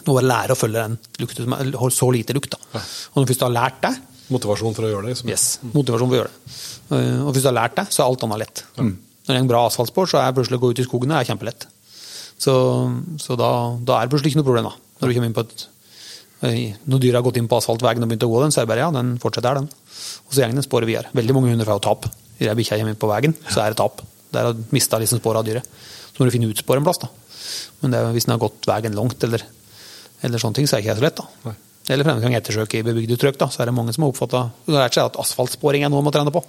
[SPEAKER 5] Du må bare lære å følge den lukta som har så lite lukt. da. Og når du først har lært det,
[SPEAKER 2] Motivasjon for å gjøre det. Liksom.
[SPEAKER 5] Yes, motivasjon for å gjøre det. Eh, Og hvis du har lært det, så er alt annet lett. Når det er en bra asfaltspor, så er plutselig å gå ut i skogen er kjempelett. Så, så da, da er det plutselig ikke noe problem, da. Når du kommer inn på et eh, Når dyret har gått inn på asfaltveien og begynt å gå den, så er det bare ja, den fortsetter der, den. Og så går den sporet videre. Veldig mange hunder får jo tap. Idet bikkja kommer inn på veien, så er det tap. Det er å miste liksom sporet av dyret. Så må du finne ut sporet en plass, da. Men det, er- hvis den har gått veien langt, eller, eller sånne ting, så er det ikke så lett, da. Eller for en gang ettersøk i bebygde strøk, da, så er det mange som har oppfatta at asfaltsporing er noe man må trene på.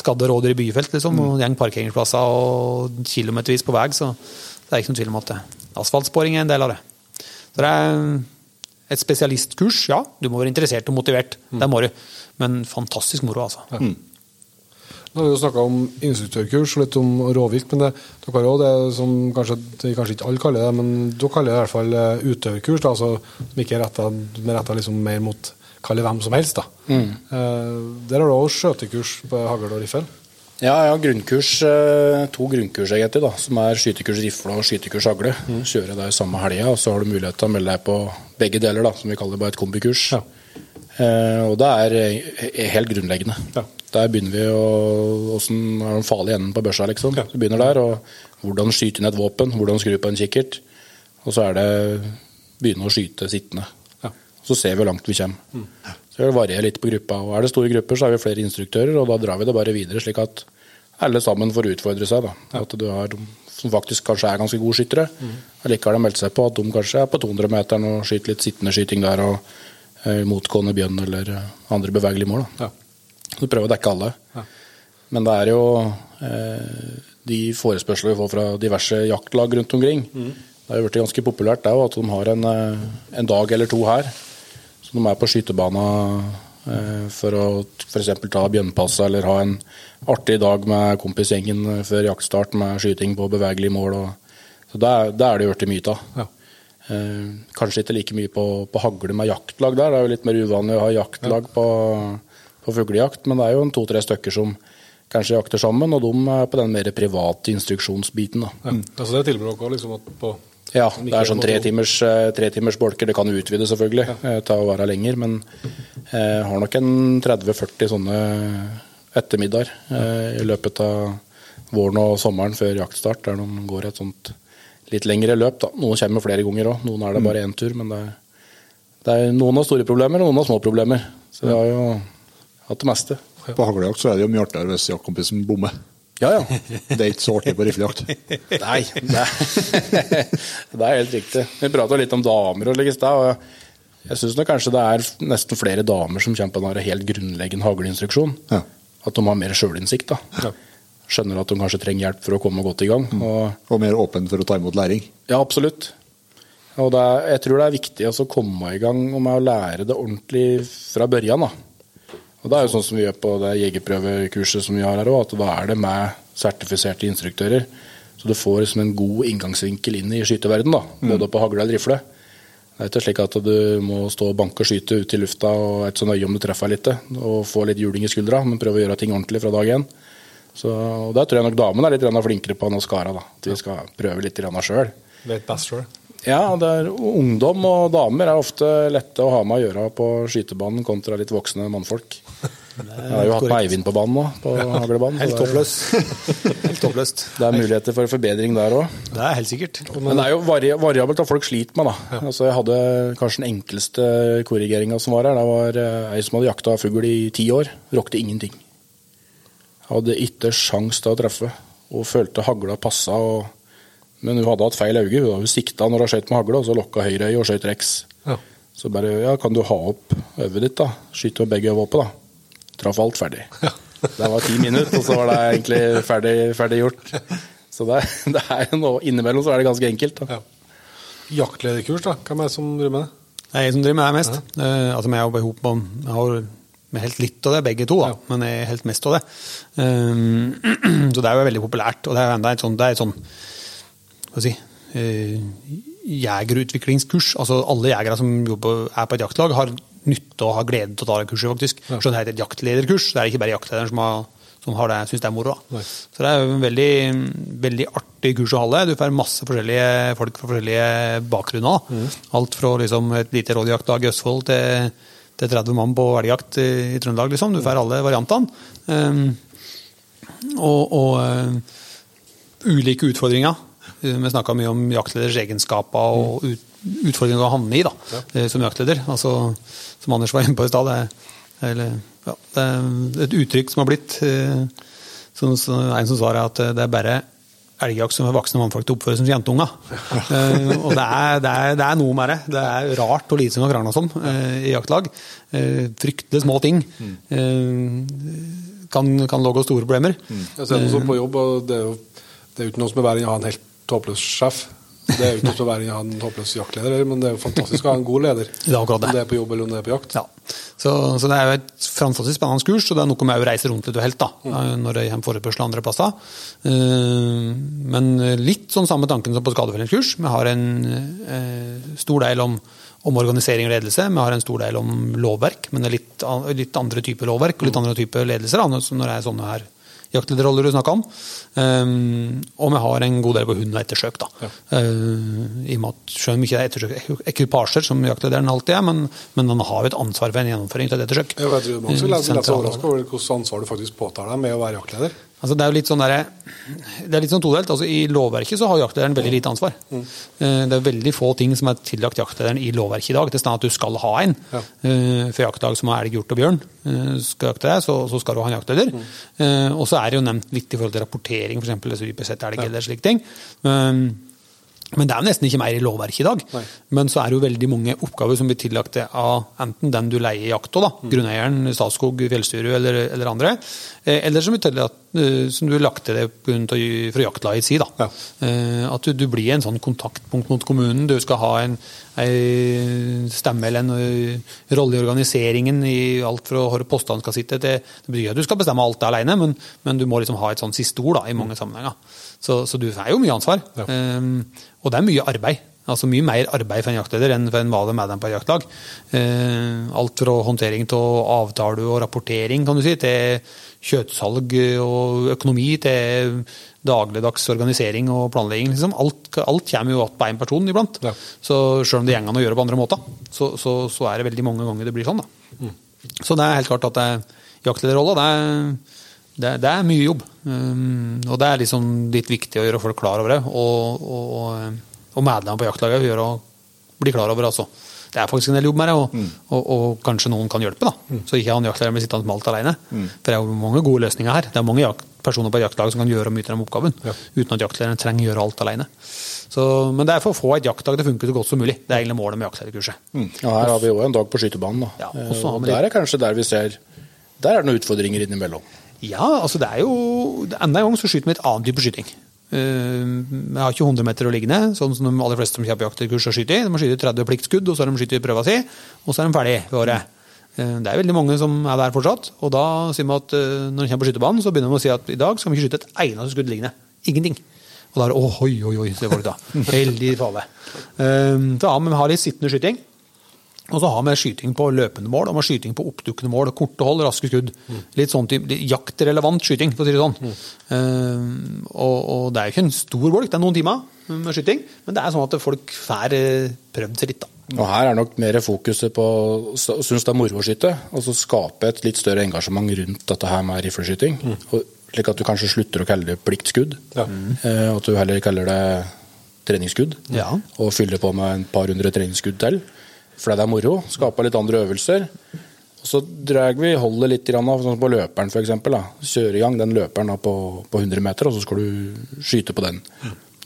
[SPEAKER 5] Skadde rådyr i byfelt, liksom, og gjeng parkeringsplasser og kilometervis på vei, så det er ikke noen tvil om at asfaltsporing er en del av det. Så det er et spesialistkurs, ja. Du må være interessert og motivert, det må du. Men fantastisk moro, altså.
[SPEAKER 2] Nå har vi jo snakka om instruktørkurs og litt om rovvilt, men det, dere har også det som kanskje, det kanskje ikke alle kaller det, men dere kaller det i hvert fall eh, utøverkurs, da, altså, som ikke er retta, men retta liksom mer mot kalle hvem som helst. da. Eh, der har du òg skjøtekurs på hagl og riffel.
[SPEAKER 4] Ja, jeg har grunnkurs, eh, to grunnkurs egentlig, da, som er skytekurs rifle og skytekurs hagle. Kjører der samme helga, og så har du mulighet til å melde deg på begge deler, da, som vi kaller bare et kombikurs. Eh, og det er eh, helt grunnleggende. Der begynner vi å Åssen er den farlige enden på børsa, liksom. Du begynner der, og hvordan skyte inn et våpen, hvordan skru på en kikkert. Og så er det begynne å skyte sittende. Så ser vi hvor langt vi kommer. Så det varierer litt på gruppa. og Er det store grupper, så har vi flere instruktører, og da drar vi det bare videre, slik at alle sammen får utfordre seg. da. At du har som faktisk kanskje er ganske gode skyttere. Allikevel har de meldt seg på at de kanskje er på 200-meteren og skyter litt sittende skyting der, og eh, motgående bjørn eller eh, andre bevegelige mål. Da.
[SPEAKER 2] Ja.
[SPEAKER 4] Så prøver å dekke alle.
[SPEAKER 2] Ja.
[SPEAKER 4] Men det er jo eh, de forespørsler vi får fra diverse jaktlag rundt omkring. Det har jo blitt ganske populært det, at de har en, eh, en dag eller to her. Så de er på skytebanen eh, for å f.eks. ta bjørnpassa eller ha en artig dag med kompisgjengen før jaktstart med skyting på bevegelige mål. Så det er, det er blitt mye av.
[SPEAKER 2] Ja.
[SPEAKER 4] Eh, kanskje ikke like mye på, på hagle med jaktlag der. Det er jo litt mer uvanlig å ha jaktlag på, på fuglejakt, men det er jo en to-tre stykker som kanskje jakter sammen, og de er på den mer private instruksjonsbiten.
[SPEAKER 2] Ja. Altså det tilbyr dere liksom at på
[SPEAKER 4] Ja, det er sånn tre timers, eh, tre timers bolker. Det kan utvide selvfølgelig Ja. Ta å være lenger, men jeg har nok en 30-40 sånne ettermiddager ja. i løpet av våren og sommeren før jaktstart, der de går et sånt litt lengre løp. da. Noen kommer flere ganger òg, noen er det bare én tur. Men det er, det er noen har store problemer, og noen har små problemer. Så vi har jo hatt det meste.
[SPEAKER 6] På haglejakt så er det jo mye artigere hvis jaktkompisen bommer.
[SPEAKER 4] Ja, ja.
[SPEAKER 6] Det er ikke så artig på riflejakt.
[SPEAKER 4] Nei, det (laughs) det er helt riktig. Vi prata litt om damer og i stad. Jeg syns kanskje det er nesten flere damer som kommer på den helt grunnleggende hagleinstruksjon.
[SPEAKER 6] Ja.
[SPEAKER 4] At de har mer sjølinnsikt. Ja. Skjønner at de kanskje trenger hjelp for å komme godt i gang. Og
[SPEAKER 6] Og mer åpen for å ta imot læring.
[SPEAKER 4] Ja, absolutt. Og det er, jeg tror det er viktig å komme i gang med å lære det ordentlig fra børjan. da. Og Det er jo sånn som vi gjør på det jegerprøvekurset som vi har her òg, at da er det med sertifiserte instruktører. Så du får liksom en god inngangsvinkel inn i skyteverden, da, både på hagle eller rifle. Det er ikke slik at du må stå og banke og skyte ute i lufta og er ikke så nøye om du treffer litt, og få litt juling i skuldra, men prøve å gjøre ting ordentlig fra dag én. Så, og Der tror jeg nok damene er litt flinkere på enn oss karer. da. At vi skal prøve litt sjøl.
[SPEAKER 2] Vet best sjøl.
[SPEAKER 4] Ja, ungdom og damer er ofte lette å ha med å gjøre på skytebanen kontra litt voksne mannfolk. Jeg har jo hatt med Eivind på banen nå, på haglebanen.
[SPEAKER 5] Helt toppløst. (laughs) Helt toppløst.
[SPEAKER 4] Det er muligheter for forbedring der òg.
[SPEAKER 5] Det er helt sikkert.
[SPEAKER 4] Men det er jo vari variabelt hva folk sliter med. da. Altså, jeg hadde kanskje den enkleste korrigeringa som var her. Det var eh, ei som hadde jakta fugl i ti år. Råkte ingenting. Hadde ikke sjans til å treffe. Og følte hagla passa. Og... Men hun hadde hatt feil øye. Hun hadde sikta når hun skjøt med hagla, og så lokka høyre øye og skjøt rex.
[SPEAKER 2] Ja.
[SPEAKER 4] Så bare ja, kan du ha opp øyet ditt, da? Skyte med begge øyne oppe, da. Traff alt ferdig. (laughs) Det var ti minutter, og så var det egentlig ferdig, ferdig gjort. Så det, er- det er jo noe Innimellom så er det ganske enkelt. da.
[SPEAKER 2] Ja. Jaktlederkurs, da? Hvem er det som driver med det?
[SPEAKER 5] Det er jeg som driver med det mest. Eh, altså, jeg jobber ihop med Jeg har med helt litt av det, begge to, da,
[SPEAKER 2] Ja.
[SPEAKER 5] men jeg er helt mest av det. Um, (clears throat) så det er jo veldig populært. Og det er enda et sånn, det er et sånn hva skal jeg si, uh, jegerutviklingskurs. Altså alle jegere som jobber, er på et jaktlag, har nytte og har glede til å ta det kurset, faktisk. Så det heter et jaktlederkurs. Det er ikke bare jaktlederen som, har, som har det, syns det er moro. Så det er jo en veldig, veldig artig kurs å holde. Du får masse forskjellige folk fra forskjellige bakgrunner. Mm. Alt fra liksom, et lite rådjaktlag i Østfold til, til 30 mann på elgjakt i, i Trøndelag. Liksom. Du får alle variantene. Um, og og uh, ulike utfordringer. Vi snakka mye om jaktleders egenskaper og ut, utfordringer å havne i da, ja. som jaktleder. Altså, som Anders var inne på i stad, det, ja, det er et uttrykk som har blitt eh, som, En som svarer at det er bare elgjakt som er voksne mannfolk til å oppføre som jentunger. Eh, og det er, det, er, det er noe med det. Det er rart og lite som kan krangle om eh, i jaktlag. Eh, fryktelig små ting. Eh, kan, kan lage store problemer.
[SPEAKER 2] Jeg ser det som på jobb, og det er jo, det er jo ikke noe som er verre enn å ha en helt håpløs sjef. Det er jo ikke enn å være en håpløs jaktleder, men det er jo fantastisk å ha en god leder. (laughs)
[SPEAKER 5] Det er akkurat det.
[SPEAKER 2] Om det er på jobb eller om det er på jakt.
[SPEAKER 5] Ja. Så, så det er jo et fantastisk spennende kurs, og det er noe med å reise rundt litt og helt da, når det kommer forespørsel andre plasser. Eh, Men litt sånn samme tanken som på skadefellingskurs. Vi har en eh, stor del om, om organisering og ledelse, vi har en stor del om lovverk, men det er litt, litt andre typer lovverk og litt andre typer ledelser da, når det er sånne her jaktlederroller du snakker om. Um, og vi har en god del på hund er ettersøk. da. Uh, I og med at om ikke det er ettersøk ekvipasjer, som jaktlederen alltid er, men, men han har jo et ansvar for en gjennomføring til et ettersøk.
[SPEAKER 2] Jeg vet, tror mange skal
[SPEAKER 5] lese
[SPEAKER 2] lett lett seg overraska over hvilket ansvar du faktisk påtar deg med å være jaktleder.
[SPEAKER 5] Altså det er jo litt sånn der, det er litt sånn todelt. Altså I lovverket så har jaktlederen veldig lite ansvar.
[SPEAKER 2] Mm.
[SPEAKER 5] Eh, Det er veldig få ting som er tillagt jaktlederen i lovverket i dag. Det er sånn at du skal ha en. Ja. For jaktdag som har elg, hjort og bjørn eh, skal jakte deg, så, så skal du ha en jaktleder.
[SPEAKER 2] Mm.
[SPEAKER 5] Eh, Og så er det jo nevnt litt i forhold til rapportering, f.eks. hvis vi besetter elg eller slike ting. Men det er jo nesten ikke mer i lovverket i dag.
[SPEAKER 2] Nei.
[SPEAKER 5] Men så er det jo veldig mange oppgaver som blir tillagt det av enten den du leier jakt av, da,
[SPEAKER 2] Mm.
[SPEAKER 5] grunneieren, Statskog, Fjellstyret eller, eller andre, eh, eller som, tillagt, eh, som du lagt til det fra jaktlagets side.
[SPEAKER 2] Ja.
[SPEAKER 5] Eh, At du, du blir en sånn kontaktpunkt mot kommunen. Du skal ha en, en stemme eller en rolle i organiseringen i alt fra hvor postene skal sitte. til det betyr at du skal bestemme alt alene, men, men du må liksom ha et sånn siste ord da, i mange sammenhenger. Så, så du er jo mye ansvar.
[SPEAKER 2] Ja.
[SPEAKER 5] Um, og det er mye arbeid. Altså Mye mer arbeid for en jaktleder enn for en var med medlem på et jaktlag. Uh, alt fra håndtering til avtale og rapportering kan du si, til kjøttsalg og økonomi, til dagligdags organisering og planlegging. Liksom. Alt, alt kommer jo att på én person iblant.
[SPEAKER 2] Ja.
[SPEAKER 5] Så selv om det går an å gjøre på andre måter, så, så, så er det veldig mange ganger det blir sånn. da. Så det er helt klart at det er jaktlederrolla, det, er- det, er- det er mye jobb. Um, og det er liksom litt viktig å gjøre folk klar over det. Og, og, og medlemmer på jaktlaget gjør å bli klar over altså. Det er faktisk en del jobb med det, og, og, og kanskje noen kan hjelpe. da. Så ikke han jaktlæreren blir sittende med alt alene. For det er jo mange gode løsninger her. Det er mange personer på et jaktlag som kan gjøre mye av den oppgaven, uten at jaktlæreren trenger å gjøre alt alene. Så, men det er for å få et jaktlag til å funke så godt som mulig. Det er egentlig målet med jaktlærerkurset.
[SPEAKER 4] Ja, her har vi òg en dag på skytebanen. Da.
[SPEAKER 5] Ja, og har
[SPEAKER 4] og
[SPEAKER 5] vi
[SPEAKER 4] der er kanskje der vi ser Der er det noen utfordringer innimellom.
[SPEAKER 5] Ja, altså det er jo Enda en gang så skyter vi et annet type skyting. Eh, Jeg har ikke 100 meter å ligge ned, sånn som de aller fleste som på jakterkurs og skyter. De må skyte 30 pliktskudd, og så har de skutt prøva si, og så er de ferdig ved året. Eh, Det er veldig mange som er der fortsatt. Og da sier man at eh, når de kommer på skytebanen, så begynner de å si at i dag skal vi ikke skyte et eneste skudd liggende. Ingenting. Og da er det oi, oi, oi, ser folk da. (laughs) Veldig farlig. Så ja, men vi har litt sittende skyting. Og så har vi skyting på løpende mål og med skyting på oppdukkende mål. Korte hold, raske skudd. Litt sånn type, jaktrelevant skyting, for å si det sånn. Eh, og, og det er jo ikke en stor bolk, det er noen timer med skyting, men det er sånn at folk får eh, prøvd seg litt. da.
[SPEAKER 4] Og her er nok mer fokuset på å synes det er moro å skyte. Altså skape et litt større engasjement rundt dette her med rifleskyting. Mm. Slik at du kanskje slutter å kalle det pliktskudd.
[SPEAKER 2] Ja.
[SPEAKER 4] Eh, at du heller kaller det treningsskudd.
[SPEAKER 5] Ja.
[SPEAKER 4] Og fyller på med en par hundre treningsskudd til. Fordi det er moro. Skape litt andre øvelser. Og så drar vi holdet litt grann av, sånn på løperen f.eks. Kjøre i gang den løperen på, på 100 meter, og så skal du skyte på den.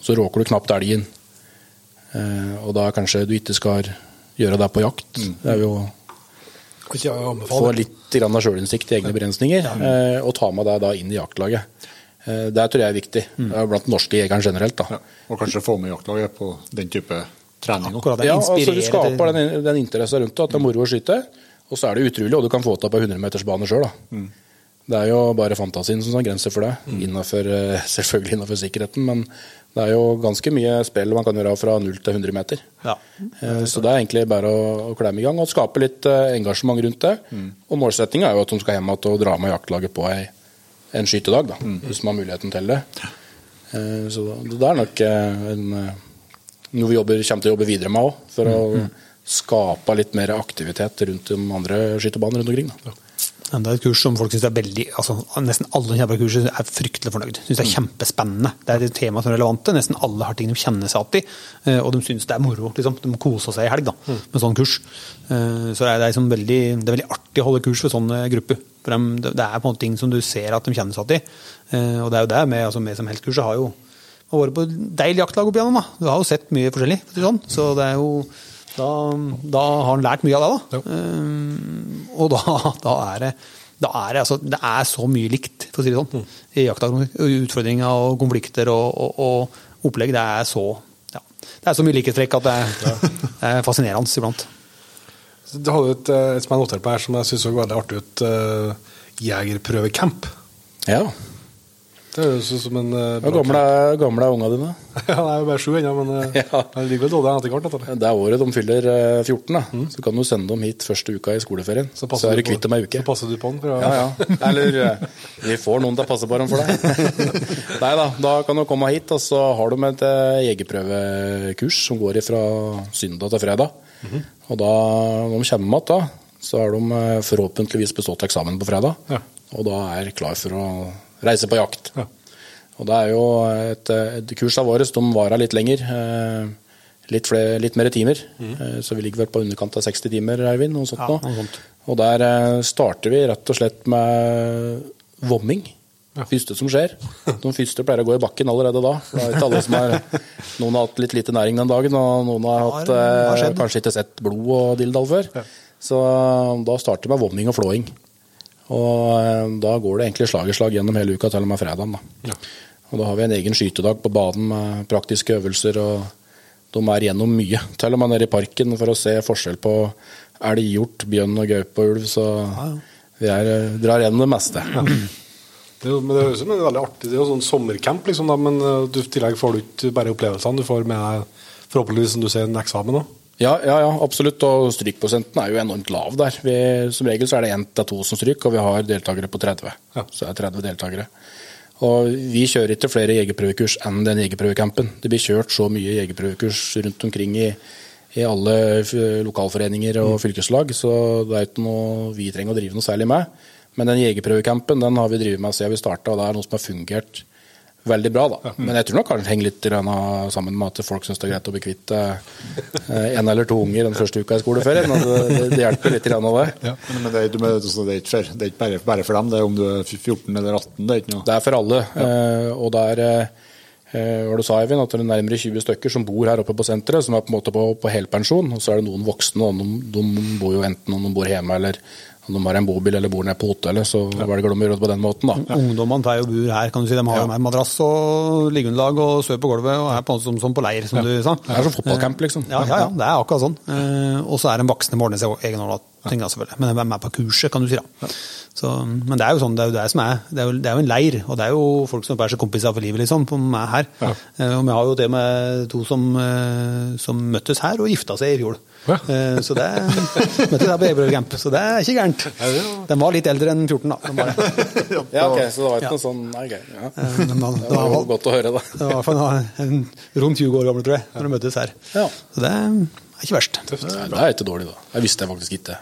[SPEAKER 4] Så råker du knapt elgen. Eh, og da kanskje du ikke skal gjøre det på jakt. Det er jo få litt grann av sjølinnsikt i egne begrensninger, eh, og ta med deg da inn i jaktlaget. Eh, det tror jeg er viktig, Det er blant norske jegeren generelt. da.
[SPEAKER 6] Ja. Og kanskje få med jaktlaget på den type trening òg.
[SPEAKER 5] Akkurat det
[SPEAKER 4] Ja, altså Du skaper den, den interessen rundt det, at det er moro å skyte. Og så er det utrolig, og du kan få det på 100-metersbane sjøl. Det er jo bare fantasien som har grenser for det. Innenfor, eh, (laughs) selvfølgelig innenfor sikkerheten, men det er jo ganske mye spill man kan gjøre fra 0 til 100 meter.
[SPEAKER 5] Ja.
[SPEAKER 4] Eh, Så det er egentlig bare å, å klemme i gang og skape litt eh, engasjement rundt det. Og målsettinga er jo at de skal hjem igjen og dra med jaktlaget på ei, en skytedag, da, hvis man har muligheten til det. Eh, Så det det er nok en, noe vi jobber, kommer til å jobbe videre med òg, for å skape litt mer aktivitet rundt de andre skytebanene rundt omkring. Da.
[SPEAKER 5] er et kurs som folk synes er veldig altså Nesten alle som på kurset er fryktelig fornøyd. Synes det er kjempespennende. Det er et tema som er relevante. Nesten alle har ting de kjenner seg igjen i, eh, og de synes det er moro. Liksom. De koser seg i helg da, med sånn kurs. Eh, Så det er, det, liksom veldig, det er veldig artig å holde kurs for sånne grupper. For de, det det er på en måte ting som du ser at de kjenner seg igjen i. Eh, Og det er jo det med, altså, med som heltkurset har jo har vært på deilig jaktlag opp igjennom. Da. Du har jo sett mye forskjellig. Sånn. Så det er jo da, da har han lært mye av det. da. Eh, og da, (laughs) da er det da er det, altså, det er så mye likt, for å si det sånn, i jakta. Utfordringer og konflikter og, og, og opplegg. Det er så ja, det er så mye likhetstrekk at det er, det er fascinerende iblant.
[SPEAKER 2] Du hadde et, eh, et som jeg noterte på her, som jeg syns så veldig artig ut. Uh, jegerprøvecamp.
[SPEAKER 4] Ja.
[SPEAKER 2] Det høres ut som en uh,
[SPEAKER 4] Hvor gamle, gamle er unga dine? (laughs)
[SPEAKER 2] Ja, det er jo bare sju ennå, men uh, (laughs)
[SPEAKER 4] Ja.
[SPEAKER 2] det ligger vel dårlig an etter hvert.
[SPEAKER 4] Det er året de fyller uh, 14, da. så kan du sende dem hit første uka i skoleferien. Så,
[SPEAKER 2] så
[SPEAKER 4] er
[SPEAKER 2] du
[SPEAKER 4] du kvitt dem ei uke.
[SPEAKER 2] Så passer du på den. Å-
[SPEAKER 4] Ja, ja. Eller eh, vi får noen til å passe på dem for deg. (laughs) Nei da, da kan du komme hit, og så har de et uh, jegerprøvekurs som går fra søndag til fredag. Og da, når de kommer igjen, da, så har de eh, forhåpentligvis bestått eksamen på fredag.
[SPEAKER 2] Ja.
[SPEAKER 4] Og da er klar for å reise på jakt.
[SPEAKER 2] Ja.
[SPEAKER 4] Og det er jo et, et kurs av våre, de varer litt lenger. eh, Litt, flere, litt mer timer. Mm. Så vi ligger vel på underkant av 60 timer, Eivind. Noe sånt
[SPEAKER 5] Ja,
[SPEAKER 4] nå. Og der eh, starter vi rett og slett med vomming. Første som skjer. De første pleier å gå i bakken allerede da. Som har, (laughs) noen har hatt litt lite næring den dagen, og noen har, hatt,
[SPEAKER 5] Har-
[SPEAKER 4] kanskje ikke sett blod og dilldall før. Så eh, da starter vi med vomming og flåing. Og eh, da går det egentlig slag i slag gjennom hele uka til og med fredagen. Da. Og da har vi en egen skytedag på banen med praktiske øvelser, og de er gjennom mye. Til og med nede i parken for å se forskjell på elg, hjort, bjørn og gaupe og ulv. Så vi er, eh, drar gjennom det meste.
[SPEAKER 2] Det er, men det høres ut som en veldig artig Det er jo sånn sommercamp, liksom, da, men eh, du, i tillegg får du ikke bare opplevelsene, du får med deg forhåpentligvis, som du ser en eksamen òg.
[SPEAKER 4] Ja, ja, ja, absolutt. Og strykprosenten er jo enormt lav der. Vi, som regel så er det én til to som stryker, og vi har deltakere på 30.
[SPEAKER 2] Ja.
[SPEAKER 4] Så det er 30 deltakere. Og vi kjører ikke flere jegerprøvekurs enn den jegerprøvecampen. Det blir kjørt så mye jegerprøvekurs rundt omkring i, i alle lokalforeninger og fylkeslag, så det er ikke noe vi trenger å drive noe særlig med. Men den jegerprøvecampen den har vi drevet med siden vi starta, og det er noe som har fungert veldig bra. da. Men jeg tror nok kanskje det henger litt sammen med at folk syns det er greit å bli kvitt eh, en eller to unger den første uka i skoleferien. Det, det, hjelper litt av det.
[SPEAKER 6] Men, men det, ikke- det er ikke, for, det er ikke bare, bare for dem, det er om du er 14 eller 18. Det er ikke noe.
[SPEAKER 4] Det er for alle. Ja. og det er eh, hva du sa, Eivind, at det er nærmere 20 stykker som bor her oppe på senteret, som er på en måte på, på helpensjon. Og så er det noen voksne, og de, de bor jo enten om de bor hjemme eller om de har en bobil eller bor nede på hotellet, så velger de å gjøre det på den måten. da.
[SPEAKER 5] Ungdommene pleier å bo her. kan du si. De har ja. med madrass og liggeunderlag og sover på gulvet og er på som, som på leir, som du sa.
[SPEAKER 4] Det er som fotballcamp, liksom.
[SPEAKER 5] Ja, ja, ja, det er akkurat sånn. Eh, og så er de voksne med ordne seg ting, da, selvfølgelig. Men de er med på kurset, kan du si. da. Så, men det er jo sånn, det er jo det som er. Det er jo, det er jo en leir, og det er jo folk som er så kompiser for livet, liksom, som er her. Eh, og vi har jo det med to som, eh, som møttes her og gifta seg i fjor.
[SPEAKER 2] Ja.
[SPEAKER 5] Eh, så det (laughs) Møtte her på Eberøy-camp, så det er ikke gærent. De var litt eldre enn 14, da. De var. (laughs)
[SPEAKER 4] Ja, ok, Så det var ikke
[SPEAKER 5] Ja.
[SPEAKER 4] noe sånn Nei, gøy. Ja.
[SPEAKER 5] Eh, men da-
[SPEAKER 4] Det var jo godt å høre, da.
[SPEAKER 5] Det var rundt 20 år gamle, tror jeg, når de møttes her.
[SPEAKER 4] Ja.
[SPEAKER 5] Så det er ikke verst.
[SPEAKER 4] Tøft. Det er ikke dårlig, da. Jeg visste det faktisk ikke.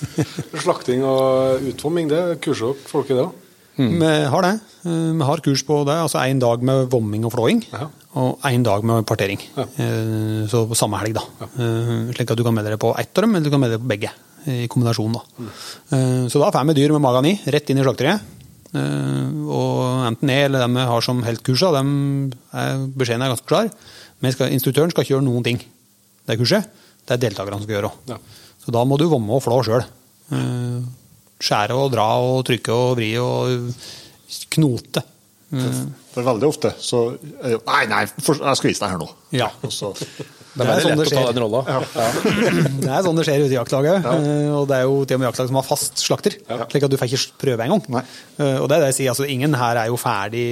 [SPEAKER 4] (laughs)
[SPEAKER 2] Slakting og utforming, det kurser dere folk i det òg?
[SPEAKER 5] Vi har det. Eh, Vi har kurs på det. altså Én dag med vomming og flåing,
[SPEAKER 2] Ja.
[SPEAKER 5] og én dag med partering.
[SPEAKER 2] Ja.
[SPEAKER 5] Eh, Så på samme helg, da. Ja. Slik at du kan melde deg på ett av dem, eller du kan melde deg på begge. I kombinasjon, da. Mm. Så da får vi dyr med magen i, rett inn i slakteriet. Eh, Og enten jeg eller dem vi har som helt kursa, er, beskjeden er ganske klar. Men skal, instruktøren skal ikke gjøre noen ting. Det er kurset. Det er deltakerne som skal gjøre.
[SPEAKER 2] Ja.
[SPEAKER 5] Så da må du vomme og flå sjøl. Skjære og dra og trykke og vri og knote. Eh,
[SPEAKER 6] For veldig ofte så Nei, nei, for, jeg skal vise deg her nå.
[SPEAKER 5] Ja. (laughs)
[SPEAKER 6] Og så,
[SPEAKER 4] Det er
[SPEAKER 5] Det er sånn det skjer.
[SPEAKER 4] Ja. Ja. (clears throat)
[SPEAKER 5] Det er sånn det skjer ute i jaktlaget. eh, Og det er jo til og med jaktlag som har fast slakter. Slik at du får ikke prøve engang. Eh, Og det er det jeg sier, altså ingen her er jo ferdig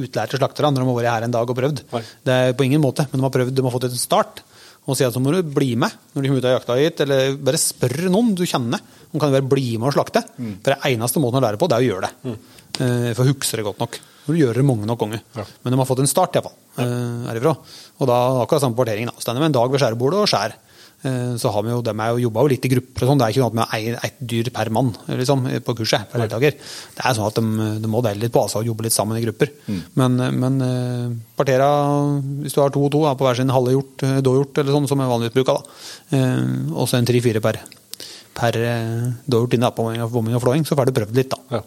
[SPEAKER 5] utlærte slaktere Andre har vært her en dag og prøvd.
[SPEAKER 2] Nei.
[SPEAKER 5] Det er på ingen måte, men de har prøvd, de har fått en start. Og si at så må du bli med når du kommer ut av jakta hit, eller bare spør noen du kjenner. om kan du bare bli med og slakte. For det eneste måten å lære på, det er å gjøre det. Eh, For å huske det godt nok. Når du gjør det mange nok ganger. Men de har fått en start, iallfall. Uh, herifra. Og da akkurat samme partering. da. Stender med en dag ved skjærebordet og skjær. Eh, Så har vi jo, de er jo jobba jo litt i grupper og sånn. Det er ikke sånn at vi eier ei- ett dyr per mann liksom, på kurset. per deltaker. Det er sånn at de, de må dele litt på seg og jobbe litt sammen i grupper. Men, men eh, partera, hvis du har to og to er på hver sin halve hjort, eh, dåhjort eller sånn, som er vanligvis bruka, da. Eh, og så en tre-fire per, per eh, dåhjort inne på vomming og flåing, så får du prøvd litt, da.
[SPEAKER 2] Ja.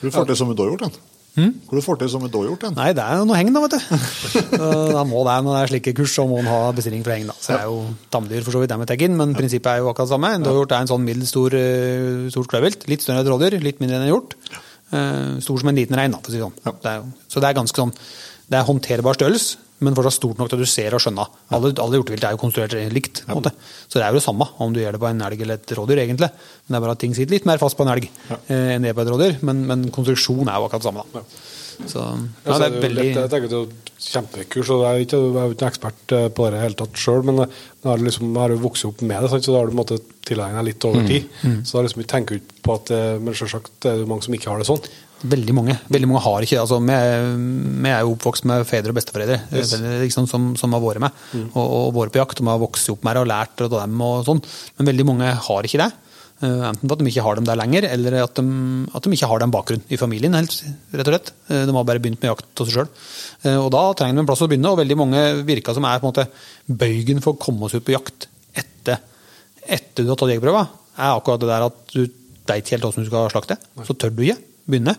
[SPEAKER 6] Du får til som en dåhjort?
[SPEAKER 5] Hm?
[SPEAKER 6] Hvor du får til som en dårgjort?
[SPEAKER 5] Nei, det er noe heng, da, vet du. (laughs) Da må det, Når det er slike kurs, så må en ha bestilling fra heng. da. Så det er jo tamdyr for så vidt, det med inn, men prinsippet er jo akkurat det samme. En dårgjort er en sånn middels stor, eh, stort kløvvilt. Litt større enn et rådyr, litt mindre enn en hjort. Eh, Stor som en liten rein, da, for å si det sånn. Det jo- så det er ganske sånn Det er håndterbar størrelse, men fortsatt stort nok til at du ser og skjønner. Alle, alle hjortevilt er jo konstruert likt. måte. Så det er jo det samme om du gjør det på en elg eller et rådyr, egentlig. Men det er bare at ting sitter litt mer fast på en elg eh, enn det er på et rådyr. Men, men konstruksjonen er jo akkurat det samme. da. Så ja, det er veldig
[SPEAKER 2] jeg tenker det er kjempekurs, og jeg er ikke, jeg er ikke ekspert eh, på det hele tatt sjøl, men eh, jeg har, liksom, jeg har jo vokst opp med det, så da har du tilegnet deg litt over tid. Så da liksom, jeg tenker ikke på at Men selvsagt er det mange som ikke har det sånn.
[SPEAKER 5] Veldig mange. Veldig mange har ikke det. Altså, vi, er- jo oppvokst med fedre og besteforeldre
[SPEAKER 2] Yes.
[SPEAKER 5] liksom, som, som har vært med og, og vært på jakt. Vi har vokst opp med det og lært av dem og sånn. Men veldig mange har ikke det. Eh, Enten at de ikke har dem der lenger, eller at de, at de ikke har den bakgrunnen i familien. Helt, rett og slett. Eh, De har bare begynt med jakt av seg sjøl. Og da trenger de en plass å begynne, og veldig mange virker som er på en måte bøygen for å komme oss ut på jakt etter, etter du har tatt jegerprøva, er akkurat det der at du veit ikke helt hvordan du skal slakte. Så tør du ikke begynne,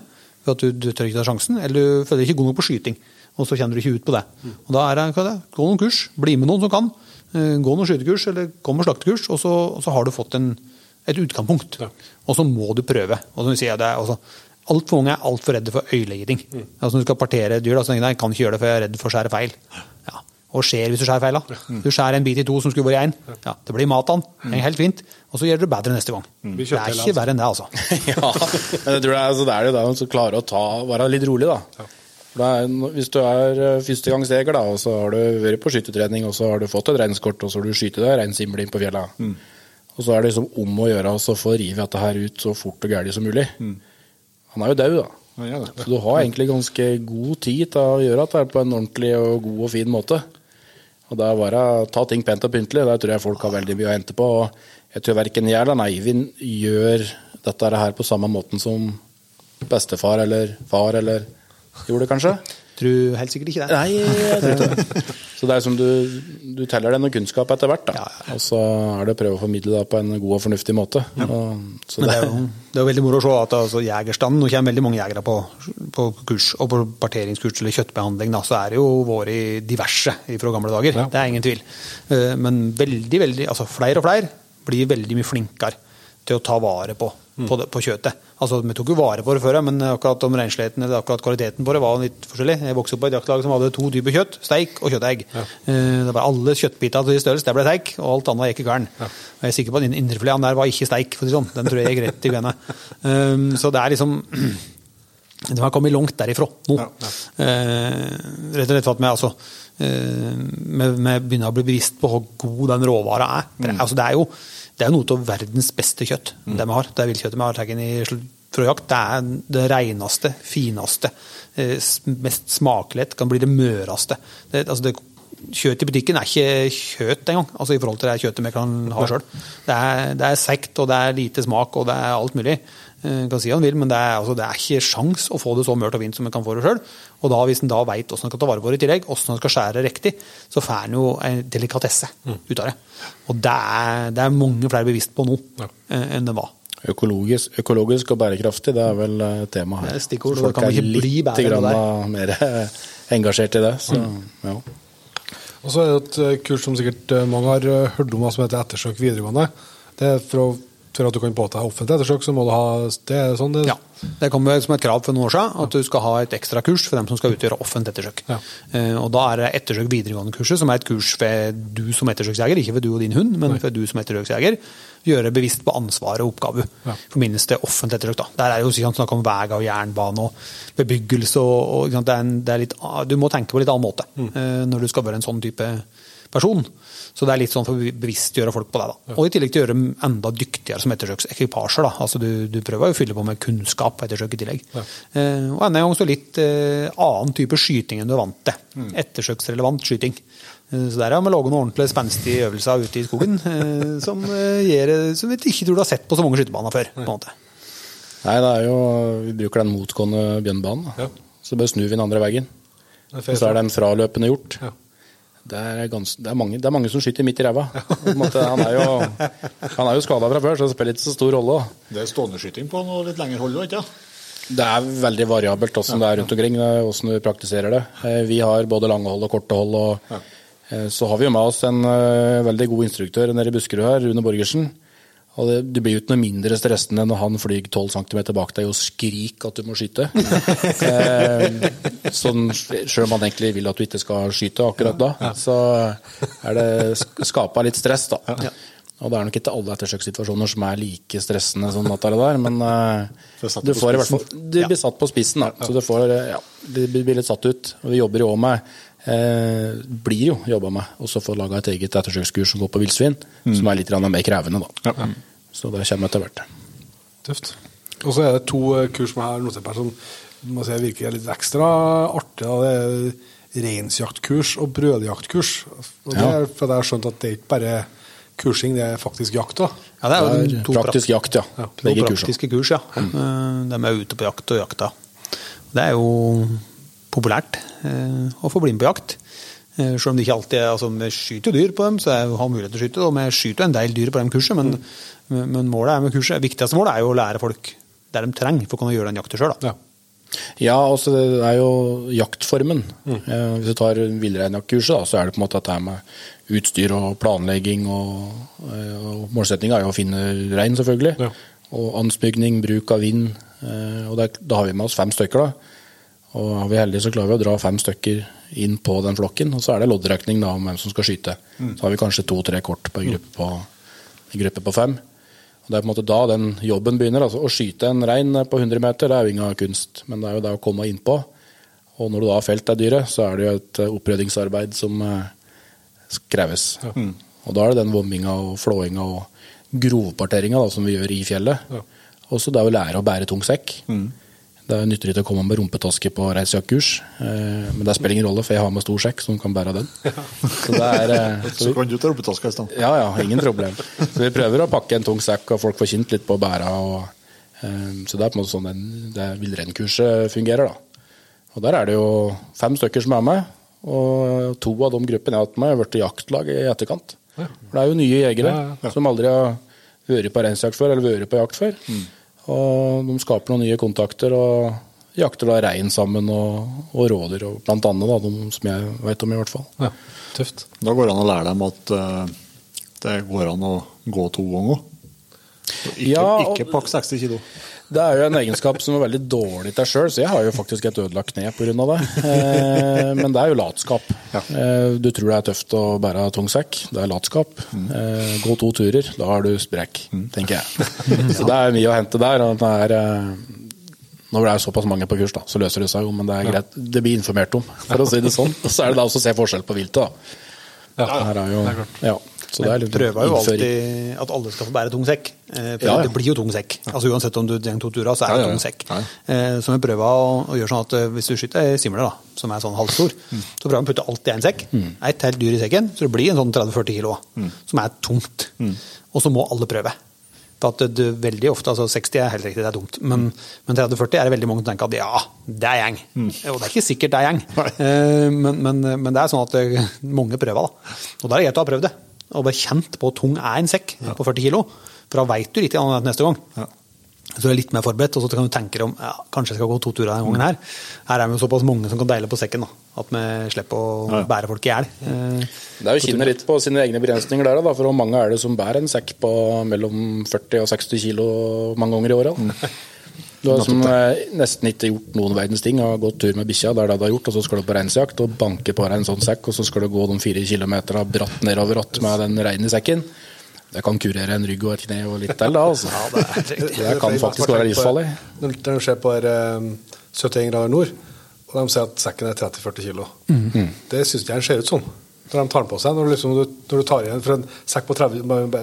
[SPEAKER 5] for at du, du tør ikke ta sjansen, eller du føler deg ikke god nok på skyting. Og så kjenner du ikke ut på det. Og da er det, hva er det? Gå noen kurs, bli med noen som kan. Eh, Gå noen skytekurs, eller gå med slaktekurs, og så, og så har du fått en, et utgangspunkt. Og så må du prøve. Og som vi sier, det er altså, Altfor mange er altfor redde for øyelegering. Altså Når du skal partere et dyr, da, så tenker de, jeg kan ikke gjøre det for jeg er redd for å skjære feil. Ja. Og skjer hvis du skjærer feil, da? Du skjærer en bit i to som skulle vært i én. Ja, det blir mat av den. Helt fint. Og så gjør du det bedre neste gang. Det er ikke verre enn det, altså. (laughs)
[SPEAKER 4] ja, men jeg tror det er, altså, det er det å klare å ta, være litt rolig, da. Det er, hvis du er eh, førstegangsjeger, og så har du vært på skytetrening, og så har du fått et reinskort, og så har du skutt deg reinsimle inn på fjella. Og så er det liksom om å gjøre å få rive dette her ut så fort og gærent som mulig. Han er jo død, da. Så du har egentlig ganske god tid til å gjøre dette på en ordentlig og god og fin måte. Og det er bare å ta ting pent og pyntelig. Der tror jeg folk har veldig mye å hente på. Og jeg tror verken jeg eller Eivind gjør dette her på samme måten som bestefar eller far eller gjorde, kanskje.
[SPEAKER 5] Tror helt sikkert ikke det.
[SPEAKER 4] Nei, jeg tror ikke det. Så det er som du, du teller deg noe kunnskap etter hvert, da. Og så er det å prøve å formidle det på en god og fornuftig måte. Og, så
[SPEAKER 5] Men det
[SPEAKER 4] det,
[SPEAKER 5] er jo, det er jo veldig moro å se at altså, jegerstanden Nå kommer veldig mange jegere på, på kurs, og på parteringskurs eller kjøttbehandling. Da, så er det jo vært diverse fra gamle dager. Det er ingen tvil. Eh, Men veldig, veldig, altså flere og flere blir veldig mye flinkere til å ta vare på, på, det, på kjøttet. Altså, Vi tok jo vare på det før, men akkurat om rensligheten eller akkurat kvaliteten på det var litt forskjellig. Jeg vokste opp på et jaktlag som hadde to typer kjøtt, steik og kjøttegg. Ja. Det var Alle kjøttbiter til størrelse, det ble steik, og alt annet gikk i kvern. Ja. Jeg er sikker på at den indrefileten der var ikke steik, for å si sånn. Den tror jeg gikk rett i benet. Um, Så det er liksom (clears throat) De har kommet langt derifra nå. Eh, rett og slett for at vi altså eh, vi, begynner å bli bevisst på hvor god den råvara er. For det, altså, det er jo det er noe av verdens beste kjøtt, det vi har. Det er villkjøttet vi har tatt inn i fra jakt. Det er det reneste, fineste, eh, mest smakelighet. Kan bli det møreste. Det, altså det, kjøtt i butikken er ikke kjøtt engang, altså i forhold til det kjøttet vi kan ha sjøl. Det, er- det er seigt, og det er lite smak, og det er alt mulig. Eh, kan si han vil, men det er, altså, det er ikke sjans å få det så mørt og vint som en kan få det sjøl. Og da, hvis en da veit hvordan en skal ta vare på det i tillegg, hvordan en skal skjære riktig, så får en jo en delikatesse ut av det. Og det er, det er mange flere bevisst på nå ja. enn det var.
[SPEAKER 4] økologisk, økologisk og bærekraftig, det er vel tema temaet her.
[SPEAKER 5] Det er stikkord,
[SPEAKER 4] Så
[SPEAKER 5] det kan
[SPEAKER 4] er
[SPEAKER 5] ikke bli
[SPEAKER 4] litt
[SPEAKER 5] bedre
[SPEAKER 4] grann mer eh, engasjert i det. Så, ja.
[SPEAKER 2] Og så er det et eh, kurs som sikkert eh, mange har eh, hørt om, som heter Ettersøk videregående. Det er for, å, for at du kan påta deg offentlig ettersøk, så må du ha Det er sånn det
[SPEAKER 5] Ja. Det kom som et krav for noen år siden at du skal ha et ekstra kurs for dem som skal utgjøre offentlig ettersøk.
[SPEAKER 2] Ja.
[SPEAKER 5] Eh, og da er det Ettersøk videregående-kurset, som er et kurs for du som ettersøksjeger, ikke for du og din hund, men for du som ettersøksjeger. Gjøre bevisst på ansvar og oppgave
[SPEAKER 2] Ja.
[SPEAKER 5] i forbindelse til offentlig ettersøk. Da. Der er det jo snakk om vei og jernbane og bebyggelse og, og det er en, det er litt, Du må tenke på litt annen måte mm. når du skal være en sånn type person. Så det er litt sånn for å bevisstgjøre folk på det. da. Og i tillegg til å gjøre dem enda dyktigere som ettersøksekvipasjer. da. Altså du, du prøver jo å fylle på med kunnskap på ettersøk i tillegg. Eh, og enda en gang så litt eh, annen type skyting enn du er vant til. Ettersøksrelevant skyting. Eh, så der har vi laget noen ordentlig spenstige øvelser ute i skogen (laughs) som, gir, som vi ikke tror du har sett på så mange skytebaner før. på en måte.
[SPEAKER 4] Nei, det er jo Vi bruker den motgående bjørnbanen.
[SPEAKER 2] Ja.
[SPEAKER 4] Så bare snur vi den andre veien.
[SPEAKER 2] Det er
[SPEAKER 4] Og så er den fraløpende hjort.
[SPEAKER 2] Ja.
[SPEAKER 4] Det er, gans, det, er mange, det er mange som skyter midt i ræva. Han er jo, han er jo skada fra før, så det spiller ikke så stor rolle. Også.
[SPEAKER 6] Det er ståendeskyting på noe litt lengre hold òg, ikke sant?
[SPEAKER 4] Det er veldig variabelt hvordan det er rundt omkring, hvordan vi praktiserer det. Eh, Vi har både lange hold og korte hold. og eh, Så har vi jo med oss en eh, veldig god instruktør nede i Buskerud her, Rune Borgersen. Og det, det blir jo ikke noe mindre stressende når han flyr 12 cm bak deg og skriker at du må skyte. (laughs) eh, sånn, selv om han egentlig vil at du ikke skal skyte akkurat da, så er det skapa litt stress, da. Og det er nok ikke alle ettersøkssituasjoner som er like stressende som dette der, men eh, du får i hvert fall Du blir satt på spissen, da. Så du får, eh, ja, det blir litt satt ut. Og vi jobber jo òg med eh, Blir jo jobba med også få laga et eget ettersøkskurs som går på villsvin, som er litt mer krevende, da. Så det kommer etter hvert.
[SPEAKER 2] Tøft. Og så er det to eh, kurs som jeg har notert meg som må si, virker litt ekstra artig. Da. Det er reinsjaktkurs og brødjaktkurs. Og det er fordi jeg har skjønt at det er ikke bare kursing, det er faktisk jakt òg?
[SPEAKER 5] Ja, det er jo
[SPEAKER 4] Det er
[SPEAKER 5] to
[SPEAKER 4] praktisk jakt, ja.
[SPEAKER 2] Ja,
[SPEAKER 5] To
[SPEAKER 4] Begge
[SPEAKER 5] praktiske kurs, ja. Mm. De er ute på jakt og jakta. Det er jo populært eh, å få bli med på jakt. Eh, Selv om det ikke alltid er altså Vi skyter jo dyr på dem, så jeg har mulighet til å skyte. Og vi skyter jo en del dyr på de kurset, men, men målet er med kurset, viktigste målet er jo å lære folk det de trenger for å kunne gjøre den jakta sjøl.
[SPEAKER 2] Ja.
[SPEAKER 4] Ja, altså det er jo jaktformen. Mm. hvis du tar villreinjaktkurset, så er det på en måte dette med utstyr og planlegging og, eh, og Målsettinga er jo å finne rein, selvfølgelig.
[SPEAKER 2] Ja.
[SPEAKER 4] Og ansmygning, bruk av vind. Og det, da har vi med oss fem stykker, da. Og er vi heldige, så klarer vi å dra fem stykker inn på den flokken. Og så er det loddtrekning da, om hvem som skal skyte. Så har vi kanskje to-tre kort på en gruppe på, en gruppe på fem. Og Det er på en måte da den jobben begynner. altså Å skyte en rein på 100 meter, det er jo ingen kunst. Men det er jo det å komme innpå. Og når du da har felt det dyret, så er det jo et eh, oppryddingsarbeid som eh, kreves. Og da er det den vomminga og flåinga og grovparteringa som vi gjør i fjellet. Også det er å lære å bære tung sekk. Det nytter ikke å komme med rumpetaske på reisejaktkurs, eh, men det spiller ingen rolle, for jeg har med stor sekk som kan bære den. Så det er, (laughs) så, vi,
[SPEAKER 6] Så kan du ta rumpetaska i stedet.
[SPEAKER 4] ja, ja, ingen problem. Så vi prøver å pakke en tung sekk, og folk får kjent litt på bæra. Og, eh, så det er på en måte sånn den, det villreinkurset fungerer, da. Og der er det jo fem stykker som er med, og to av de gruppene jeg har hatt med, har blitt jaktlag i etterkant. For det er jo nye jegere som aldri har vært på reinsjakt før, eller vært på jakt før. Og de skaper noen nye kontakter og jakter da rein sammen og, og rådyr, og blant annet da, de som jeg vet om i hvert fall.
[SPEAKER 2] ja. Tøft.
[SPEAKER 6] Da går det an å lære dem at uh, det går an å gå to ganger. Ikke,
[SPEAKER 4] Ja, og-
[SPEAKER 6] ikke pakk 60 kilo.
[SPEAKER 4] Det er jo en egenskap som er veldig dårlig til deg sjøl, så jeg har jo faktisk et ødelagt kne pga. det. Eh, men det er jo latskap. Eh, du tror det er tøft å bære tung sekk, det er latskap. Eh, gå to turer, da er du sprek, tenker jeg. Så det er mye å hente der. og det er... Når det er såpass mange på kurs, da, så løser det seg jo, men det er greit. Det blir informert om, for å si det sånn. Og så er det da også å se forskjell på viltet, da. Ja, det er jo, ja, så det er litt
[SPEAKER 5] prøver jo alltid at alle skal få bære tung sekk. Eh, For
[SPEAKER 4] Ja, ja.
[SPEAKER 5] det blir jo tung sekk. Altså Uansett om du trenger to turer, så er det tung sekk. Eh, Så vi prøver å, gjøre sånn at eh, hvis du skyter ei simler, da, som er sånn halvstor,
[SPEAKER 6] Mm.
[SPEAKER 5] så prøver vi å putte alt i en sekk. Et helt dyr i sekken, så det blir en sånn 30-40 kilo,
[SPEAKER 6] Mm.
[SPEAKER 5] som er tungt. Og så må alle prøve. For at det, det, veldig ofte, altså 60 er helt riktig, det er dumt, men, men 30-40 er det veldig mange som tenker at ja, det er gjeng. Og det er ikke sikkert det er gjeng,
[SPEAKER 6] Mm.
[SPEAKER 5] Men, men, men det er sånn at mange prøver. da. Og da er det greit å ha prøvd det. Og bare kjent på hvor tung er en sekk på 40 kilo. For da veit du litt annet neste gang. Så du er litt mer forberedt, og så kan du tenke deg om ja, kanskje jeg skal gå to turer denne gangen her. Her er vi jo såpass mange som kan deile på sekken, da, at vi slipper å bære folk i hjel. Eh,
[SPEAKER 4] Det er jo kinnet litt på sine egne begrensninger der, da, for hvor mange er det som bærer en sekk på mellom 40 og 60 kilo mange ganger i året? Du har som eh, nesten ikke gjort noen verdens ting, har gått tur med bikkja, det er det du har gjort, og så skal du på reinsjakt og banke på deg en sånn sekk, og så skal du gå de fire kilometerne bratt nedover att med den reinen i sekken. Det kan kurere en rygg og et kne og litt til, da. Altså. det kan faktisk være livsfarlig.
[SPEAKER 2] Når det skjer ser på her, eh, 71 grader nord, og de sier at sekken er 30-40 kilo.
[SPEAKER 5] Mm.
[SPEAKER 2] Det syns ikke jeg ser ut som. Når de tar den på seg, når du, liksom, når du, tar igjen For en sekk på 30,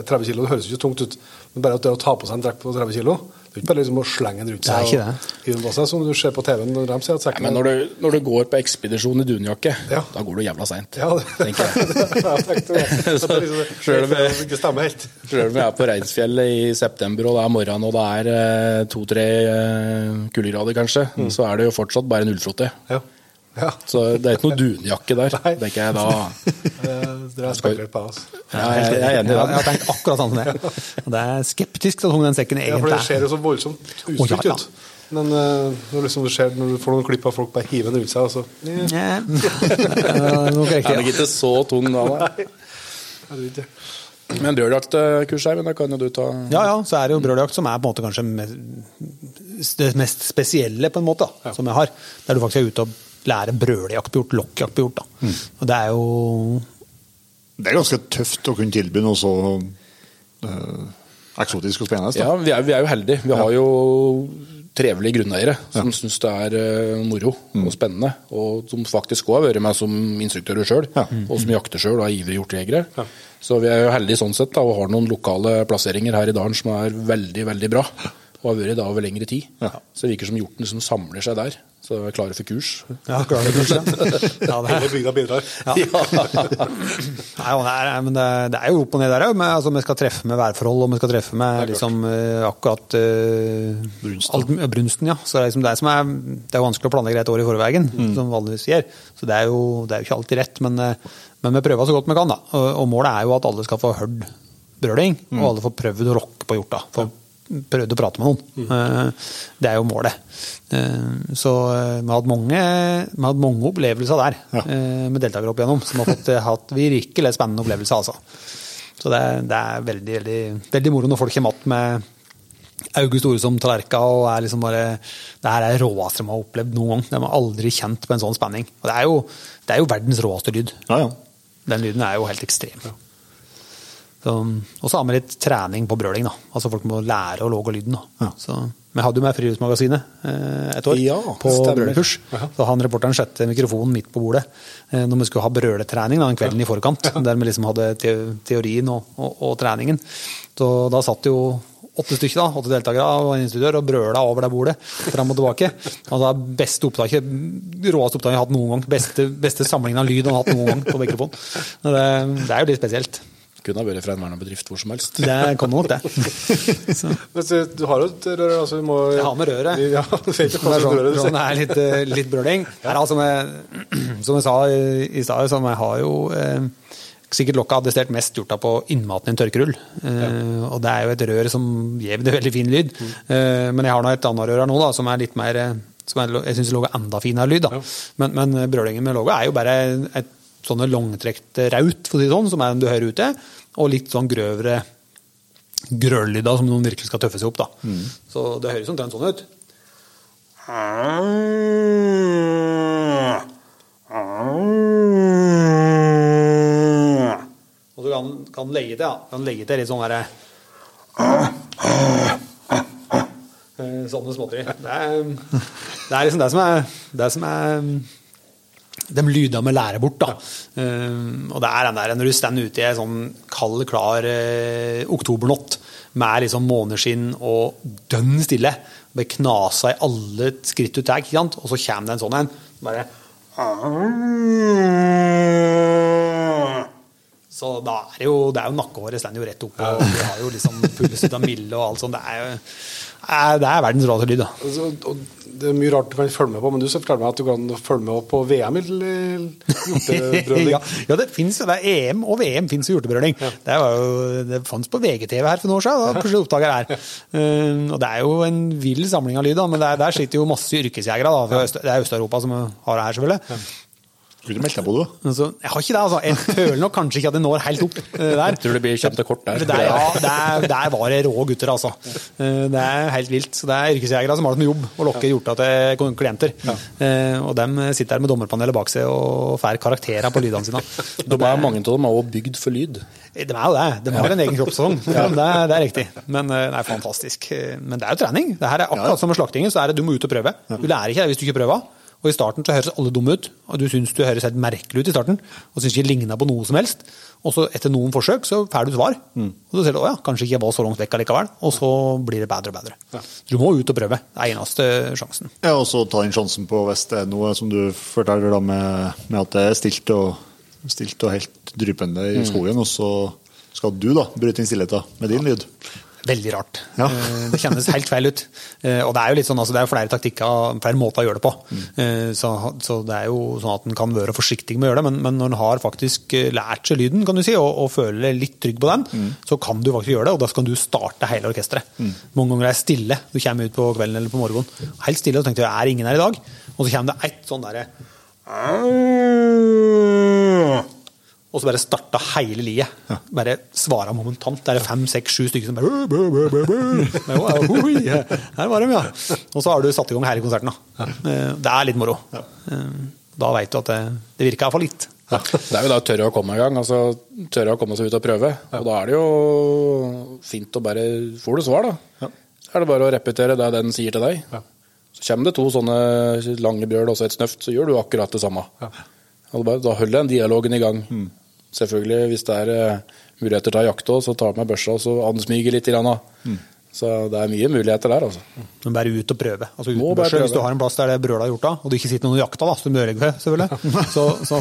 [SPEAKER 2] 30 kilo, det høres jo ikke tungt ut, men bare at det å ta på seg en drekk på 30 kilo Det bare liksom å slenge den rundt
[SPEAKER 5] Det er
[SPEAKER 2] seg
[SPEAKER 5] ikke
[SPEAKER 2] og
[SPEAKER 5] det.
[SPEAKER 2] hive den på seg, som du ser på TV-en når de sier at
[SPEAKER 4] Nei, men når du, når du går på ekspedisjon i dunjakke,
[SPEAKER 2] Ja.
[SPEAKER 4] da går du jævla seint,
[SPEAKER 2] Ja, det,
[SPEAKER 4] tenker jeg. (laughs)
[SPEAKER 2] det (laughs) liksom, (laughs)
[SPEAKER 4] om jeg- er på Reinsfjellet i september, og det er morgen, og det er eh, to-tre eh, kuldegrader kanskje, så er det jo fortsatt bare en ullfrotte.
[SPEAKER 2] Ja. Ja.
[SPEAKER 4] Så det er ikke noe dunjakke der.
[SPEAKER 2] Nei.
[SPEAKER 4] tenker jeg da.
[SPEAKER 2] Eh, Dere har spekulert på oss.
[SPEAKER 4] Ja, jeg, er enig i det.
[SPEAKER 5] Jeg har tenkt akkurat sånn som det. Det er skeptisk til tung den sekken
[SPEAKER 2] Ja, for det ser
[SPEAKER 5] er.
[SPEAKER 2] jo så voldsomt
[SPEAKER 5] ustygt
[SPEAKER 2] ut. Men eh, når, liksom du ser, når du får noen klipp av folk bare hive den rundt seg, og så ja,
[SPEAKER 5] Ja. (laughs) Det er
[SPEAKER 4] Er
[SPEAKER 5] riktig,
[SPEAKER 4] ikke så tung da, nei. Men brøljaktkurs her, men da kan jo du ta
[SPEAKER 5] Ja, ja, så er det jo brøljakt som er på en måte kanskje det mest spesielle på en måte, da, som jeg har. Der du faktisk er ute og lærer brøljakt på hjort, lokkjakt på hjort. Da.
[SPEAKER 2] Mm.
[SPEAKER 5] Og det er jo
[SPEAKER 6] Det er ganske tøft å kunne tilby noe så øh, eksotisk og spennende.
[SPEAKER 4] Ja, vi er, vi er jo heldige. Vi har jo trevelige grunneiere som syns det er uh, moro og spennende. Og som faktisk òg har vært med som instruktører sjøl, og som jakter sjøl og er ivrige hjortejegere. Så vi er jo heldige sånn sett da, og har noen lokale plasseringer her i dalen som er veldig, veldig bra. Og har vært da over lengre tid.
[SPEAKER 6] Ja.
[SPEAKER 4] Så det virker som hjorten som samler seg der. Så er klare for kurs.
[SPEAKER 5] Ja, klare for kurs? Ja, (laughs) det er,
[SPEAKER 2] Hele bygda bidrar. (laughs)
[SPEAKER 5] Nei, jo, det, er, men det, det er jo opp og ned der òg. Altså, vi skal treffe med værforhold, og vi skal treffe med liksom, eh, akkurat uh,
[SPEAKER 6] Brunsten.
[SPEAKER 5] Alt, brunsten. Ja. Så det er, liksom det, som er, det er jo vanskelig å planlegge et år i forveien,
[SPEAKER 6] Mm.
[SPEAKER 5] som vanligvis gjør. Så det er, jo, det er jo ikke alltid rett, men, eh, men vi prøver så godt vi kan. da. Og, og målet er jo at alle skal få hørt brøling,
[SPEAKER 6] Mm.
[SPEAKER 5] og alle får prøvd å rocke på hjorta. Få prøvd å prate med noen.
[SPEAKER 6] Mm.
[SPEAKER 5] Eh, Det er jo målet. Eh, Så eh, vi har hatt mange, vi har hatt mange opplevelser der
[SPEAKER 6] Ja.
[SPEAKER 5] med deltakere opp igjennom, som har fått hatt virkelig spennende opplevelser. altså. Så det, det er veldig, veldig, veldig moro når folk kommer att med August Ore som tallerka og er liksom bare Det her er det råeste de har opplevd noen gang. De har aldri kjent på en sånn spenning. Og det er jo, det er jo verdens råeste lyd.
[SPEAKER 6] Ja, ja.
[SPEAKER 5] Den lyden er jo helt ekstrem. Så, og så har vi litt trening på brøling. da. Altså Folk må lære å lage lyden. da. Så, vi hadde jo med Friluftsmagasinet eh, et år
[SPEAKER 4] Ja,
[SPEAKER 5] på brølekurs. Så han reporteren satte mikrofonen midt på bordet eh, når vi skulle ha brøletrening da, en kvelden i forkant. Der vi liksom hadde te teorien og, og, og treningen. Så da satt jo åtte stykker, da, åtte deltakere og en instruktør og brøla over det bordet fram og tilbake. Altså beste opptaket, råeste opptaket jeg har hatt noen gang. Beste, beste samlingen av lyd han har hatt noen gang på mikrofonen. Det, det er jo litt spesielt.
[SPEAKER 4] Kunne ha vært fra en vernebedrift hvor som helst.
[SPEAKER 5] Det kommer nok det. (laughs) Så.
[SPEAKER 2] Men du har jo et rør, altså du må
[SPEAKER 5] Jeg har med røret.
[SPEAKER 2] Ja, (laughs) du vet ikke
[SPEAKER 5] Det er sånn, sånn er litt, eh, litt brøling. Her, altså, med, (clears throat) som jeg sa i stad, så jeg har jo eh, sikkert lokket adressert mest hjorta på innmaten i en tørkerull. Eh, og det er jo et rør som gir det veldig fin lyd. Eh, men jeg har nå et annet rør her nå da, som er litt mer eh, som er, jeg syns lå enda finere lyd. da. Men, men brølingen med logo er jo bare et sånne langtrekte raut, for å si sånn, som er den du hører ute, og litt sånn grøvere grøllyder som noen virkelig skal tøffe seg opp. da. Så det høres omtrent sånn ut. Og så kan kan legge til, ja. Kan legge til litt sånn derre Eh, Sånne småtteri. Det er, det er liksom det som er, det som er de lyda med lære bort. da. Eh, og det er den der når du står ute i en sånn kald, klar uh, oktobernatt med liksom måneskinn og dønn stille, blir knasa i alle skritt du tar, og så kommer det en sånn en. bare Så da er det jo, det er jo nakkehåret står jo rett oppe, og vi har jo liksom puls ut av milde og alt sånt. Det er jo det er verdens råeste lyd, da.
[SPEAKER 2] Altså, det er mye rart du kan følge med på, men du skal fortelle meg at du kan følge med på VM i i hjortebrøling. (laughs)
[SPEAKER 5] ja, ja, det fins jo. Det er EM og VM fins i hjortebrøling. Det, var jo, det fantes på VGTV her for noen år siden. Da plutselig oppdaget jeg det her. Uh, og det er jo en vill samling av lyd, da, men der, der sitter jo masse yrkesjegere. Da, det er Øst-Europa som har det her, selvfølgelig.
[SPEAKER 6] Skulle du meldt deg på, du?
[SPEAKER 5] Altså, jeg har ikke det, altså. Jeg føler nok kanskje ikke at jeg når helt opp der.
[SPEAKER 4] Jeg Tror det blir kjent og kort der.
[SPEAKER 5] Der, ja, der, der var det rå gutter, altså. Eh, Det er helt vilt. Så det er yrkesjegere som har det som jobb å lokke hjorta til klienter. Ja. Og dem sitter der med dommerpanelet bak seg og får karakterer på lydene sine.
[SPEAKER 4] De er, mange av dem er også bygd for lyd.
[SPEAKER 5] De er jo det. De har en egen kroppssong. (laughs) Det, er- det er riktig. Men eh, det er fantastisk. Eh, Men det er jo trening. Det her er akkurat som med slaktingen, så er det du må ut og prøve. Du lærer ikke det hvis du ikke prøver. Og i starten så høres alle dumme ut, og du syns du høres helt merkelig ut i starten. Og syns ikke ligna på noe som helst. Og så etter noen forsøk så får du svar. Og så ser du å ja, kanskje ikke jeg var så langt vekk allikevel. Og så blir det bedre og bedre. Så du må ut og prøve. Det er eneste sjansen.
[SPEAKER 6] Ja, og så ta inn sjansen på hvis det er noe som du forteller da med, med at det er stilt og, stilt og helt drypende i skogen, og så skal du da bryte inn stillheten med din lyd.
[SPEAKER 5] Veldig rart.
[SPEAKER 6] Ja.
[SPEAKER 5] Eh, Det kjennes helt feil ut. Eh, Og det er jo litt sånn, altså det er flere taktikker, flere måter å gjøre det på. Mm. Så, så det er jo sånn at en kan være forsiktig med å gjøre det, men, men når en har faktisk eh, lært seg lyden, kan du si, og, og føler deg litt trygg på den, så kan du faktisk gjøre det, og da skal du starte hele orkesteret. Mange ganger er det stille. Du kommer ut på kvelden eller på morgenen, helt stille, og tenker du, er ingen her i dag? Og så kommer det ett sånn derre og så bare starta hele liet. Bare svara momentant. Det er fem, seks, sju stykker som bare «Bø, bø, bø, bø». Men, «Å, ja, Her var de, ja. Og så har du satt i gang hele konserten. da. Eh, Det er litt moro. Eh, Da veit du at det, det virka iallfall litt.
[SPEAKER 4] Det er jo da å tørre å komme i gang. altså Tørre å komme seg ut og prøve. Og da er det jo fint å bare Får du svar, da. Så er det bare å repetere det den sier til deg. Så kommer det to sånne lange brøl og så et snøft, så gjør du akkurat det samme. Da holder den dialogen i gang. Selvfølgelig, hvis det er eh, muligheter til å jakte, så tar jeg med børsa og så ansmyger litt. Grann, da. Så det er mye muligheter der, altså.
[SPEAKER 5] Men bare ut og prøve. Altså uten
[SPEAKER 4] bare
[SPEAKER 5] prøve. Hvis du har en plass der det brølet har gjort av, og du ikke sitter noen og jakter, da, så du ødelegger det, selvfølgelig, (laughs) så, så,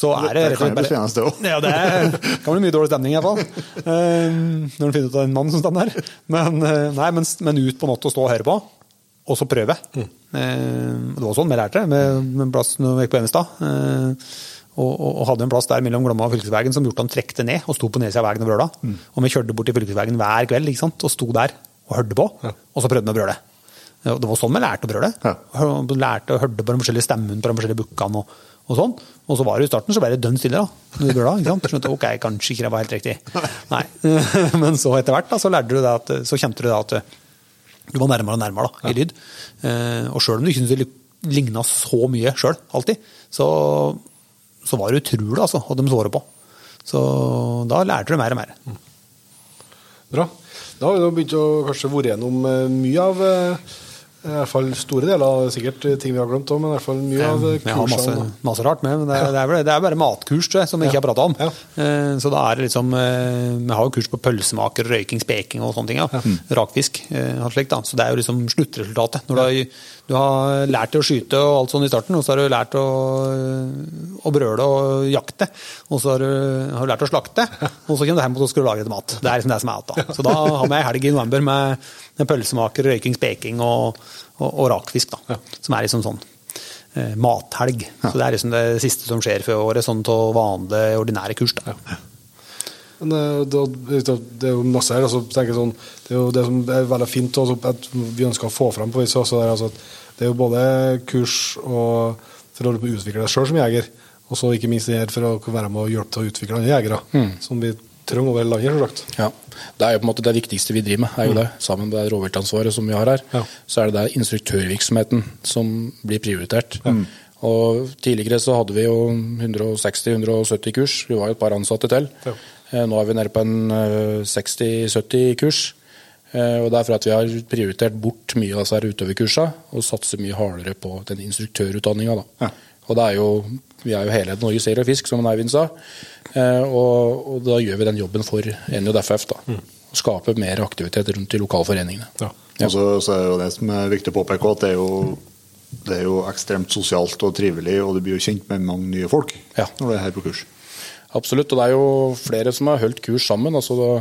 [SPEAKER 5] så er det
[SPEAKER 6] Det
[SPEAKER 5] rett og
[SPEAKER 6] kan bli
[SPEAKER 5] slett
[SPEAKER 6] spennende.
[SPEAKER 5] Ja, det er, kan bli mye dårlig stemning, i hvert fall. Um, når du finner ut av den mannen som står der. Men, eh, nei, men, men ut på natt og stå og høre på, og så prøve. Eh, det var sånn vi lærte med, med plass når vi gikk på Enestad. Eh, og, og, og hadde en plass der mellom Glomma og fylkesveien som gjorde han trekte ned og sto på nedsida av veien og brøla. Og vi kjørte bort til fylkesveien hver kveld ikke sant? og sto der og hørte på, og så prøvde vi å brøle. Ja, Det var sånn vi lærte å brøle.
[SPEAKER 6] Ja.
[SPEAKER 5] Lærte og hørte på de forskjellige stemmene på de forskjellige bukkene. Og, og sånn. Og så var det i starten så ble det dønn stille. da, når vi brøla, ikke sant? Skjønte ok, kanskje ikke det var helt riktig. Nei. (laughs) Men så etter hvert da, så lærte du det at, så kjente du det at du var nærmere og nærmere da, i lyd. Eh, og sjøl om du ikke syntes det ligna så mye sjøl, alltid, så, så var det utrolig altså, hva de svarte på. Så da lærte du mer og mer.
[SPEAKER 2] Bra. Da har vi begynt å kanskje vært gjennom eh, mye av eh, i hvert fall store deler sikkert ting vi har glemt òg, men i hvert fall mye av kursene.
[SPEAKER 5] Vi har masse, masse rart med, men det er, det er, det er bare matkurs jeg, som vi ikke har prata om.
[SPEAKER 2] Ja.
[SPEAKER 5] Eh, Så da er det liksom eh, Vi har jo kurs på pølsemaker, røyking, speking og sånne ting. Ja. Rakfisk eh, og slikt. Så det er jo liksom sluttresultatet. Når du har, du har lært å skyte og alt sånn i starten, og så har du lært å, å brøle og jakte, og så har du, har du lært å slakte, og så kommer du hjem og skal lage litt mat. Det er liksom det som er igjen. da. Så da har vi ei helg i november med, med pølsemaker, røyking, speking og, og, og rakfisk, da. Som er liksom sånn eh, mathelg. Så det er liksom det siste som skjer før året, sånn til vanlige, ordinære kurs. da.
[SPEAKER 2] Men eh, det, det, er jo masse her. Altså, tenker sånn, det er jo det som er veldig fint også, at vi ønsker å få fram på vis. også, der, altså at det er jo både kurs og for å utvikle deg sjøl som jeger, og så ikke minst det her for å være med og hjelpe til å utvikle andre jegere, som vi trenger over hele landet. selvsagt.
[SPEAKER 4] Ja. Det er jo på en måte det viktigste vi driver med, er jo det. Sammen med det rovviltansvaret som vi har her,
[SPEAKER 2] Ja.
[SPEAKER 4] så er det der instruktørvirksomheten som blir prioritert. Og Tidligere så hadde vi jo 160-170 kurs, vi var jo et par ansatte til.
[SPEAKER 2] Ja.
[SPEAKER 4] Eh, Nå er vi nede på en eh, 60-70 kurs. Eh, Og det er for at vi har prioritert bort mye av disse her utøverkursa og satser mye hardere på den instruktørutdanninga.
[SPEAKER 6] Ja.
[SPEAKER 4] Og det er jo, vi er jo hele Norges Jeger og Fisk, som Eivind sa. Eh, og, og da gjør vi den jobben for NJFF. da. Å Skape mer aktivitet rundt de lokalforeningene. Ja.
[SPEAKER 2] Ja.
[SPEAKER 6] Og så, så er jo det som er viktig å påpeke, at det er jo, det er jo ekstremt sosialt og trivelig, og du blir jo kjent med mange nye folk
[SPEAKER 4] Ja.
[SPEAKER 6] når du er her på kurs.
[SPEAKER 4] Absolutt. Og det er jo flere som har holdt kurs sammen. altså da,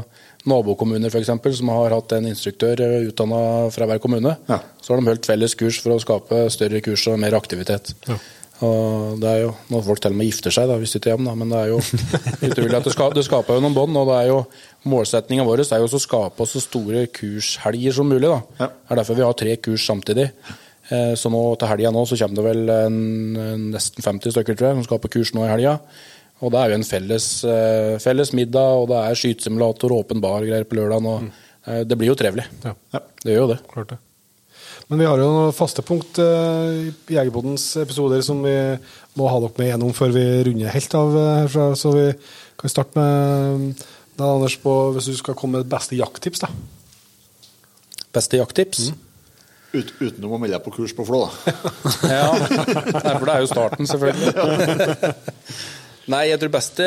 [SPEAKER 4] Nabokommuner f.eks. som har hatt en instruktør utdanna fra hver kommune.
[SPEAKER 6] Ja.
[SPEAKER 4] Så har de holdt felles kurs for å skape større kurs og mer aktivitet. Og det er jo, Når folk til og med gifter seg, da, hvis de ikke hjem, da, men det er jo (laughs) utrolig at det, ska, det skaper jo noen bånd. og det er jo Målsettinga vår er jo å skape oss så store kurshelger som mulig. da.
[SPEAKER 6] Ja.
[SPEAKER 4] Det er derfor vi har tre kurs samtidig. Eh, Så nå til helga nå så kommer det vel en nesten 50 stykker tror jeg, som skal på kurs nå i helga. Og det er jo en felles, eh, felles middag, og det er skytesimulator, åpen bar og greier på lørdagen. og eh, Det blir jo trivelig.
[SPEAKER 2] Ja.
[SPEAKER 4] Det gjør jo det.
[SPEAKER 2] Klart det. Men vi har jo noen faste punkt eh, i Jegerbodens episoder som vi må ha dere med gjennom før vi runder helt av herfra. Så vi kan starte med da, Anders, på, hvis du skal komme med et beste jakttips. da.
[SPEAKER 4] Beste jakttips?
[SPEAKER 6] Ut, utenom å melde deg på kurs på Flå, da. (laughs)
[SPEAKER 4] Ja, for det er jo starten, selvfølgelig. (laughs) (laughs) Nei, jeg tror beste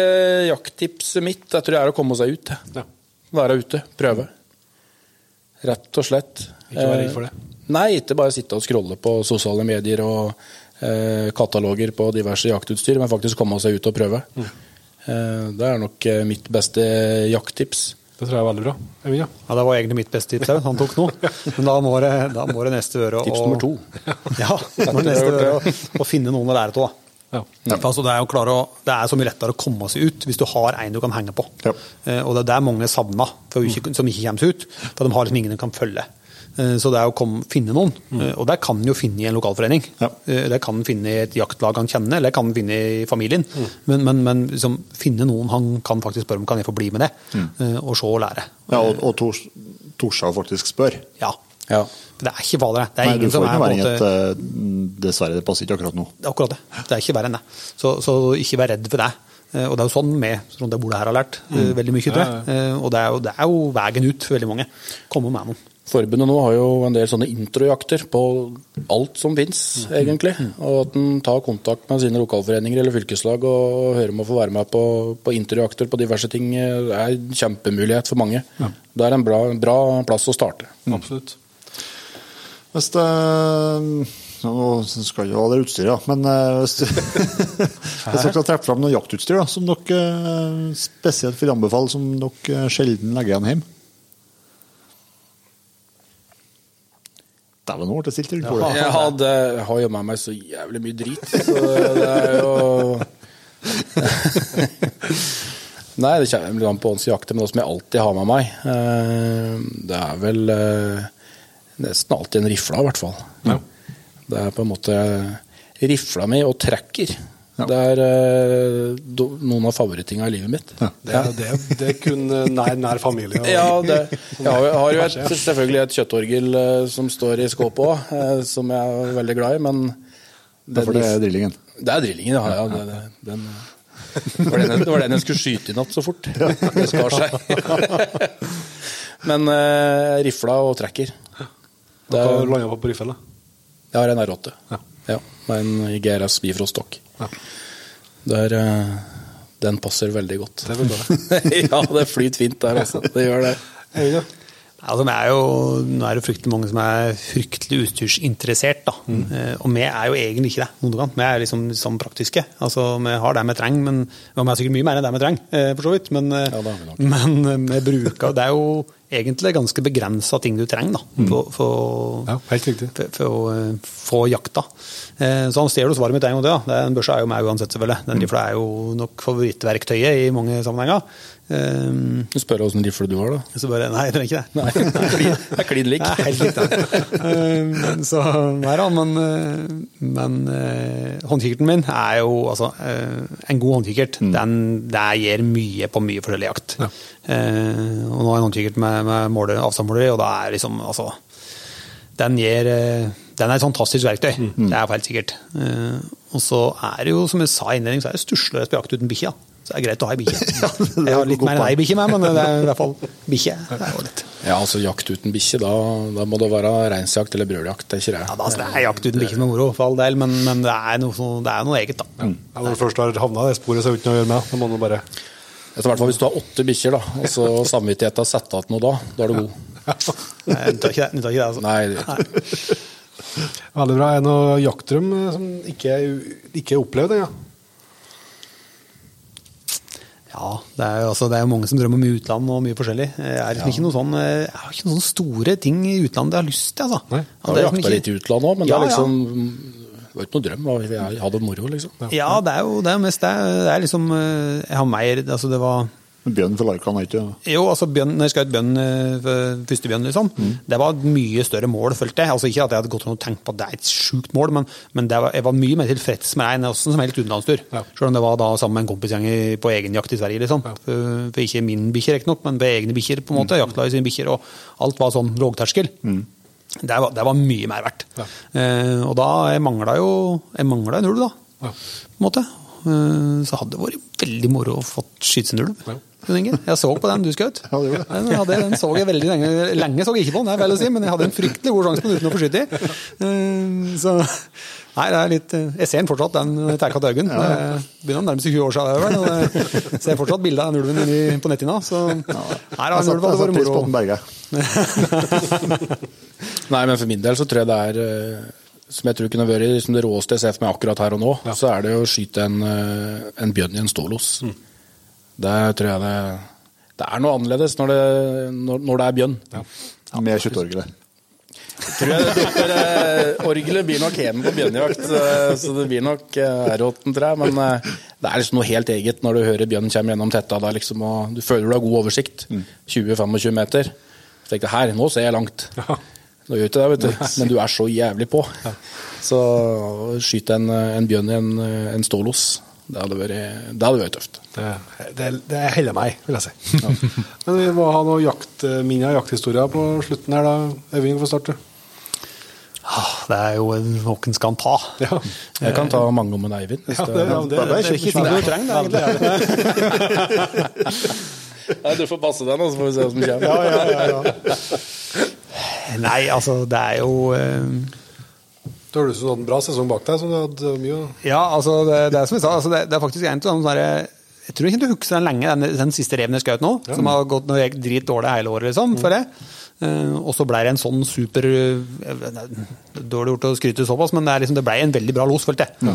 [SPEAKER 4] jakttipset mitt jeg tror det er å komme seg ut.
[SPEAKER 2] Ja.
[SPEAKER 4] Være ute, prøve. Rett og slett.
[SPEAKER 2] Ikke være redd for det.
[SPEAKER 4] Eh, Nei, ikke bare sitte og scrolle på sosiale medier og eh, kataloger på diverse jaktutstyr, men faktisk komme seg ut og prøve.
[SPEAKER 2] Mm.
[SPEAKER 4] Eh, det er nok eh, mitt beste jakttips.
[SPEAKER 2] Det tror jeg er veldig bra. Ja.
[SPEAKER 5] Ja, Det var egentlig mitt beste tips òg, han tok noe. Men da må det, da må det neste øre å
[SPEAKER 4] Tips nummer to.
[SPEAKER 5] Ja, det må neste øre å, å finne noen å lære av.
[SPEAKER 2] Ja.
[SPEAKER 5] For Altså, det, er jo klare å, det er så mye lettere å komme seg ut hvis du har en du kan henge på.
[SPEAKER 6] Ja.
[SPEAKER 5] Eh, og det er der mange savner, for ikke, som ikke kommer seg ut. For de har liksom ingen de kan følge. Eh, så det er å komme, finne noen, eh, og det kan en jo finne i en lokalforening.
[SPEAKER 6] Ja.
[SPEAKER 5] Eh, det kan en finne i et jaktlag han kjenner, eller det kan en finne i familien. Men, men, men liksom, finne noen han kan faktisk spørre om kan jeg få bli med det, eh, og se og lære.
[SPEAKER 6] Ja, og, og tors, torsa faktisk spør.
[SPEAKER 5] Ja.
[SPEAKER 4] Ja.
[SPEAKER 5] Det er ikke farlig, det. Det er
[SPEAKER 6] Nei,
[SPEAKER 5] ingen som er en måte
[SPEAKER 6] at, Dessverre, det passer ikke akkurat nå.
[SPEAKER 5] Det er akkurat det. Det er ikke verre enn det. Så, så ikke vær redd for det. Eh, Og det er jo sånn vi som bordet her har lært mm. veldig mye, tror jeg. Eh, Og det er, jo, det er jo veien ut for veldig mange. Komme med noen.
[SPEAKER 4] Forbundet nå har jo en del sånne introjakter på alt som fins, egentlig. Og at en tar kontakt med sine lokalforeninger eller fylkeslag og hører om å få være med på, på introjakter på diverse ting, eh, det er en kjempemulighet for mange. Det er en bra, bra plass å starte.
[SPEAKER 2] Absolutt.
[SPEAKER 6] Hvis det Nå skal jo ha det utstyret, men eh, hvis, hvis dere skal trekke fram noe jaktutstyr da, som dere eh, spesielt vil anbefale, som dere eh, sjelden legger igjen hjemme Dæven, nå ble det stilt rundt bordet.
[SPEAKER 4] Jeg, hadde, har jo med meg så jævlig mye drit, så det er jo (laughs) Nei, det kommer litt an på ånds jakter, men det som jeg alltid har med meg, det er vel nesten alltid en rifle, i hvert fall. Det er på en måte rifla mi og tracker. Det er eh, do- noen av favorittinga i livet mitt.
[SPEAKER 2] Det, er- det, det er kun eh, nær, nær familie. og-
[SPEAKER 4] Ja, det, jeg har, jo- har jo et, selvfølgelig et kjøttorgel eh, som står i skåpet òg, som jeg er veldig glad i, men
[SPEAKER 6] det, for det er drillingen.
[SPEAKER 4] Det er drillingen, ja. ja det, det, den, det, var den, det var den jeg skulle skyte i natt så fort. Det skar seg. (laughs) Men uh, rifla og tracker. Det
[SPEAKER 2] Hva
[SPEAKER 4] er,
[SPEAKER 2] landa på på riffel?
[SPEAKER 4] jeg har en R8.
[SPEAKER 2] Ja.
[SPEAKER 4] Ja, med en GRS Bifrost-stokk.
[SPEAKER 2] Ja.
[SPEAKER 4] Der, eh, den passer veldig godt.
[SPEAKER 2] Det er vel bra. (laughs)
[SPEAKER 4] ja, det flyter fint der, altså. Det gjør det.
[SPEAKER 2] Ja.
[SPEAKER 5] Altså, det er jo, nå er det fryktelig mange som er fryktelig utstyrsinteressert. Da. Mm. og vi er jo egentlig ikke det. noen gang. Vi er liksom, liksom praktiske. Altså, Vi har det vi trenger, men vi har sikkert mye mer enn det vi trenger. eh, for så vidt. Men, eh,
[SPEAKER 4] Ja, det har vi nok.
[SPEAKER 5] men eh, vi bruker Det er jo egentlig ganske begrensa ting du trenger da, for, for,
[SPEAKER 2] Ja,
[SPEAKER 5] for, for å eh, få jakta. Eh, Så han stjeler svaret mitt en gang. Ja. Den børsa er jo meg uansett, selvfølgelig. Den rifla er jo nok favorittverktøyet i mange sammenhenger. Eh,
[SPEAKER 4] Du spør åssen rifle du har, da.
[SPEAKER 5] Så bare Nei, det er ikke det.
[SPEAKER 4] Nei, det er klin- lik.
[SPEAKER 5] Er helt likt, det. Eh, så nei da, men, eh, men uh, håndkikkerten min er jo altså uh, En god håndkikkert, den det gir mye på mye forskjellig jakt. Eh, og nå har jeg en håndkikkert med, med måler, avstandsmåler i, og da er liksom altså den, gir, den er et fantastisk verktøy, det er helt sikkert. Og så er det jo, som jeg sa i innledningen, så er det stusslig å jakt uten bikkje. Så det er greit å ha ei bikkje. (laughs) Jeg har litt mer enn ei bikkje med, men det er i hvert fall (laughs) bikkje.
[SPEAKER 4] Ja, altså jakt uten bikkje, da, da må det være reinsjakt eller brøljakt. Det er ikke det.
[SPEAKER 5] Ja, da, altså, det er jakt uten bikkje med moro, for all del, men, men det, er noe, det er noe eget, da.
[SPEAKER 2] Ja, når du først har havna i det sporet, så er det ikke noe å gjøre med. det. må du bare
[SPEAKER 4] Etter hvert fall Hvis du har åtte bikkjer, da, og så (laughs) samvittigheten setter igjen noe da, da er du god.
[SPEAKER 5] Nei, nytter ikke det. Nytter ikke det altså.
[SPEAKER 4] Nei, det.
[SPEAKER 2] Veldig bra. Er det noe jaktdrøm eh, som ikke er, ikke er opplevd ennå?
[SPEAKER 5] Ja, det er jo altså, det er mange som drømmer om utland og mye forskjellig. Jeg er liksom ikke noen sånn, jeg har ikke noen store ting i utlandet jeg har lyst til. Altså.
[SPEAKER 2] Nei.
[SPEAKER 5] Ja,
[SPEAKER 4] Jeg har
[SPEAKER 5] det
[SPEAKER 4] jakta litt i utlandet òg, men
[SPEAKER 5] Ja,
[SPEAKER 4] det er liksom Det var ikke noe drøm. Jeg hadde moro, liksom.
[SPEAKER 5] Ja, det er jo det er mest det. er- Det er liksom eh, Jeg har mer Altså, det var
[SPEAKER 6] Bjørn for Larkan er ikke
[SPEAKER 5] Jo, altså bjørn, når jeg skjøt bjørn, eh, første bjørn, liksom, det var et mye større mål, følte jeg. Altså Ikke at jeg hadde gått rundt og tenkt på at det er et sjukt mål, men, men det var, jeg var mye mer tilfreds med det enn hvordan som helt utenlandstur.
[SPEAKER 2] Ja.
[SPEAKER 5] Selv om det var da sammen med en kompisgjeng på egen jakt i Sverige, liksom. For, for ikke min bikkje, riktignok, men på egne bikkjer, på en måte. Jaktlaget sine bikkjer, og alt var sånn lågterskel. Det, var, det var mye mer verdt.
[SPEAKER 2] Ja.
[SPEAKER 5] Eh, og da jeg mangla jo Jeg mangla en ulv, da.
[SPEAKER 2] Ja.
[SPEAKER 5] På en måte. Eh, så hadde det vært veldig moro å få skyte sin ulv.
[SPEAKER 2] Ja.
[SPEAKER 5] Jon Inge. Jeg så på den du skjøt.
[SPEAKER 6] Ja, det gjorde.
[SPEAKER 5] Den, hadde, den så jeg veldig lenge. Lenge så jeg ikke på den, det er feil å si, men jeg hadde en fryktelig god sjanse på den uten å få skutt i. Eh, Så Nei, det er litt eh, Jeg ser den fortsatt, den Terka Ja. Det begynner å nærme seg 20 år siden. og Jeg ser fortsatt bilde av den ulven inni på netthinna. Så her
[SPEAKER 6] har
[SPEAKER 5] en ulv vært moro. (laughs)
[SPEAKER 4] Nei, men for min del så tror jeg det er eh, Som jeg tror kunne vært liksom det råeste jeg ser for meg akkurat her og nå, så er det å skyte en, eh, en bjørn i en stålos. Det tror jeg det Det er noe annerledes når det, når, når det er bjørn.
[SPEAKER 6] Med kjøttorgelet.
[SPEAKER 4] Tror jeg, eh, Orgelet blir nok hjemme på bjørnejakt, eh, så det blir nok råtten, R8, tror jeg. Men eh, det er liksom noe helt eget når du hører bjønnen kommer gjennom tetta. da, liksom, og du føler du har god oversikt. 20-25 meter. Så tenkte jeg her, nå ser jeg langt. Nå gjør ikke det, vet du. Men du er så jævlig på. Så skyt en, en bjørn i en, en stålos, det hadde vært, det hadde vært tøft.
[SPEAKER 2] Det, det, det heller meg, vil jeg si. (laughs) Men vi må ha noen jaktminner og jakthistorier på slutten her, da. Øyvind, få starte.
[SPEAKER 5] Ah, det er jo noen skal ta.
[SPEAKER 2] Ja.
[SPEAKER 4] Jeg kan ta mange om en Eivind.
[SPEAKER 2] Ja,
[SPEAKER 4] det-
[SPEAKER 2] det, ja, det,
[SPEAKER 5] Det er ikke ting du trenger, det, egentlig. (laughs)
[SPEAKER 4] Nei, du får passe deg nå, så får vi se hva som kommer.
[SPEAKER 2] ja, ja, ja, ja.
[SPEAKER 5] Nei, altså, det er jo eh,
[SPEAKER 2] Da har du så en bra sesong bak deg, som du hadde mye
[SPEAKER 5] Ja, altså, det, det er som jeg sa, altså, det, det er faktisk en sånn Jeg tror ikke du husker den lenge, den, den siste reven jeg skjøt nå, som har gått noe drit dårlig hele året, liksom, mm. for Eh, og så ble det en sånn super eh, Dårlig gjort å skryte såpass, men det, liksom, det ble en veldig bra los, følte jeg. Ja.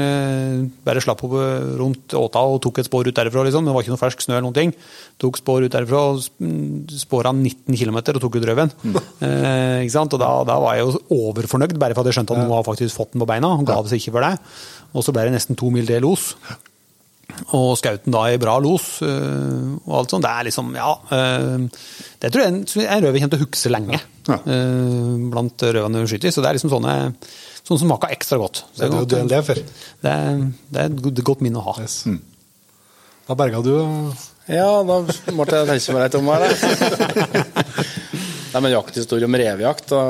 [SPEAKER 5] eh, bare slapp opp eh, rundt åta og tok et spor ut derifra. Liksom. Det var ikke noe fersk snø eller noen ting. Tok spor ut sp- spora 19 km og tok ut røven. Eh, ikke sant? Og da, da var jeg jo overfornøyd, bare for at jeg skjønte at nå har faktisk fått den på beina. Han ga det seg ikke for deg. Og så ble det nesten to mil del los. Og skauten da i bra los øh, og alt sånt. Det er liksom, ja øh, Det tror jeg er en- røver kommer til å huske lenge
[SPEAKER 6] Ja.
[SPEAKER 5] øh, blant røvene hun skyter. Så det er liksom sånne, sånne som smaker ekstra godt. Så
[SPEAKER 2] Det er jo det en lever for.
[SPEAKER 5] det er, det er et godt- minne å ha.
[SPEAKER 2] Yes. Da berga du
[SPEAKER 4] Ja, da måtte jeg tenke meg litt om her. (laughs) Nei, men jakthistorie om revejakt. Da.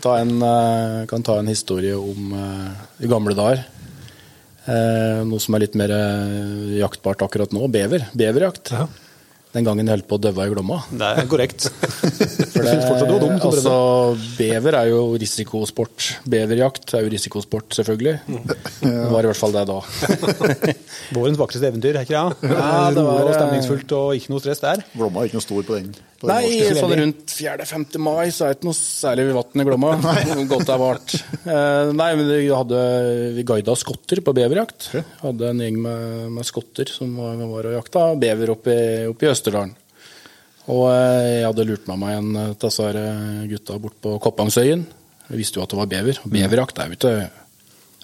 [SPEAKER 4] Ta en, eh, kan ta en historie om eh, i gamle dager. Eh, noe som er litt mer eh, jaktbart akkurat nå. Bever. Beverjakt.
[SPEAKER 2] Ja.
[SPEAKER 4] Den gangen jeg holdt på å døve i Glomma.
[SPEAKER 5] Det er korrekt. (laughs)
[SPEAKER 4] For det,
[SPEAKER 5] var
[SPEAKER 4] altså, bever er jo risikosport. Beverjakt er jo risikosport, selvfølgelig. Det var i hvert fall det da. (laughs)
[SPEAKER 5] Vårens vakreste eventyr, er ikke det?
[SPEAKER 4] Ja, det var,
[SPEAKER 5] stemningsfullt og ikke noe stress der.
[SPEAKER 6] Glomma er ikke noe stor på den.
[SPEAKER 4] Nei, sånn rundt 4.-5. mai så er det ikke noe særlig vann i Glomma. (laughs) Godt det er vart. Eh, nei, men vi hadde vi guida skotter på beverjakt. Hadde en gjeng med, med skotter som var, var og jakta bever oppe i, Østerdalen. Og eh, jeg hadde lurt med meg en av disse eh, gutta bort på Koppangsøyen. Jeg visste jo at det var bever. Og beverjakt er jo ikke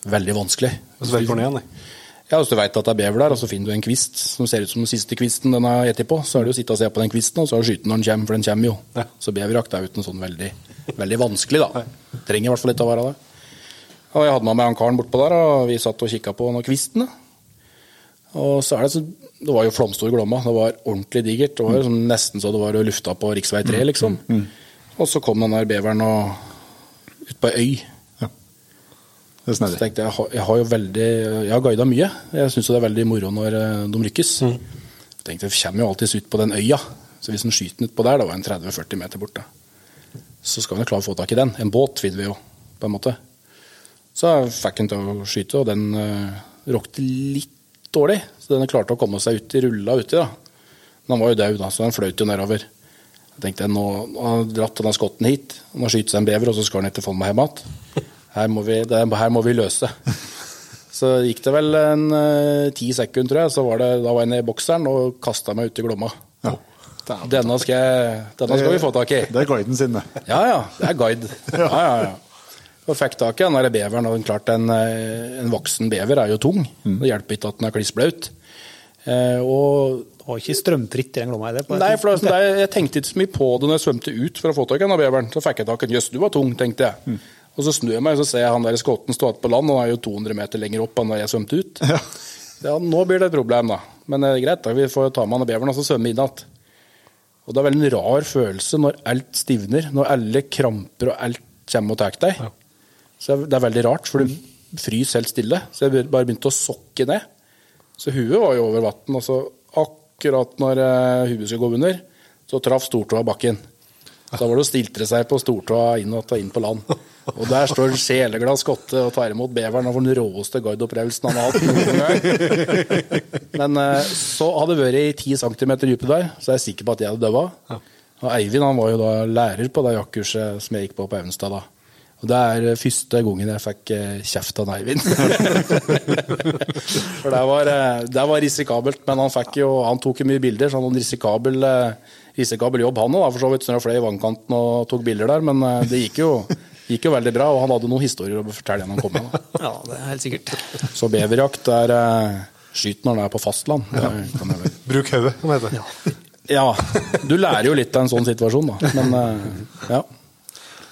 [SPEAKER 4] veldig vanskelig.
[SPEAKER 2] Den er igjen, nei.
[SPEAKER 4] Ja, Hvis du veit at det er bever der, og så finner du en kvist som ser ut som den siste kvisten den har spist på, så er det jo å sitte og se på den kvisten, og så skyte når den kommer, for den kommer jo.
[SPEAKER 2] Ja.
[SPEAKER 4] Så beverjakt er jo ikke sånn veldig, veldig vanskelig, da. Trenger i hvert fall litt å være det. Og jeg hadde med meg han karen bortpå der, og vi satt og kikka på noen kvisten. Og så er det så Det var jo flomstor Glomma, det var ordentlig digert. Det var jo sånn, nesten så det var lufta på rv. 3, liksom. Og så kom den der beveren og ut på ei øy.
[SPEAKER 6] Det er
[SPEAKER 4] Så tenkte jeg, jeg har, jeg jo veldig Jeg har guida mye. Jeg syns det er veldig moro når de de Mm. Jeg tenkte, Det kommer jo alltids ut på den øya. Så hvis en skyter den utpå der, da var en 30-40 meter borte, så skal vi klare å få tak i den. En båt vil vi jo, på en måte. Så jeg fikk den til å skyte, og den uh, råkte litt dårlig. Så den klarte å komme seg uti, rulla uti, da. Men han var jo død, da, så den fløyt jo nedover. Jeg tenkte, nå har han dratt denne skotten hit, nå skyter seg en bever, og så skal han ikke få meg hjem igjen. Her må vi, det, her må vi løse. (laughs) Så gikk det vel en eh, ti sekunder, tror jeg, så var det, da var jeg nede i bokseren og kasta meg ut i Glomma.
[SPEAKER 6] Ja.
[SPEAKER 4] Denne skal, jeg, denne skal vi få tak i.
[SPEAKER 6] Det er guiden sin, det.
[SPEAKER 4] Ja, ja. Det er guide. (laughs) Ja, ja, ja. Og fikk tak i den der beveren. og klart En, eh, en voksen bever er jo tung. Det hjelper ikke at den er klissblaut. Eh, og
[SPEAKER 5] Det var ikke strømfritt i den Glomma
[SPEAKER 4] Nei, for jeg tenkte ikke så mye på det når jeg svømte ut for å få tak i denne beveren. Så fikk jeg tak i den. Jøss, du var tung, tenkte jeg. Og så snur jeg meg, og så ser jeg han der skotten stå igjen på land, og han er jo 200 meter lenger opp enn da jeg svømte ut.
[SPEAKER 6] Ja.
[SPEAKER 4] Ja, nå blir det et problem, da. Men det er greit, da. vi får ta med han beveren og så svømme inn igjen. Og det er veldig en rar følelse når alt stivner, når alle kramper og alt kommer og tar deg. Så det er veldig rart, for du fryser helt stille. Så jeg bare begynte å sokke ned. Så huet var jo over vann, og så akkurat når eh, huet skulle gå under, så traff stortåa bakken. Da var det å stiltre seg på stortåa inn og ta inn på land. (laughs) Og der står sjeleglad skotte og tar imot beveren og får den råeste guideopplevelsen han har hatt noen gang. Men eh, så hadde det vært i 10 cm dype der, så er jeg sikker på at jeg hadde daua. Og Eivind han var jo da lærer på det jaktkurset som jeg gikk på på Evenstad da. Og det er eh, første gangen jeg fikk eh, kjeft av Eivind. (laughs) For det var, det var risikabelt, men han, jo, han tok jo mye bilder, så han hadde en risikabel, risikabel jobb, han òg. For så vidt så han fløy i vannkanten og tok bilder der, men det gikk jo, gikk jo veldig bra. Og han hadde noen historier å fortelle når han kom med. (laughs)
[SPEAKER 5] Ja, det er helt sikkert.
[SPEAKER 4] Så beverjakt er eh, skyt når han er på fastland. Ja. vel.
[SPEAKER 2] Bruk hodet, som det heter.
[SPEAKER 4] Ja, du lærer jo litt av en sånn situasjon, da. Men eh, ja.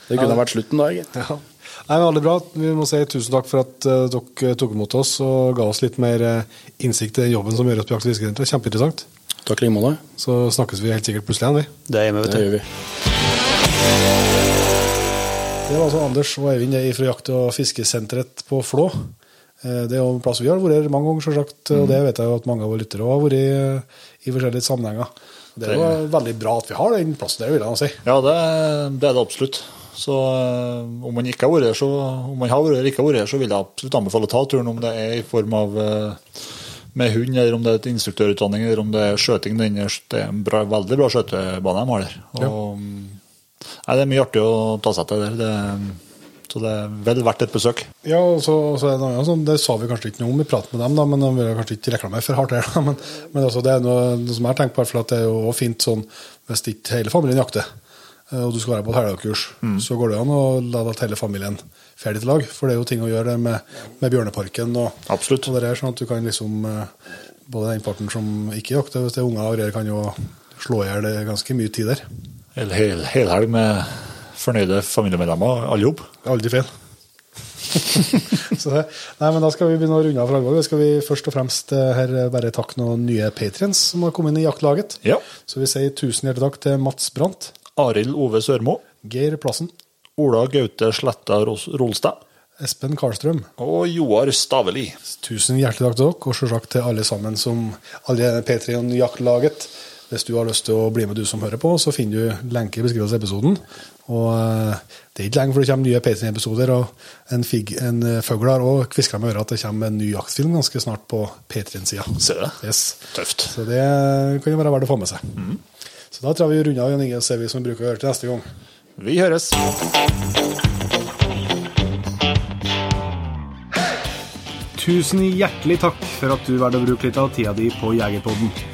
[SPEAKER 4] Det kunne vært slutten da, gitt.
[SPEAKER 2] Ja. Nei, men Veldig bra. Vi må si tusen takk for at eh, dere tok imot oss og ga oss litt mer eh, innsikt i jobben som gjøres på Jakt- og fiskesenteret. Kjempeinteressant.
[SPEAKER 4] Takk i like måte.
[SPEAKER 2] Så snakkes vi helt sikkert plutselig igjen, vi.
[SPEAKER 5] Det er vet
[SPEAKER 4] Det gjør vi.
[SPEAKER 2] Det var altså Anders og Eivind fra jakt- og fiskesenteret på Flå. Eh, Det er jo en plass vi har vært mange ganger, selvsagt, og det vet jeg jo at mange av våre lyttere har vært i, i forskjellige sammenhenger. Det er jo veldig bra at vi har den plassen der, vil jeg si.
[SPEAKER 3] Ja, det, det er det absolutt. Så eh, om man ikke har vært her, så om man har vært her, ikke har vært her, så vil jeg absolutt anbefale å ta turen, om det er i form av eh, med hund, eller om det er et instruktørutdanning, eller om det er skjøting. Det er en bra, veldig bra skjøtebane de har der. Og, nei, det er mye artig å ta seg til der. Det, så det er vel verdt et besøk.
[SPEAKER 2] Ja, og så, så er det noe sånn, det sa vi kanskje ikke noe om i praten med dem, da, men vi har kanskje ikke reklamert for hardt her. Da, men men altså, det er noe, noe som jeg har tenkt på, for at det er jo fint sånn hvis ikke hele familien jakter, eh, og du skal være på et helgakurs, så går det an å la hele familien ferdig til lag. For det er jo ting å gjøre med, med Bjørneparken og,
[SPEAKER 3] Absolutt.
[SPEAKER 2] og det der, sånn at du kan liksom eh, Både den parten som ikke jakter, hvis det er unger og greier, kan jo slå i hjel ganske mye tid der.
[SPEAKER 3] En hel, helhelg med fornøyde familiemedlemmer, alle sammen.
[SPEAKER 2] Aldri feil. (laughs) så det, nei, men Da skal vi begynne å runde av for alvor. Skal vi først og fremst eh, her bare takke noen nye patrients som har kommet inn i jaktlaget.
[SPEAKER 3] Ja.
[SPEAKER 2] Så vi sier tusen hjertelig takk til Mats Brandt,
[SPEAKER 3] Arild Ove Sørmo,
[SPEAKER 2] Geir Plassen,
[SPEAKER 3] Ola Gaute Sletta Rolstad
[SPEAKER 2] Espen Karlstrøm.
[SPEAKER 3] og Joar Staveli.
[SPEAKER 2] Tusen hjertelig takk til dere, og selvsagt til alle sammen som alle Patrion-jaktlaget. Hvis du har lyst til å bli med, du som hører på, så finner du lenke i beskrivelsen av episoden. Og eh, det er ikke lenge før det kommer nye Patrion-episoder, og en, fig, en eh, fugl har òg kviskra med øret at det kommer en ny jaktfilm ganske snart på Patrion-sida.
[SPEAKER 3] Ser du det?
[SPEAKER 2] Yes.
[SPEAKER 3] Tøft.
[SPEAKER 2] Så det kan jo være verdt å få med seg. Så da tror jeg vi runder av, Jan Inge, og ser vi som vi bruker å gjøre til neste gang.
[SPEAKER 3] Vi høres.
[SPEAKER 1] Tusen hjertelig takk for at du valgte å bruke litt av tida di på Jegerpodden.